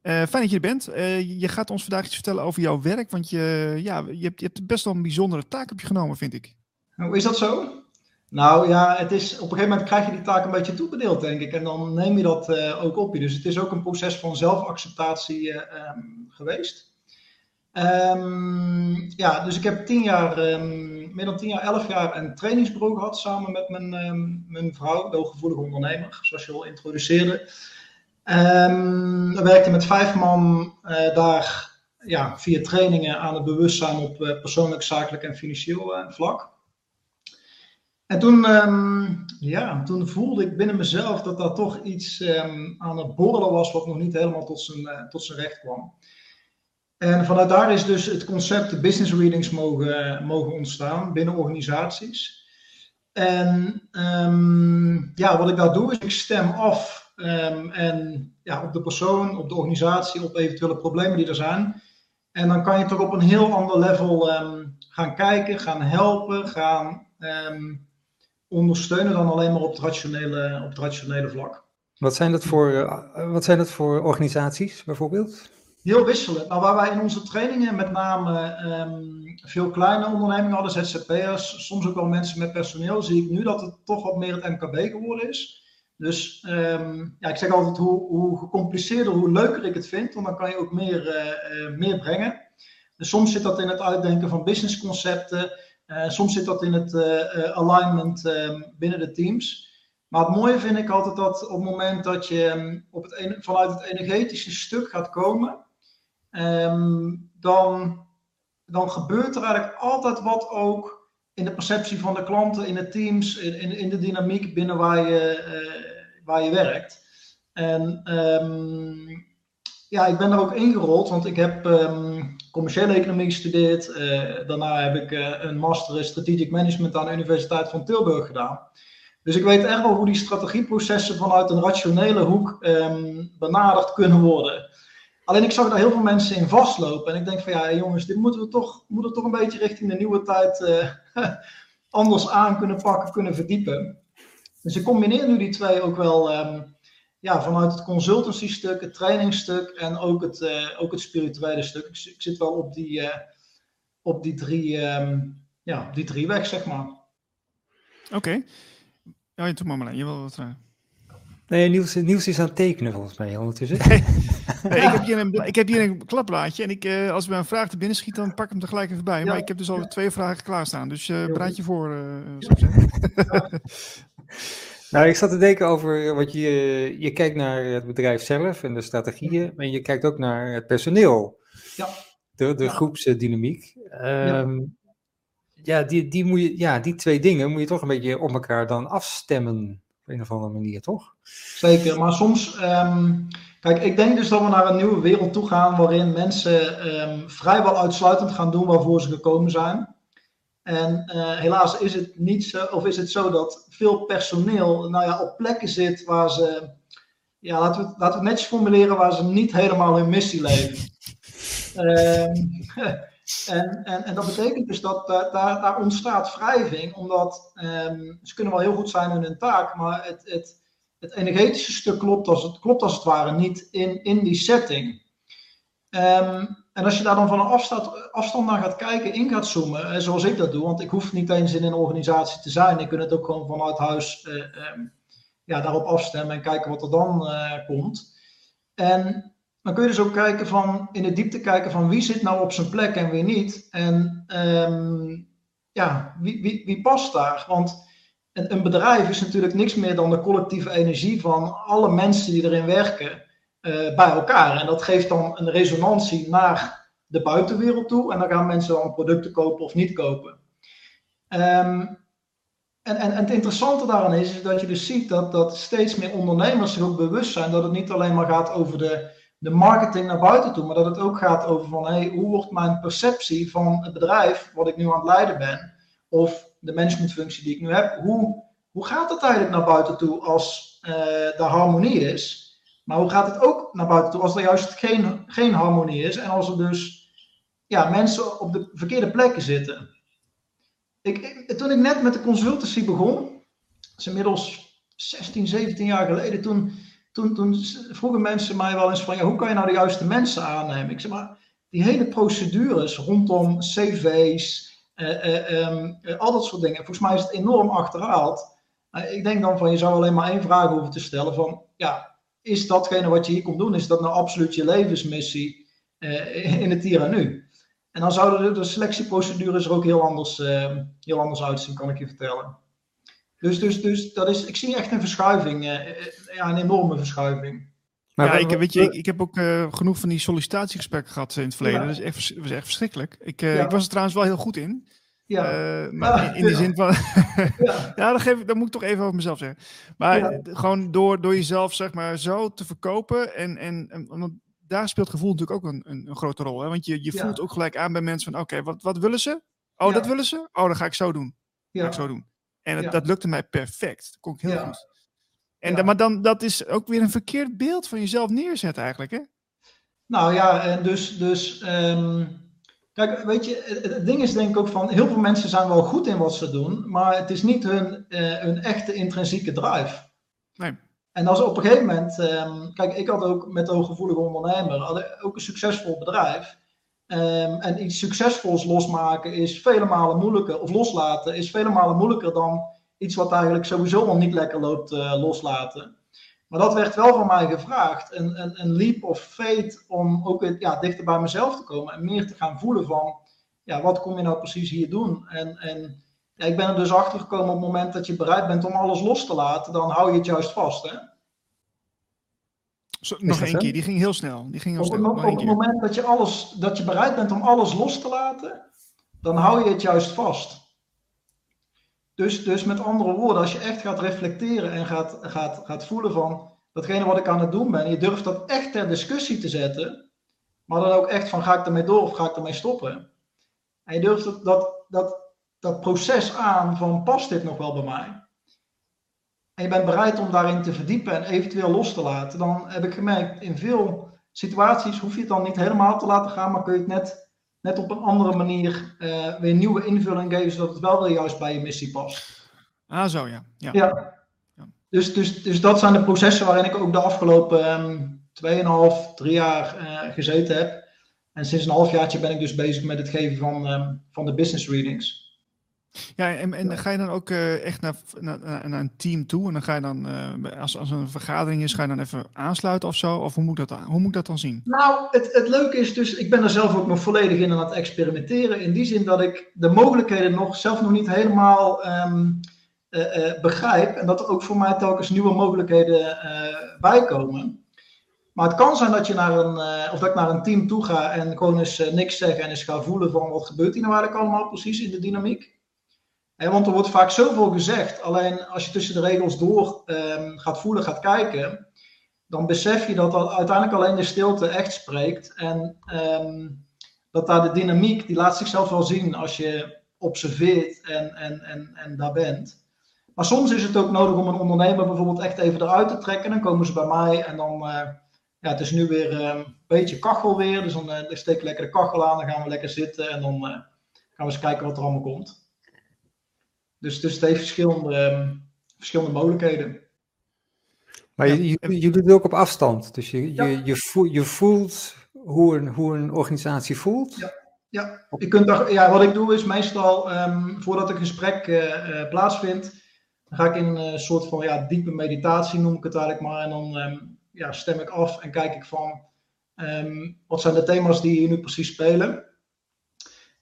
Uh, fijn dat je er bent. Uh, je gaat ons vandaag iets vertellen over jouw werk, want je, ja, je, hebt, je hebt best wel een bijzondere taak op je genomen, vind ik. Hoe is dat zo? Nou ja, het is, op een gegeven moment krijg je die taak een beetje toebedeeld, denk ik. En dan neem je dat uh, ook op je. Dus het is ook een proces van zelfacceptatie um, geweest. Um, ja, dus ik heb tien jaar, um, meer dan tien jaar, elf jaar een trainingsbureau gehad samen met mijn, mijn vrouw, hooggevoelige ondernemer, zoals je al introduceerde. Um, we werkten met vijf man uh, daar ja, via trainingen aan het bewustzijn op uh, persoonlijk, zakelijk en financieel uh, vlak. En toen, um, ja, toen voelde ik binnen mezelf dat daar toch iets um, aan het borrelen was wat nog niet helemaal tot zijn, tot zijn recht kwam. En vanuit daar is dus het concept business readings mogen, mogen ontstaan binnen organisaties. En ja, wat ik daar doe is ik stem af um, en, ja, op de persoon, op de organisatie, op eventuele problemen die er zijn. En dan kan je toch op een heel ander level um, gaan kijken, gaan helpen, gaan ondersteunen dan alleen maar op het rationele, op het rationele vlak. Wat zijn dat voor, uh, wat zijn dat voor organisaties bijvoorbeeld? Heel wisselend. Nou, waar wij in onze trainingen met name um, veel kleine ondernemingen hadden, ZZP'ers, soms ook wel mensen met personeel, zie ik nu dat het toch wat meer het MKB geworden is. Dus um, ja, ik zeg altijd hoe, hoe gecompliceerder, hoe leuker ik het vind, want dan kan je ook meer, uh, uh, meer brengen. Dus soms zit dat in het uitdenken van businessconcepten, uh, soms zit dat in het alignment um, binnen de teams. Maar het mooie vind ik altijd dat op het moment dat je op het, vanuit het energetische stuk gaat komen, dan, dan gebeurt er eigenlijk altijd wat ook in de perceptie van de klanten, in de teams, in, in, de dynamiek binnen waar je, waar je werkt. En um, ja, ik ben daar ook ingerold, want ik heb um, commerciële economie gestudeerd. Uh, daarna heb ik uh, een master in strategic management aan de Universiteit van Tilburg gedaan. Dus ik weet echt wel hoe die strategieprocessen vanuit een rationele hoek um, benaderd kunnen worden. Alleen ik zag daar heel veel mensen in vastlopen. En ik denk van ja, jongens, dit moeten we toch, moeten we toch een beetje richting de nieuwe tijd uh, anders aan kunnen pakken, kunnen verdiepen. Dus ik combineer nu die twee ook wel um, ja, vanuit het consultancy stuk, het trainingsstuk en ook het, uh, ook het spirituele stuk. Ik, ik, zit wel op die, uh, op die, drie, um, ja, die drie weg, zeg maar. Oké. Okay. Ja, je maar Marlijn, je wil wat... Nee, Niels, Niels is aan het tekenen volgens mij ondertussen. Nee, ik, heb hier een, ik heb hier een klapblaadje en ik, uh, als er een vraag te binnen schiet, dan pak ik hem tegelijk even bij. Ja. Maar ik heb dus al twee vragen klaarstaan, dus uh, bereid je voor, uh, zou ik zeggen. Nou, ik zat te denken over wat je, je kijkt naar het bedrijf zelf en de strategieën, maar je kijkt ook naar het personeel. Ja. De, de ja. groepsdynamiek. Um, ja, ja die, die, moet je, ja, die twee dingen moet je toch een beetje op elkaar dan afstemmen. Op een of andere manier, toch? Zeker, maar soms... Um, Kijk, ik denk dus dat we naar een nieuwe wereld toe gaan waarin mensen um, vrijwel uitsluitend gaan doen waarvoor ze gekomen zijn. En uh, helaas is het niet zo, of is het zo dat veel personeel nou ja, op plekken zit waar ze, ja, laten we, laten we het netjes formuleren, waar ze niet helemaal hun missie leven. um, en, en, en dat betekent dus dat daar, daar, daar ontstaat wrijving, omdat um, ze kunnen wel heel goed zijn in hun taak, maar het, het, het energetische stuk klopt als het, klopt als het ware niet in, in die setting. Um, en als je daar dan van een afstand, afstand naar gaat kijken, in gaat zoomen, zoals ik dat doe, want ik hoef niet eens in een organisatie te zijn, ik kan het ook gewoon vanuit huis uh, um, ja, daarop afstemmen en kijken wat er dan uh, komt. En dan kun je dus ook kijken van, in de diepte kijken van wie zit nou op zijn plek en wie niet. En um, ja, wie, wie, wie past daar? Want een, een, bedrijf is natuurlijk niks meer dan de collectieve energie van alle mensen die erin werken bij elkaar. En dat geeft dan een resonantie naar de buitenwereld toe. En dan gaan mensen dan producten kopen of niet kopen. Um, en, en, het interessante daaraan is, is dat je dus ziet dat, dat steeds meer ondernemers zich ook bewust zijn dat het niet alleen maar gaat over de, de marketing naar buiten toe, maar dat het ook gaat over van hey, hoe wordt mijn perceptie van het bedrijf wat ik nu aan het leiden ben, of de managementfunctie die ik nu heb, hoe, hoe gaat het eigenlijk naar buiten toe als uh, er harmonie is? Maar hoe gaat het ook naar buiten toe als er juist geen, geen harmonie is en als er dus ja, mensen op de verkeerde plekken zitten? Ik, ik, toen ik net met de consultancy begon, dat is inmiddels 16, 17 jaar geleden, toen, toen, toen vroegen mensen mij wel eens van, ja, hoe kan je nou de juiste mensen aannemen? Ik zeg maar, die hele procedures rondom cv's, uh, um, al dat soort dingen. Volgens mij is het enorm achterhaald. ik denk dan van je zou alleen maar één vraag hoeven te stellen: van ja, is datgene wat je hier komt doen, is dat nou absoluut je levensmissie in het hier en nu? En dan zouden de, selectieprocedures er ook heel anders, ehm, heel anders uitzien, kan ik je vertellen. Dus, dus, dus dat is, ik zie echt een verschuiving, ja, een enorme verschuiving. Maar ja, ik, we- weet je, ik, ik heb ook eh, genoeg van die sollicitatiegesprekken gehad in het verleden. Ja. Dat is echt, was echt verschrikkelijk. Ik, eh, Ja. ik was er trouwens wel heel goed in. Ja, Eh, maar in, de ja. zin van... ja, ja, dat, geef, dat moet ik toch even over mezelf zeggen. Maar Ja. gewoon door, door jezelf zeg maar zo te verkopen. En, en, en want daar speelt gevoel natuurlijk ook een, een, een grote rol. Hè? Want je, je voelt ook gelijk aan bij mensen van... Oké, wat, wat willen ze? Oh, dat willen ze? Oh, dan ga ik zo doen. Ga ja. ik zo doen. En het- dat lukte mij perfect. Dat kon ik heel goed. En, dan- Maar dan, dat is ook weer een verkeerd beeld van jezelf neerzetten eigenlijk, hè? Nou ja, en dus, dus ehm, kijk, weet je, het, het ding is denk ik ook van, heel veel mensen zijn wel goed in wat ze doen, maar het is niet hun, eh, hun echte intrinsieke drive. Nee. En als op een gegeven moment, ehm, kijk, ik had ook met de hooggevoelige ondernemer, had ook een succesvol bedrijf. Ehm, en iets succesvols losmaken is vele malen moeilijker, of loslaten is vele malen moeilijker dan iets wat eigenlijk sowieso al niet lekker loopt eh, loslaten. Maar dat werd wel van mij gevraagd. Een, een, een leap of faith om ook ja, dichter bij mezelf te komen. En meer te gaan voelen van, ja, wat kom je nou precies hier doen? En, en ja, ik ben er dus achter gekomen op het moment dat je bereid bent om alles los te laten, dan hou je het juist vast. Hè? Zo, nog één keer, die ging heel snel. Die ging heel Op, snel. op het moment dat je, alles, dat je bereid bent om alles los te laten, dan hou je het juist vast. Dus, dus met andere woorden, als je echt gaat reflecteren en gaat, gaat, gaat voelen van datgene wat ik aan het doen ben, je durft dat echt ter discussie te zetten, maar dan ook echt van ga ik ermee door of ga ik ermee stoppen. En je durft dat, dat, dat, dat proces aan van past dit nog wel bij mij? En je bent bereid om daarin te verdiepen en eventueel los te laten, dan heb ik gemerkt in veel situaties hoef je het dan niet helemaal te laten gaan, maar kun je het net, net op een andere manier eh, weer nieuwe invulling geven, zodat het wel weer juist bij je missie past. Ah, zo ja. ja. Ja. Ja. Dus, dus, dus dat zijn de processen waarin ik ook de afgelopen ehm 2,5, 3 jaar eh, gezeten heb. En sinds een halfjaartje ben ik dus bezig met het geven van, ehm, van de business readings. Ja, en, en ga je dan ook eh, echt naar, naar, naar een team toe? En dan ga je dan, eh, als, als er een vergadering is, ga je dan even aansluiten of zo? Of hoe moet dat, hoe moet ik dat dan zien? Nou, het, het leuke is dus, ik ben er zelf ook nog volledig in aan het experimenteren. In die zin dat ik de mogelijkheden nog zelf nog niet helemaal ehm, eh, begrijp. En dat er ook voor mij telkens nieuwe mogelijkheden eh bijkomen. Maar het kan zijn dat, je naar een, of dat ik naar een team toe ga en gewoon eens niks zeggen en eens ga voelen van wat gebeurt hier nou eigenlijk allemaal precies in de dynamiek. Want er wordt vaak zoveel gezegd. Alleen als je tussen de regels door ehm, gaat voelen, gaat kijken, dan besef je dat dat uiteindelijk alleen de stilte echt spreekt. En ehm, dat daar de dynamiek, die laat zichzelf wel zien als je observeert en, en, en, en daar bent. Maar soms is het ook nodig om een ondernemer bijvoorbeeld echt even eruit te trekken. Dan komen ze bij mij en dan, eh, ja, het is nu weer eh, een beetje kachel weer. Dus dan, eh, steek ik lekker de kachel aan, dan gaan we lekker zitten en dan eh, gaan we eens kijken wat er allemaal komt. Dus, dus het heeft verschillende, ehm, verschillende mogelijkheden. Maar Ja, je, je, en- je doet het ook op afstand. Dus je, Ja. je, je, voel, je voelt hoe een, hoe een organisatie voelt. Ja. Ja, je kunt daar, ja, wat ik doe is meestal, ehm, voordat een gesprek eh, eh, plaatsvindt, dan ga ik in een soort van ja, diepe meditatie, noem ik het eigenlijk maar. En dan ehm, ja, stem ik af en kijk ik van, ehm, wat zijn de thema's die hier nu precies spelen.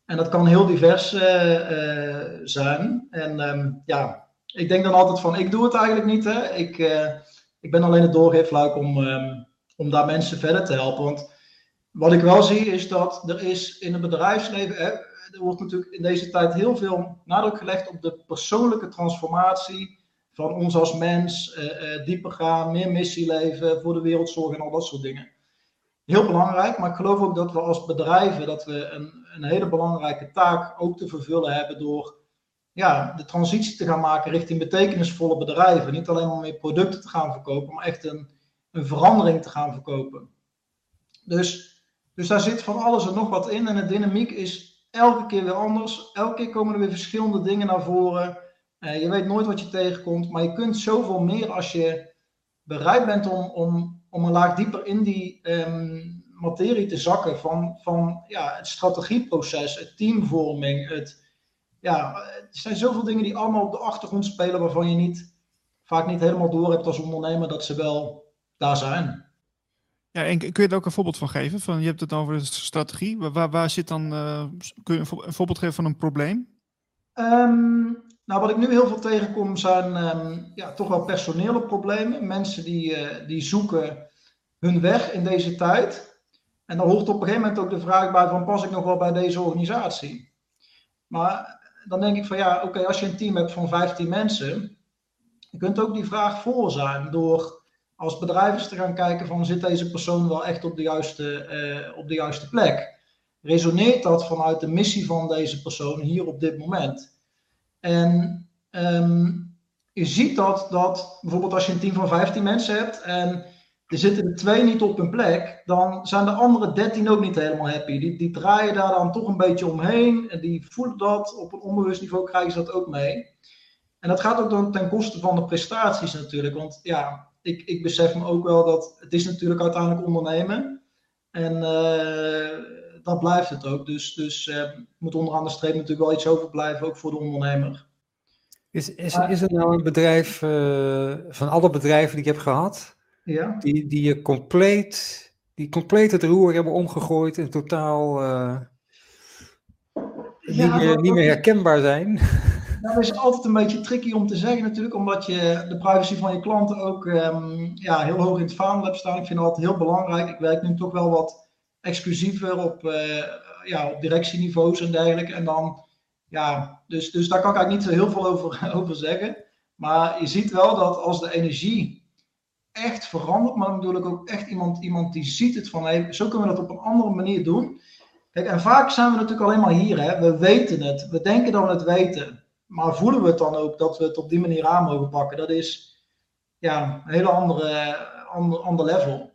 En dat kan heel divers eh, eh, zijn. En ehm, ja, ik denk dan altijd van, ik doe het eigenlijk niet. Hè? Ik, eh, ik ben alleen het doorgeefluik om, ehm, om daar mensen verder te helpen. Want wat ik wel zie is dat er is in het bedrijfsleven, er wordt natuurlijk in deze tijd heel veel nadruk gelegd op de persoonlijke transformatie van ons als mens, dieper gaan, meer missie leven, voor de wereld zorgen en al dat soort dingen. Heel belangrijk, maar ik geloof ook dat we als bedrijven dat we een, een hele belangrijke taak ook te vervullen hebben door ja, de transitie te gaan maken richting betekenisvolle bedrijven. Niet alleen maar meer producten te gaan verkopen, maar echt een, een verandering te gaan verkopen. Dus dus daar zit van alles en nog wat in. En de dynamiek is elke keer weer anders. Elke keer komen er weer verschillende dingen naar voren. Eh, je weet nooit wat je tegenkomt. Maar je kunt zoveel meer als je bereid bent om, om, om een laag dieper in die ehm, materie te zakken. Van, van ja, het strategieproces, het teamvorming. Het, ja, er zijn zoveel dingen die allemaal op de achtergrond spelen. Waarvan je niet, vaak niet helemaal door hebt als ondernemer dat ze wel daar zijn. Ja, en kun je er ook een voorbeeld van geven? Van, je hebt het over strategie. Waar, waar, zit dan, eh, kun je een voorbeeld geven van een probleem? Ehm, nou, wat ik nu heel veel tegenkom zijn ehm, ja, toch wel personele problemen. Mensen die, eh, die zoeken hun weg in deze tijd. En dan hoort op een gegeven moment ook de vraag bij van pas ik nog wel bij deze organisatie? Maar dan denk ik van ja, oké, als je een team hebt van 15 mensen, je kunt ook die vraag voor zijn door als bedrijf eens te gaan kijken van zit deze persoon wel echt op de juiste, eh, op de juiste plek? Resoneert dat vanuit de missie van deze persoon hier op dit moment? En ehm, je ziet dat, dat bijvoorbeeld als je een team van 15 mensen hebt en er zitten er twee niet op hun plek, dan zijn de andere 13 ook niet helemaal happy. Die, die draaien daar dan toch een beetje omheen en die voelen dat op een onbewust niveau, krijgen ze dat ook mee. En dat gaat ook dan ten koste van de prestaties natuurlijk. Want ja, ik, ik besef me ook wel dat het is natuurlijk uiteindelijk ondernemen. En uh, dat blijft het ook. Dus, dus uh, moet onderaan de streep natuurlijk wel iets overblijven, ook voor de ondernemer. Is, is, is er nou een bedrijf, uh, van alle bedrijven die ik heb gehad, ja? die, die je compleet, die compleet het roer hebben omgegooid en totaal ja, niet, meer, niet meer herkenbaar zijn? Dat is altijd een beetje tricky om te zeggen natuurlijk, omdat je de privacy van je klanten ook um, ja, heel hoog in het vaandel hebt staan. Ik vind dat altijd heel belangrijk. Ik werk nu toch wel wat exclusiever op, uh, ja, op directieniveaus en dergelijke. En dan, ja, dus, dus daar kan ik eigenlijk niet zo heel veel over, over zeggen. Maar je ziet wel dat als de energie echt verandert, maar dan bedoel ik ook echt iemand, iemand die ziet het van, hey, zo kunnen we dat op een andere manier doen. Kijk, en vaak zijn we natuurlijk alleen maar hier, hè. we weten het, we denken dat we het weten. Maar voelen we het dan ook dat we het op die manier aan mogen pakken? Dat is ja, een hele andere, ander, ander level.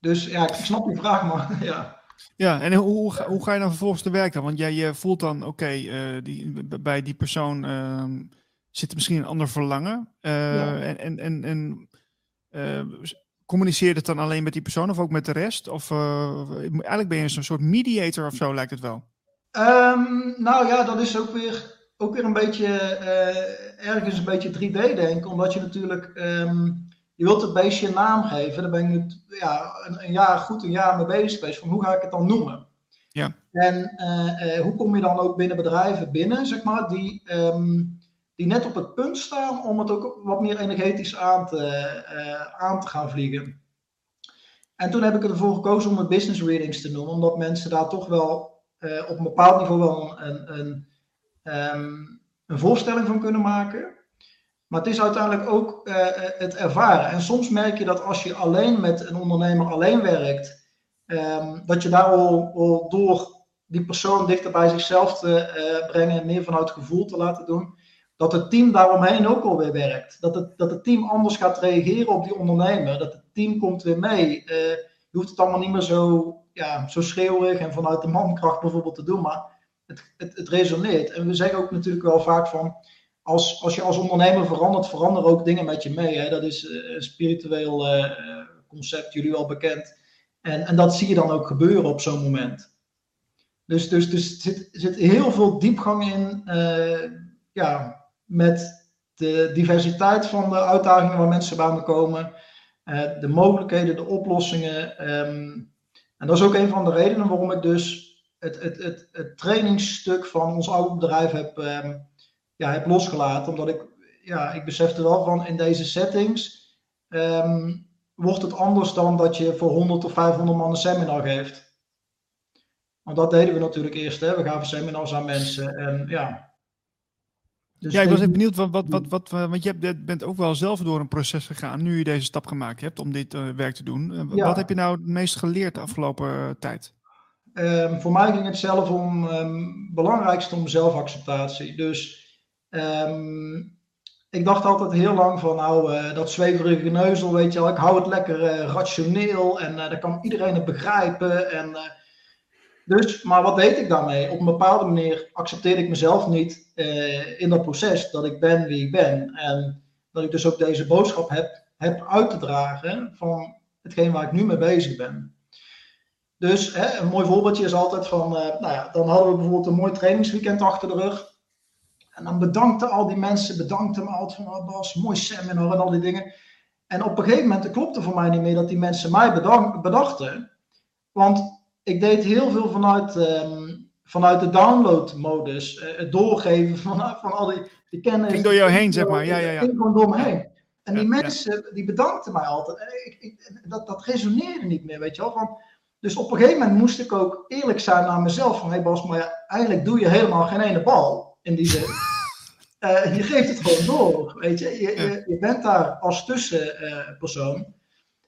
Dus ja, ik snap die vraag, maar ja. Ja, en hoe, hoe ga je dan vervolgens te werk dan? Want jij je voelt dan, oké, okay, uh, die, bij die persoon uh, zit misschien een ander verlangen. Uh, ja. En, en, en, en communiceer het dan alleen met die persoon of ook met de rest? Of eigenlijk ben je een soort mediator of zo, lijkt het wel. Um, nou ja, dat is ook weer ook weer een beetje uh, ergens een beetje 3D denken, omdat je natuurlijk um, je wilt het beestje een naam geven. Daar ben ik nu ja, een, een, jaar goed een jaar mee bezig geweest. Van hoe ga ik het dan noemen? Ja. En uh, uh, hoe kom je dan ook binnen bedrijven binnen, zeg maar, die, um, die net op het punt staan om het ook wat meer energetisch aan te, aan te gaan vliegen. En toen heb ik ervoor gekozen om het business readings te noemen, omdat mensen daar toch wel op een bepaald niveau wel een, een um, een voorstelling van kunnen maken. Maar het is uiteindelijk ook uh, het ervaren. En soms merk je dat als je alleen met een ondernemer alleen werkt, um, dat je daar al, al, door die persoon dichter bij zichzelf te brengen en meer vanuit gevoel te laten doen, dat het team daaromheen ook alweer werkt. Dat het, dat het team anders gaat reageren op die ondernemer. Dat het team komt weer mee. Uh, je hoeft het allemaal niet meer zo, ja, zo schreeuwig en vanuit de mankracht bijvoorbeeld te doen. Maar het, het, het resoneert. En we zeggen ook natuurlijk wel vaak van, als, als je als ondernemer verandert, veranderen ook dingen met je mee. Hè? Dat is een spiritueel uh, concept, jullie wel bekend. En, en dat zie je dan ook gebeuren op zo'n moment. Dus, dus, dus er zit, zit heel veel diepgang in ja, met de diversiteit van de uitdagingen waar mensen bij me komen. Uh, de mogelijkheden, de oplossingen. Um, en dat is ook een van de redenen waarom ik dus het, het, het, het trainingsstuk van ons oude bedrijf heb, um, ja, heb losgelaten. Omdat ik, ja, ik besefte wel van in deze settings um, wordt het anders dan dat je voor 100 of 500 man een seminar geeft. Want dat deden we natuurlijk eerst. Hè. We gaven seminars aan mensen. En, ja. Dus ja, ik was even benieuwd, wat, wat, wat, wat, want je bent ook wel zelf door een proces gegaan, nu je deze stap gemaakt hebt om dit uh, werk te doen. Uh, ja. Wat heb je nou het meest geleerd de afgelopen tijd? Um, voor mij ging het zelf om, um, belangrijkste om zelfacceptatie. Dus um, ik dacht altijd heel lang van, nou, uh, dat zweverige geneuzel, weet je wel, ik hou het lekker rationeel en dan kan iedereen het begrijpen. En, dus, maar wat deed ik daarmee? Op een bepaalde manier accepteerde ik mezelf niet in dat proces dat ik ben wie ik ben. En dat ik dus ook deze boodschap heb, heb uit te dragen van hetgeen waar ik nu mee bezig ben. Dus hè, een mooi voorbeeldje is altijd van, uh, nou ja, dan hadden we bijvoorbeeld een mooi trainingsweekend achter de rug. En dan bedankten al die mensen, bedankten me altijd van, oh Bas, mooi seminar en al die dingen. En op een gegeven moment klopte voor mij niet meer dat die mensen mij bedachten. Want ik deed heel veel vanuit, um, vanuit de downloadmodus. Uh, het doorgeven van, van al die, die kennis. Ging door jou heen, zeg maar. Ja, ja, ja. Ging gewoon door me heen. En die ja. mensen, die bedankten mij altijd. En ik, ik, dat, dat resoneerde niet meer, weet je wel. Van, dus op een gegeven moment moest ik ook eerlijk zijn naar mezelf. Van, hé Bas, maar ja, eigenlijk doe je helemaal geen ene bal, in die zin. Eh, je geeft het gewoon door, weet je. Je, je, je bent daar als tussenpersoon.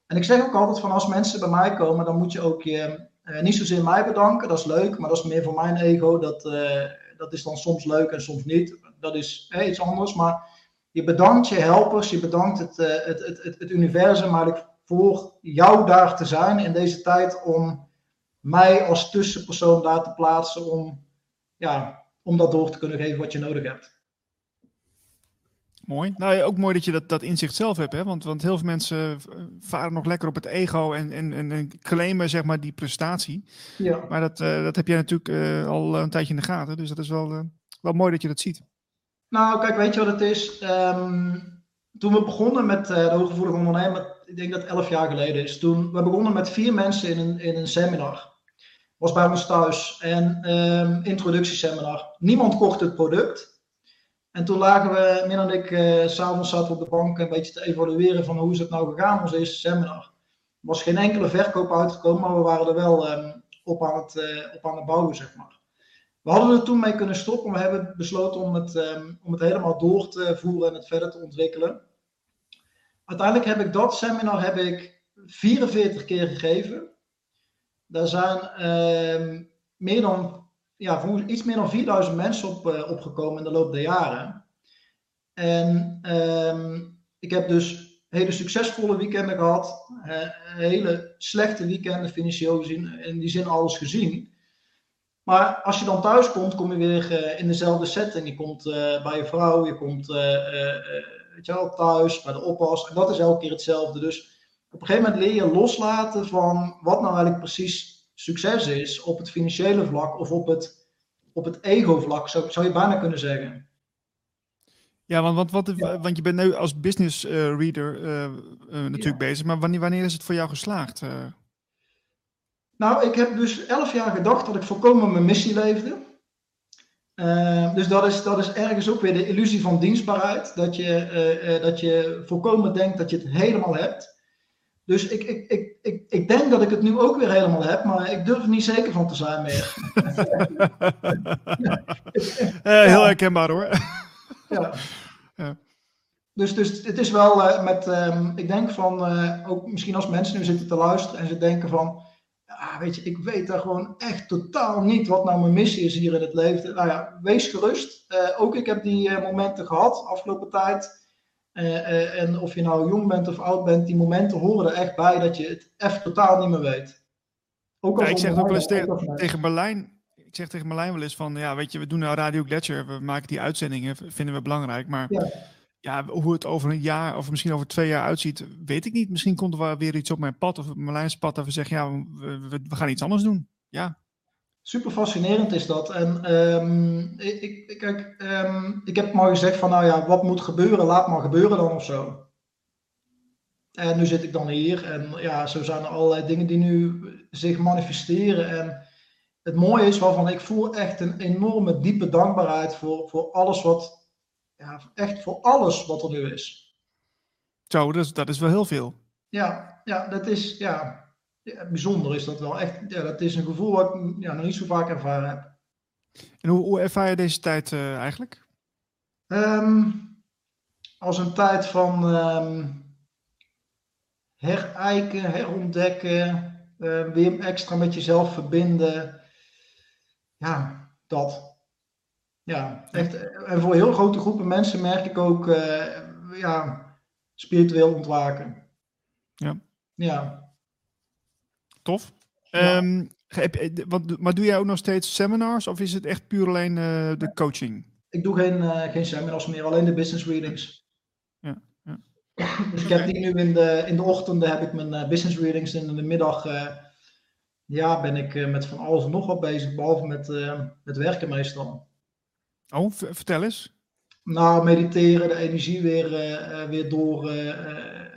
en ik zeg ook altijd van, als mensen bij mij komen, dan moet je ook je, eh, niet zozeer mij bedanken. Dat is leuk, maar dat is meer voor mijn ego. Dat, eh, dat is dan soms leuk en soms niet. Dat is iets anders, maar je bedankt je helpers, je bedankt het, eh, het, het, het, het universum eigenlijk voor jou daar te zijn in deze tijd om mij als tussenpersoon daar te plaatsen om, ja, om dat door te kunnen geven wat je nodig hebt. Mooi. Nou, ja, ook mooi dat je dat, dat inzicht zelf hebt, hè? Want, want heel veel mensen eh, varen nog lekker op het ego en, en, en, en claimen zeg maar die prestatie. Ja. Maar dat, eh, dat heb jij natuurlijk eh, al een tijdje in de gaten, dus dat is wel, wel mooi dat je dat ziet. Nou, kijk, weet je wat het is? Ehm, toen we begonnen met de hooggevoelig ondernemer, ik denk dat elf jaar geleden is. Toen we begonnen met vier mensen in een, in een seminar. Was bij ons thuis. En ehm introductieseminar. Niemand kocht het product. En toen lagen we, Min en ik, eh, s'avonds zaten op de bank een beetje te evalueren van hoe is het nou gegaan, ons eerste seminar. Er was geen enkele verkoop uitgekomen, maar we waren er wel ehm, op, aan het, eh, op aan het bouwen, zeg maar. We hadden er toen mee kunnen stoppen, maar we hebben besloten om het, ehm, om het helemaal door te voeren en het verder te ontwikkelen. Uiteindelijk heb ik dat seminar heb ik 44 keer gegeven. Daar zijn ehm, meer dan, ja, volgens- iets meer dan 4000 mensen op, eh, opgekomen in de loop der jaren. En ehm, ik heb dus hele succesvolle weekenden gehad, eh, hele slechte weekenden financieel gezien, in die zin alles gezien. Maar als je dan thuis komt, kom je weer eh, in dezelfde setting. Je komt bij je vrouw, je komt weet je wel, thuis, bij de oppas. En dat is elke keer hetzelfde. Dus op een gegeven moment leer je loslaten van wat nou eigenlijk precies succes is op het financiële vlak of op het, op het ego-vlak, zou, zou je bijna kunnen zeggen. Ja, want, want, wat, Ja. want je bent nu als business eh, reader eh, eh, natuurlijk Ja. bezig, maar wanneer, wanneer is het voor jou geslaagd? Nou, ik heb dus elf jaar gedacht dat ik volkomen mijn missie leefde. Dus dat is, dat is ergens ook weer de illusie van dienstbaarheid. Dat je, dat je volkomen denkt dat je het helemaal hebt. Dus ik, ik, ik, ik, ik denk dat ik het nu ook weer helemaal heb, maar ik durf er niet zeker van te zijn meer. Eh, heel herkenbaar hoor. Ja. Ja. Dus, dus het is wel eh, met, ehm, ik denk van, eh, ook misschien als mensen nu zitten te luisteren en ze denken van, ja, weet je, ik weet daar gewoon echt totaal niet wat nou mijn missie is hier in het leven. Nou ja, wees gerust. Eh, ook ik heb die momenten gehad afgelopen tijd. Eh, eh, en of je nou jong bent of oud bent, die momenten horen er echt bij dat je het echt totaal niet meer weet. Ook Ja, ik zeg ook wel eens tegen, Berlijn. Ik zeg tegen Berlijn wel eens van, ja, weet je, we doen nou Radio Gletscher, we maken die uitzendingen, vinden we belangrijk, maar Ja. ja, hoe het over een jaar of misschien over twee jaar uitziet, weet ik niet. Misschien komt er wel weer iets op mijn pad of op Merlijn's pad dat we zeggen, ja, we, we, we gaan iets anders doen. Ja, Super fascinerend is dat. En ehm, ik, ik, kijk, ehm, ik heb maar gezegd van, nou ja, wat moet gebeuren, laat maar gebeuren dan of zo. En nu zit ik dan hier en ja, zo zijn er allerlei dingen die nu zich manifesteren. En het mooie is waarvan ik voel echt een enorme diepe dankbaarheid voor, voor alles wat, ja, echt voor alles wat er nu is. zo, dat is, dat is wel heel veel. Ja, ja, dat is, ja, ja, bijzonder is dat wel. Echt, ja, dat is een gevoel wat ik ja, nog niet zo vaak ervaren heb. En hoe, hoe ervaar je deze tijd eh, eigenlijk? Ehm, als een tijd van ehm herijken, herontdekken, eh, weer extra met jezelf verbinden. Ja, dat. Ja, echt. En voor heel grote groepen mensen merk ik ook eh, ja, spiritueel ontwaken. Ja. Ja. Tof. Ja. Ehm, heb, je- wat, maar doe jij ook nog steeds seminars of is het echt puur alleen eh, de coaching? Ik doe geen, eh, geen seminars meer, alleen de business readings. Ja, ja. Dus ik heb die nu in de, in de ochtenden heb ik mijn eh, business readings en in de middag ja, ben ik met van alles en nog wat bezig, behalve met, met werken meestal. Oh, vertel eens. Nou, mediteren, de energie weer, weer, door,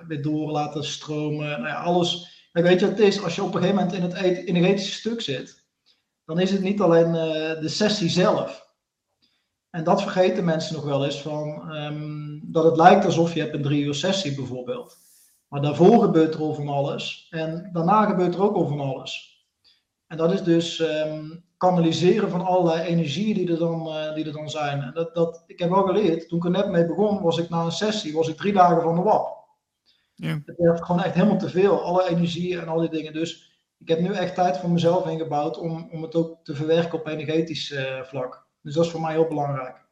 weer door laten stromen. Nou ja, alles. Kijk, weet je het is? Als je op een gegeven moment in het energetische stuk zit, dan is het niet alleen eh, de sessie zelf. En dat vergeten mensen nog wel eens van ehm, dat het lijkt alsof je hebt een drie uur sessie bijvoorbeeld. Maar daarvoor gebeurt er al van alles en daarna gebeurt er ook al van alles. En dat is dus ehm, kanaliseren van allerlei energieën die er dan, uh, die er dan zijn. En dat, dat, ik heb wel geleerd, toen ik er net mee begon, was ik na een sessie, was ik drie dagen van de wap. Ja. Het werd gewoon echt helemaal te veel, alle energieën en al die dingen. Dus ik heb nu echt tijd voor mezelf ingebouwd om, om het ook te verwerken op energetisch uh, vlak. Dus dat is voor mij heel belangrijk.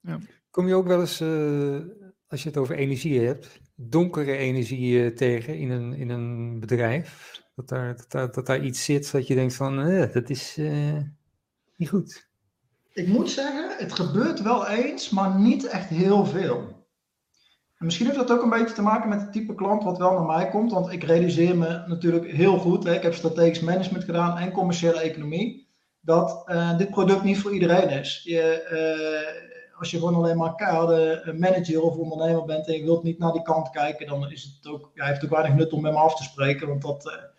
Ja. Kom je ook wel eens, uh, als je het over energie hebt, donkere energie tegen in een, in een bedrijf? Dat daar, dat, daar, dat daar iets zit dat je denkt van, uh, dat is uh, niet goed. Ik moet zeggen, het gebeurt wel eens, maar niet echt heel veel. En misschien heeft dat ook een beetje te maken met het type klant wat wel naar mij komt. Want ik realiseer me natuurlijk heel goed, hè, ik heb strategisch management gedaan en commerciële economie, dat uh, dit product niet voor iedereen is. Je, als je gewoon alleen maar keiharde manager of ondernemer bent en je wilt niet naar die kant kijken, dan is het ook, ja, heeft het ook weinig nut om met me af te spreken. Want dat,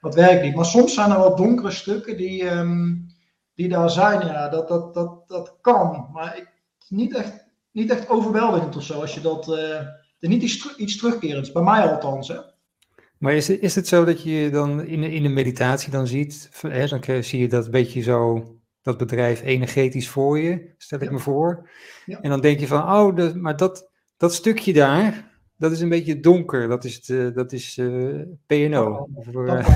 dat werkt niet. Maar soms zijn er wel donkere stukken die, ehm, die daar zijn. Ja, dat, dat, dat, dat kan. Maar ik, niet, echt, niet echt overweldigend of zo. Als je dat. Uh, niet iets, iets terugkerends. Bij mij althans. Hè. Maar is het, is het zo dat je dan in de, in de meditatie dan ziet. Hè, dan zie je dat een beetje zo. Dat bedrijf energetisch voor je, stel ik me voor. Ja. En dan denk je van, oh, de, maar dat, dat stukje daar, dat is een beetje donker. Dat is, uh, dat is uh, PNO. Uh...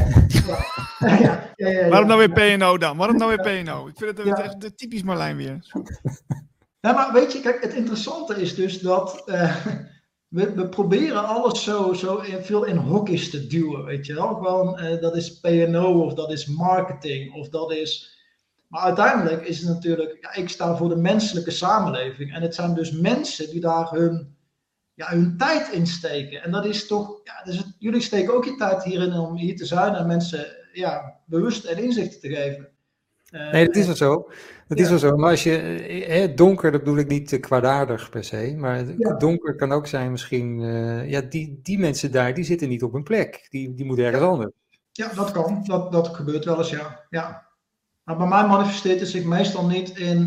ja, ja, Waarom nou weer PNO dan? Waarom nou weer PNO? Ik vind het echt typisch Marlijn weer. Ja, maar weet je, kijk, het interessante is dus dat we, we, proberen alles zo, zo veel in hokjes te duwen, weet je wel. Gewoon, dat is PNO of dat is marketing of dat is... Maar uiteindelijk is het natuurlijk, ja, ik sta voor de menselijke samenleving. En het zijn dus mensen die daar hun ja, hun tijd insteken. En dat is toch, ja, dus jullie steken ook je tijd hierin om hier te zijn en mensen ja, bewust en inzichten te geven. Uh, nee, dat is wel zo. Dat ja. is wel zo. Maar als je, eh, donker, dat bedoel ik niet kwaadaardig per se, maar ja. donker kan ook zijn misschien, uh, ja, die, die mensen daar, die zitten niet op hun plek. Die, die moeten ergens ja. anders. Ja, dat kan. Dat, dat gebeurt wel eens, ja. ja. Maar bij mij manifesteert het zich meestal niet in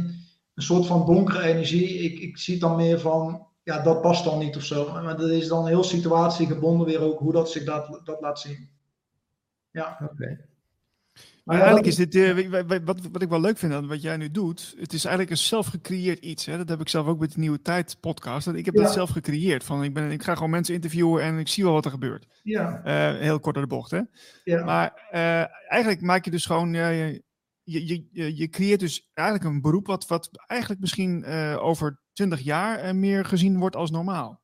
een soort van donkere energie. Ik, ik zie dan meer van, ja, dat past dan niet of zo. Maar dat is dan heel situatiegebonden weer ook hoe dat zich dat, dat laat zien. Ja. Oké. Okay. Maar eigenlijk is dit, uh, wat, wat ik wel leuk vind aan wat jij nu doet, het is eigenlijk een zelf gecreëerd iets. Hè? Dat heb ik zelf ook met de Nieuwe Tijd podcast. Ik heb ja. dat zelf gecreëerd. Van, ik, ben, ik ga gewoon mensen interviewen en ik zie wel wat er gebeurt. Ja. Uh, heel kort door de bocht. Hè? Ja. Maar uh, eigenlijk maak je dus gewoon, je, je, je, je creëert dus eigenlijk een beroep wat, wat eigenlijk misschien over 20 jaar meer gezien wordt als normaal?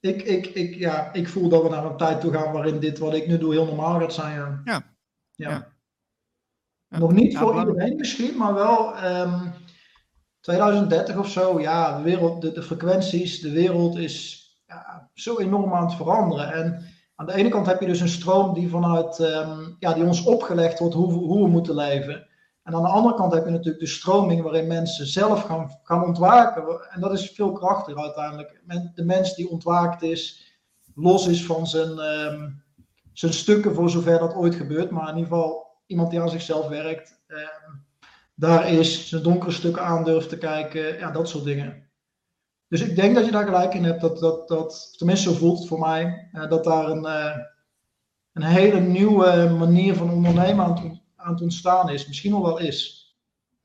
Ik, ik, ik, ja, ik voel dat we naar een tijd toe gaan waarin dit wat ik nu doe heel normaal gaat zijn. Ja. ja. ja. Nog niet voor iedereen misschien, maar wel um, 2030 of zo. Ja, de, wereld, de, de frequenties, de wereld is ja, zo enorm aan het veranderen. En aan de ene kant heb je dus een stroom die vanuit, um, ja, die ons opgelegd wordt hoe, hoe we moeten leven. En aan de andere kant heb je natuurlijk de stroming waarin mensen zelf gaan, gaan ontwaken. En dat is veel krachtiger uiteindelijk. De mens die ontwaakt is, los is van zijn, um, zijn stukken voor zover dat ooit gebeurt. Maar in ieder geval iemand die aan zichzelf werkt. Um, daar is, zijn donkere stukken aan durft te kijken. Ja, dat soort dingen. Dus ik denk dat je daar gelijk in hebt. Dat, dat, dat tenminste zo voelt het voor mij. Uh, dat daar een, uh, een hele nieuwe manier van ondernemen aan het aan het ontstaan is. Misschien nog wel is.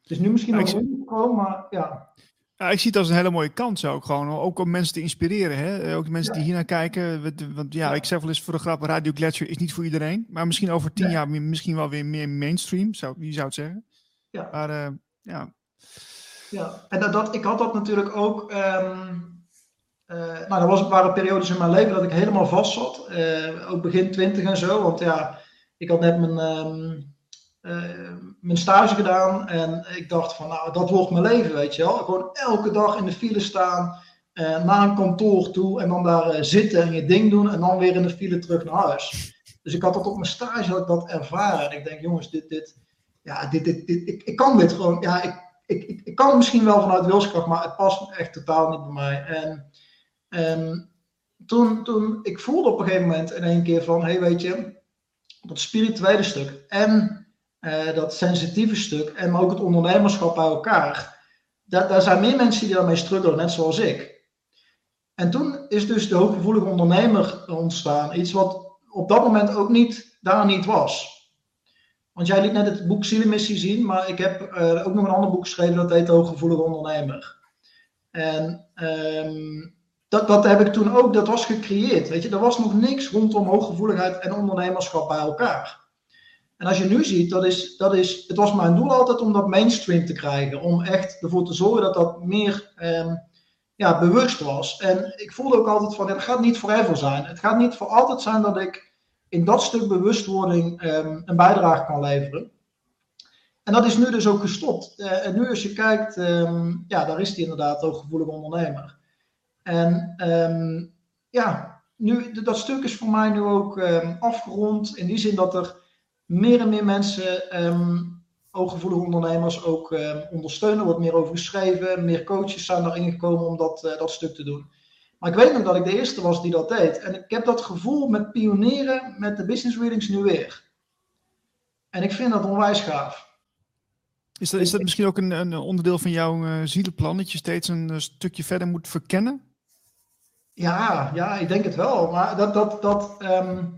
Het is nu misschien nog gekomen, maar ja. Ja, ik zie het als een hele mooie kans ook gewoon. Ook om mensen te inspireren. Hè? Ook mensen ja. die hier naar kijken. Want ja, ja, ik zeg wel eens voor de grap, Radio Gletscher is niet voor iedereen. Maar misschien over tien jaar misschien wel weer meer mainstream. Zou, wie zou het zeggen? Ja. Maar uh, ja. Ja, en dat, dat, ik had dat natuurlijk ook... Um, uh, nou, er was, waren periodes in mijn leven dat ik helemaal vast zat. Uh, ook begin twintig en zo. Want ja, ik had net mijn... Um, uh, mijn stage gedaan en ik dacht van nou dat wordt mijn leven weet je wel. Gewoon elke dag in de file staan, uh, naar een kantoor toe en dan daar uh, zitten en je ding doen en dan weer in de file terug naar huis. Dus ik had dat op mijn stage had ik dat ervaren en ik denk jongens dit, dit, ja, dit, dit, ik, ik kan dit gewoon, ja ik, ik, ik, kan het misschien wel vanuit wilskracht, maar het past echt totaal niet bij mij. En um, toen, toen, ik voelde op een gegeven moment in één keer van, hé hey, weet je, dat spirituele stuk en uh, dat sensitieve stuk en ook het ondernemerschap bij elkaar. daar, daar zijn meer mensen die daarmee struggelen, net zoals ik. En toen is dus de hooggevoelige ondernemer ontstaan. Iets wat op dat moment ook niet, daar niet was. Want jij liet net het boek Zielemissie zien, maar ik heb uh, ook nog een ander boek geschreven dat heet Hooggevoelige Ondernemer. En um, dat, dat heb ik toen ook, dat was gecreëerd. Weet je, er was nog niks rondom hooggevoeligheid en ondernemerschap bij elkaar. En als je nu ziet, dat is, dat is, het was mijn doel altijd om dat mainstream te krijgen. Om echt ervoor te zorgen dat dat meer um, ja, bewust was. En ik voelde ook altijd van, het gaat niet forever zijn. Het gaat niet voor altijd zijn dat ik in dat stuk bewustwording um, een bijdrage kan leveren. En dat is nu dus ook gestopt. Uh, en nu als je kijkt, um, ja, daar is die inderdaad ook gevoelig ondernemer. En ja, nu, dat stuk is voor mij nu ook afgerond. In die zin dat er meer en meer mensen um, ooggevoelige ondernemers ook ondersteunen. Er wordt meer over geschreven. Meer coaches zijn daarin gekomen om dat, uh, dat stuk te doen. Maar ik weet nog dat ik de eerste was die dat deed. En ik heb dat gevoel met pionieren met de business readings nu weer. En ik vind dat onwijs gaaf. Is dat, is dat misschien ook een, een onderdeel van jouw uh, zielenplan? Dat je steeds een uh, stukje verder moet verkennen? Ja, ja, ik denk het wel. Maar dat, dat, dat, um,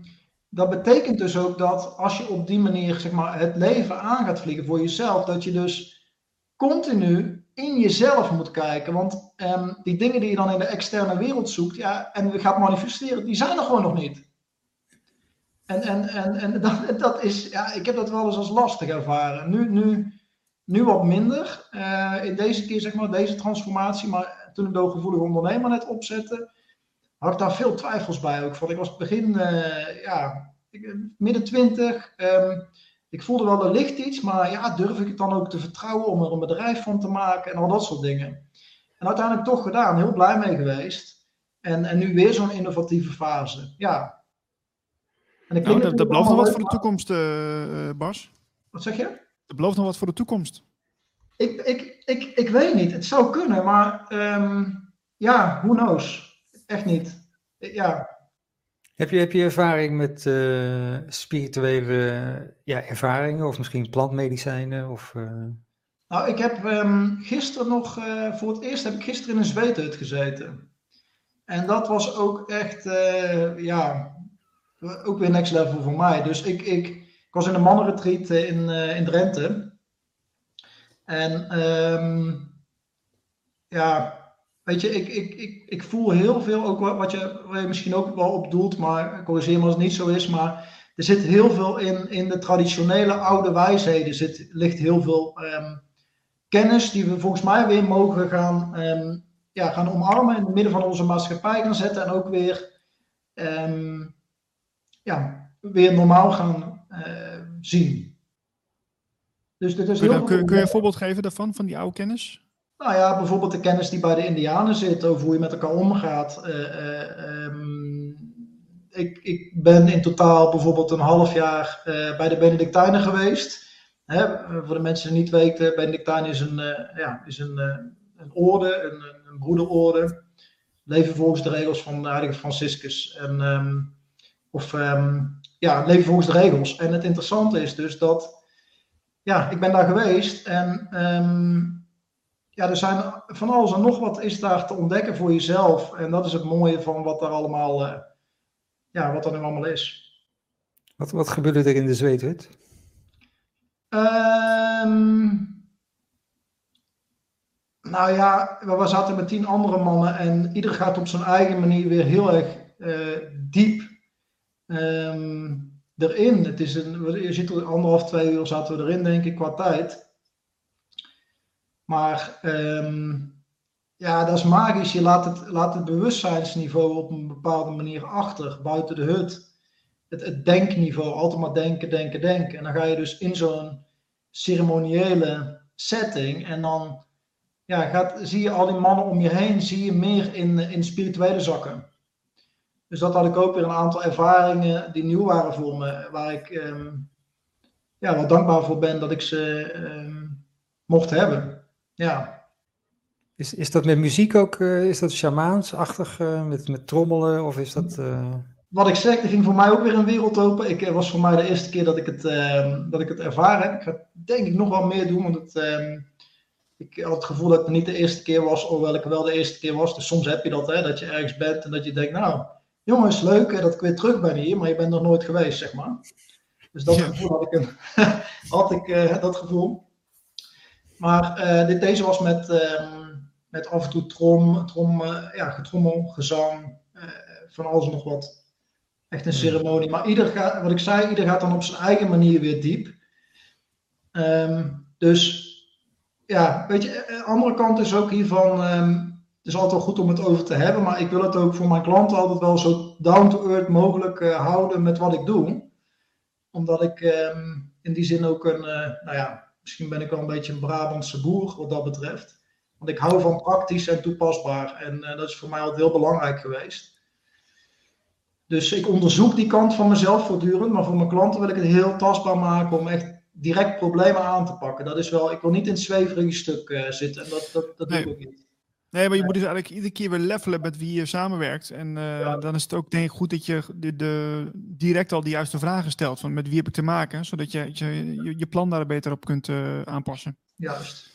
dat betekent dus ook dat als je op die manier zeg maar, het leven aan gaat vliegen voor jezelf, dat je dus continu in jezelf moet kijken. Want um, die dingen die je dan in de externe wereld zoekt ja, en gaat manifesteren, die zijn er gewoon nog niet. En, en, en, en dat, dat is, ja, ik heb dat wel eens als lastig ervaren. Nu, nu, nu wat minder. Uh, in deze keer, zeg maar, deze transformatie. Maar toen ik de gevoelige ondernemer net opzette, had ik daar veel twijfels bij ook. Van ik was begin, uh, ja, midden twintig. Um, ik voelde wel, er ligt iets, maar ja, durf ik het dan ook te vertrouwen om er een bedrijf van te maken en al dat soort dingen. En uiteindelijk toch gedaan, heel blij mee geweest. En, en nu weer zo'n innovatieve fase. Ja. En ik nou, dat, dat belooft nog wat voor de toekomst, uh, Bas. Wat zeg je? Dat belooft nog wat voor de toekomst. Ik, ik, ik, ik weet niet. Het zou kunnen, maar um, ja, who knows? Echt niet. Ja, heb je, heb je ervaring met uh, spirituele ja, ervaringen of misschien plantmedicijnen? Of, uh... Nou, ik heb um, gisteren nog, uh, voor het eerst heb ik gisteren in een zweethut gezeten. En dat was ook echt, ja, ook weer next level voor mij. Dus ik, ik, ik was in een mannenretreat in, in Drenthe. En um, ja, Weet je, ik, ik, ik, ik voel heel veel, ook wat je, wat je misschien ook wel op doelt, maar corrigeer me als het niet zo is, maar er zit heel veel in, in de traditionele oude wijsheden, er zit, ligt heel veel um, kennis die we volgens mij weer mogen gaan, um, ja, gaan omarmen, in het midden van onze maatschappij gaan zetten en ook weer, um, ja, weer normaal gaan uh, zien. Dus dit is kun, heel kun, kun je een voorbeeld geven daarvan, van die oude kennis? Nou ja, bijvoorbeeld de kennis die bij de Indianen zit over hoe je met elkaar omgaat. Uh, um, ik, ik, ben in totaal bijvoorbeeld een half jaar uh, bij de Benedictijnen geweest. Hè, voor de mensen die niet weten, Benedictijn is een, ja, is een, een orde, een, een broederorde. Leven volgens de regels van de heilige Franciscus. En, um, of um, ja, leven volgens de regels. En het interessante is dus dat, ja, ik ben daar geweest en ja, er zijn van alles en nog wat is daar te ontdekken voor jezelf. En dat is het mooie van wat er allemaal, uh, ja, wat er nu allemaal is. Wat, wat gebeurde er in de zweethut? Um, nou ja, we zaten met tien andere mannen en ieder gaat op zijn eigen manier weer heel erg uh, diep um, erin. Het is een, je zit er anderhalf, twee uur zaten we erin, denk ik, qua tijd. Maar um, ja, dat is magisch. Je laat het, laat het bewustzijnsniveau op een bepaalde manier achter, buiten de hut. Het, het denkniveau, altijd maar denken, denken, denken. En dan ga je dus in zo'n ceremoniële setting en dan ja, gaat, zie je al die mannen om je heen, zie je meer in, in spirituele zakken. Dus dat had ik ook weer een aantal ervaringen die nieuw waren voor me, waar ik um, ja, wel dankbaar voor ben dat ik ze um, mocht hebben. Ja. Is, is dat met muziek ook, uh, is dat shamaans-achtig, uh, met, met trommelen, of is dat... Uh... Wat ik zeg, er ging voor mij ook weer een wereld open. Ik was voor mij de eerste keer dat ik het, ehm, dat ik het ervaren heb. Ik ga denk ik nog wel meer doen, want het, ehm, ik had het gevoel dat het niet de eerste keer was, hoewel ik wel de eerste keer was. Dus soms heb je dat, hè, dat je ergens bent en dat je denkt, nou, jongens, leuk hè, dat ik weer terug ben hier, maar je bent nog nooit geweest, zeg maar. Dus dat Ja. gevoel had ik, een, had ik eh, dat gevoel. Maar eh, dit, deze was met, ehm, met af en toe trom, trom eh, ja, getrommel, gezang, eh, van alles en nog wat. Echt een ceremonie. Maar ieder gaat, wat ik zei, ieder gaat dan op zijn eigen manier weer diep. Ehm, dus ja, weet je, de andere kant is ook hiervan, ehm, het is altijd wel goed om het over te hebben, maar ik wil het ook voor mijn klanten altijd wel zo down to earth mogelijk houden met wat ik doe. Omdat ik in die zin ook een, nou ja, misschien ben ik wel een beetje een Brabantse boer wat dat betreft. Want ik hou van praktisch en toepasbaar en eh, dat is voor mij altijd heel belangrijk geweest. Dus ik onderzoek die kant van mezelf voortdurend, maar voor mijn klanten wil ik het heel tastbaar maken om echt direct problemen aan te pakken. Dat is wel, ik wil niet in het zweverige stuk eh, zitten en dat, dat, dat doe ik ook niet. Nee, maar je moet dus eigenlijk iedere keer weer levelen met wie je samenwerkt. En eh, Ja. dan is het ook denk ik goed dat je de, de, direct al de juiste vragen stelt. Van met wie heb ik te maken? Zodat je je, je, je plan daar beter op kunt eh, aanpassen. Juist.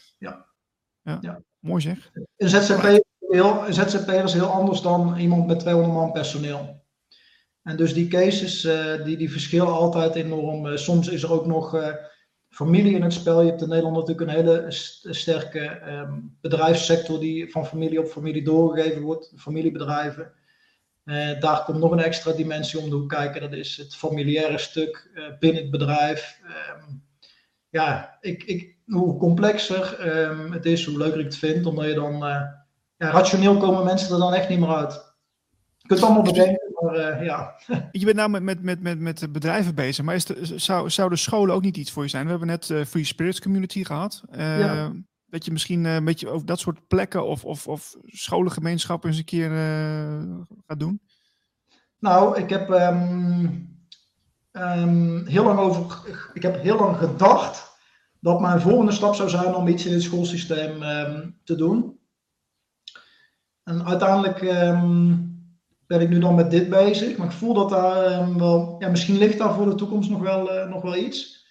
Mooi zeg. Een ZZP, is heel, een ZZP'er is heel anders dan iemand met 200 man personeel. En dus die cases, eh, die, die verschillen altijd enorm. Soms is er ook nog familie in het spel. Je hebt in Nederland natuurlijk een hele st- sterke ehm, bedrijfssector die van familie op familie doorgegeven wordt. Familiebedrijven. Eh, daar komt nog een extra dimensie om hoek kijken. Dat is het familiaire stuk eh, binnen het bedrijf. Ehm, ja, ik, ik, hoe complexer ehm, het is, hoe leuker ik het vind. Omdat je dan, eh, ja, rationeel komen mensen er dan echt niet meer uit. Je kunt het allemaal bedenken, maar eh, ja. Je bent nou met, met, met, met, met bedrijven bezig, maar is de, zou, zouden scholen ook niet iets voor je zijn? We hebben net eh, Free Spirits Community gehad. Eh, Ja. Dat je misschien een beetje over dat soort plekken of, of, of scholengemeenschappen eens een keer gaat doen. Nou, ik heb ehm, ehm, heel lang over, ik heb heel lang gedacht dat mijn volgende stap zou zijn om iets in het schoolsysteem ehm, te doen. En uiteindelijk ben ik nu dan met dit bezig, maar ik voel dat daar ehm, wel, ja, misschien ligt daar voor de toekomst nog wel, eh, nog wel iets.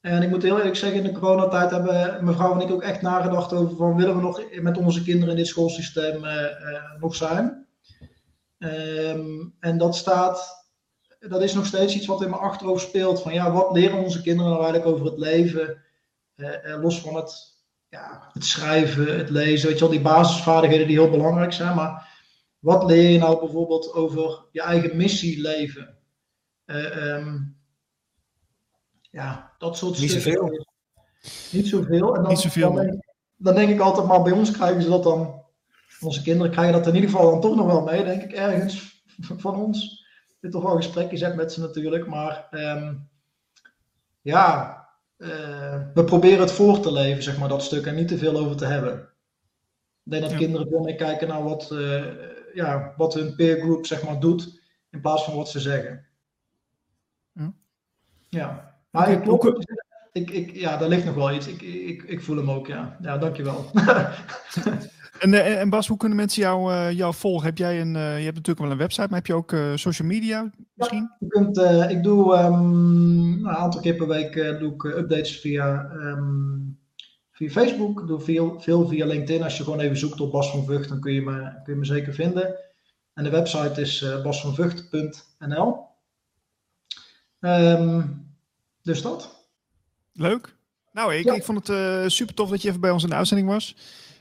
En ik moet heel eerlijk zeggen, in de coronatijd hebben mevrouw en ik ook echt nagedacht over van willen we nog met onze kinderen in dit schoolsysteem eh, eh, nog zijn. Ehm, en dat staat, dat is nog steeds iets wat in mijn achterhoofd speelt. Van ja, wat leren onze kinderen nou eigenlijk over het leven? Los van het, ja, het schrijven, het lezen, weet je wel, die basisvaardigheden die heel belangrijk zijn. Maar wat leer je nou bijvoorbeeld over je eigen missie leven? Eh, ehm, ja, dat soort Niet stukken. zoveel. Niet zoveel. En dan, Niet zoveel, Dan denk, dan denk ik altijd, maar bij ons krijgen ze dat dan onze kinderen krijgen dat in ieder geval dan toch nog wel mee, denk ik, ergens van ons. Ik toch wel gesprekjes heb met ze natuurlijk, maar ehm, ja, eh, we proberen het voor te leven, zeg maar, dat stuk, en niet te veel over te hebben. Ik denk dat Ja. kinderen veel meer kijken naar wat, eh, ja, wat hun peer group, zeg maar, doet, in plaats van wat ze zeggen. Ja. Ja, maar ik, hoe ik, ik, ja, daar ligt nog wel iets. Ik, ik, ik voel hem ook, ja. Ja, dankjewel. En, eh, en Bas, hoe kunnen mensen jou, eh, jou volgen? Heb jij een, eh, je hebt natuurlijk wel een website, maar heb je ook social media misschien? Je kunt, ik doe ehm, een aantal keer per week doe ik updates via, ehm, via Facebook. Doe veel, veel via LinkedIn. Als je gewoon even zoekt op Bas van Vught, dan kun je me, kun je me zeker vinden. En de website is eh basvanvught.nl. Ehm, dus dat. Leuk. Nou, ik, Ja. ik vond het eh, super tof dat je even bij ons in de uitzending was.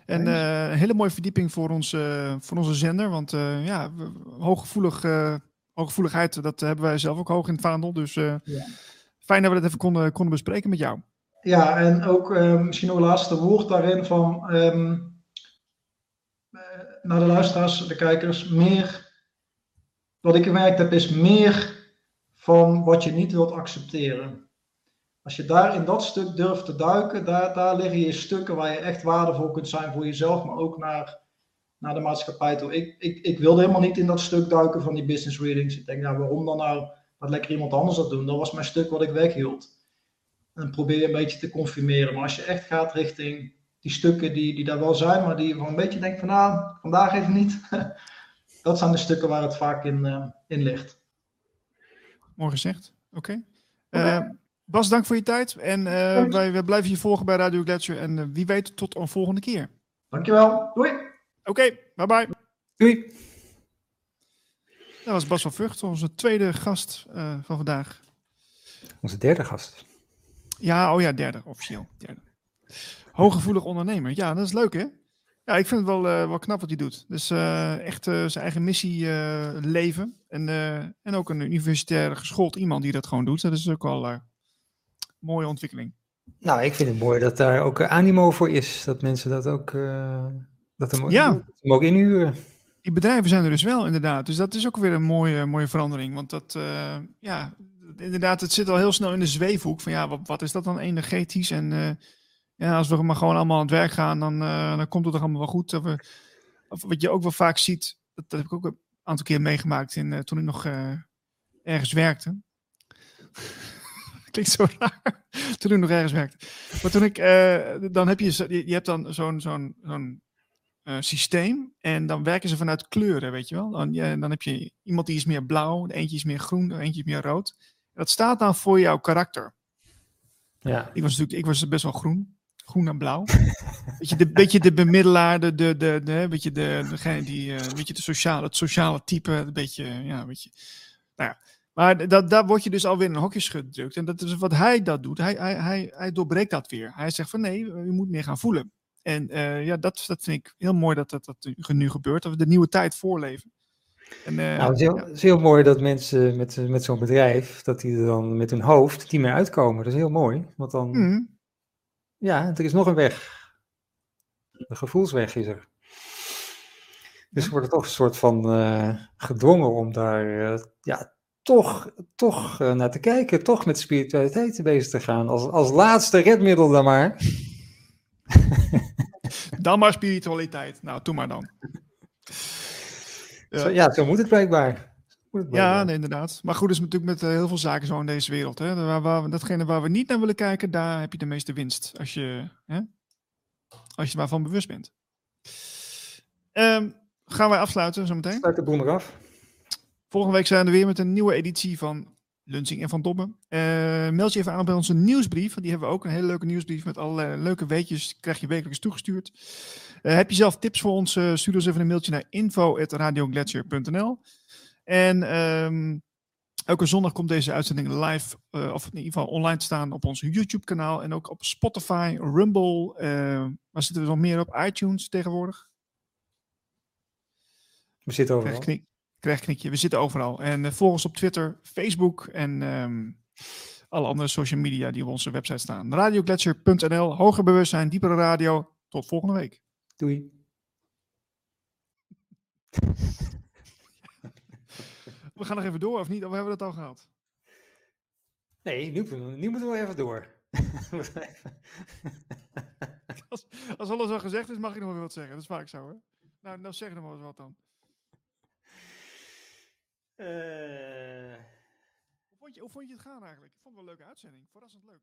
En eh, een hele mooie verdieping voor, ons, voor onze zender. Want ja, hooggevoelig, hooggevoeligheid, dat hebben wij zelf ook hoog in het vaandel. Dus Ja. fijn dat we dat even konden, konden bespreken met jou. Ja, en ook eh, misschien nog een laatste woord daarin van ehm, eh, naar de luisteraars, de kijkers, meer wat ik gemerkt heb is meer van wat je niet wilt accepteren. Als je daar in dat stuk durft te duiken, daar, daar liggen je stukken waar je echt waardevol kunt zijn voor jezelf, maar ook naar, naar de maatschappij toe. Ik, ik, ik wilde helemaal niet in dat stuk duiken van die business readings. Ik denk, nou, waarom dan nou? Laat lekker iemand anders dat doen. Dat was mijn stuk wat ik weghield. En probeer je een beetje te confirmeren. Maar als je echt gaat richting die stukken die, die daar wel zijn, maar die je van een beetje denkt van nou, vandaag even niet. Dat zijn de stukken waar het vaak in, eh, in ligt. Mooi gezegd. Oké. Eh, Bas, dank voor je tijd. En uh, Dank. wij, wij blijven je volgen bij Radio Gletscher. En uh, wie weet, tot een volgende keer. Dankjewel. Doei. Oké, okay, bye bye. Doei. Dat was Bas van Vught, onze tweede gast uh, van vandaag. Onze derde gast. Ja, oh ja, derde, officieel. Derde. Hooggevoelig ondernemer. Ja, dat is leuk, hè? Ja, ik vind het wel, uh, wel knap wat hij doet. Dus uh, echt uh, zijn eigen missie leven. En, en ook een universitair geschoold iemand die dat gewoon doet. Dat is ook wel een mooie ontwikkeling. Nou, ik vind het mooi dat daar ook animo voor is. Dat mensen dat ook, dat hem, ja. hem ook inhuren. Die bedrijven zijn er dus wel, inderdaad. Dus dat is ook weer een mooie, mooie verandering. Want dat, ja, inderdaad, het zit al heel snel in de zweefhoek. Van ja, wat, wat is dat dan energetisch? En ja, als we maar gewoon allemaal aan het werk gaan, dan, uh, dan komt het toch allemaal wel goed. Of, of wat je ook wel vaak ziet, dat, dat heb ik ook een aantal keer meegemaakt in, uh, toen ik nog ergens werkte. Klinkt zo raar. toen ik nog ergens werkte. Maar toen ik, dan heb je, je hebt dan zo'n zo'n zo'n systeem en dan werken ze vanuit kleuren, weet je wel. Dan, dan heb je iemand die is meer blauw, eentje is meer groen, eentje is meer rood. Dat staat dan voor jouw karakter. Ja. Ik was natuurlijk, ik was best wel groen groen en blauw. beetje, de, beetje de bemiddelaar, de, de, de, de, beetje de, degene die, uh, beetje de sociale, het sociale type, een beetje, ja, een beetje. Nou ja, maar dat, daar word je dus alweer in een hokje gedrukt. En dat is wat hij dat doet. Hij, hij, hij, hij doorbreekt dat weer. Hij zegt van nee, je moet meer gaan voelen. En uh, ja, dat, dat vind ik heel mooi dat dat, dat nu gebeurt. Dat we de nieuwe tijd voorleven. En, uh, nou, het, is heel, ja. het is heel mooi dat mensen met, met zo'n bedrijf, dat die er dan met hun hoofd niet meer uitkomen. Dat is heel mooi. Want dan, mm. Ja, er is nog een weg. De gevoelsweg is er. Dus we worden toch een soort van uh, gedwongen om daar uh, ja, toch, toch uh, naar te kijken. Toch met spiritualiteit bezig te gaan. Als, als laatste redmiddel dan maar. dan maar spiritualiteit. Nou, doe maar dan. Ja, zo, ja, zo moet het blijkbaar. Ja, nee, inderdaad. Maar goed, is natuurlijk met uh, heel veel zaken zo in deze wereld. Hè? Waar, waar, datgene waar we niet naar willen kijken, daar heb je de meeste winst. Als je, hè? Als je waarvan bewust bent. Um, gaan wij afsluiten zometeen? Sluit de boel maar af. Volgende week zijn we weer met een nieuwe editie van Lunching en Van Dobben. Uh, meld je even aan bij onze nieuwsbrief. Die hebben we ook. Een hele leuke nieuwsbrief met allerlei leuke weetjes. Krijg je wekelijks toegestuurd. Uh, heb je zelf tips voor ons? Uh, stuur ons even een mailtje naar info.radioglacier.nl En um, elke zondag komt deze uitzending live, of in ieder geval online te staan op ons YouTube-kanaal. En ook op Spotify, Rumble. Waar zitten we nog meer op? iTunes tegenwoordig. We zitten overal. Krijg, knik, krijg knikje. We zitten overal. En uh, volg ons op Twitter, Facebook en um, alle andere social media die op onze website staan. Radioglacier.nl, hoger bewustzijn, diepere radio. Tot volgende week. Doei. We gaan nog even door, of niet? Of hebben we dat al gehad? Nee, nu, nu moeten we even door. als, als alles al gezegd is, mag ik nog wel wat zeggen. Dat is vaak zo, hè? Nou, nou zeg nog maar eens wat dan. Uh... Hoe, vond je, hoe vond je het gaan eigenlijk? Ik vond het wel een leuke uitzending. Verrassend leuk.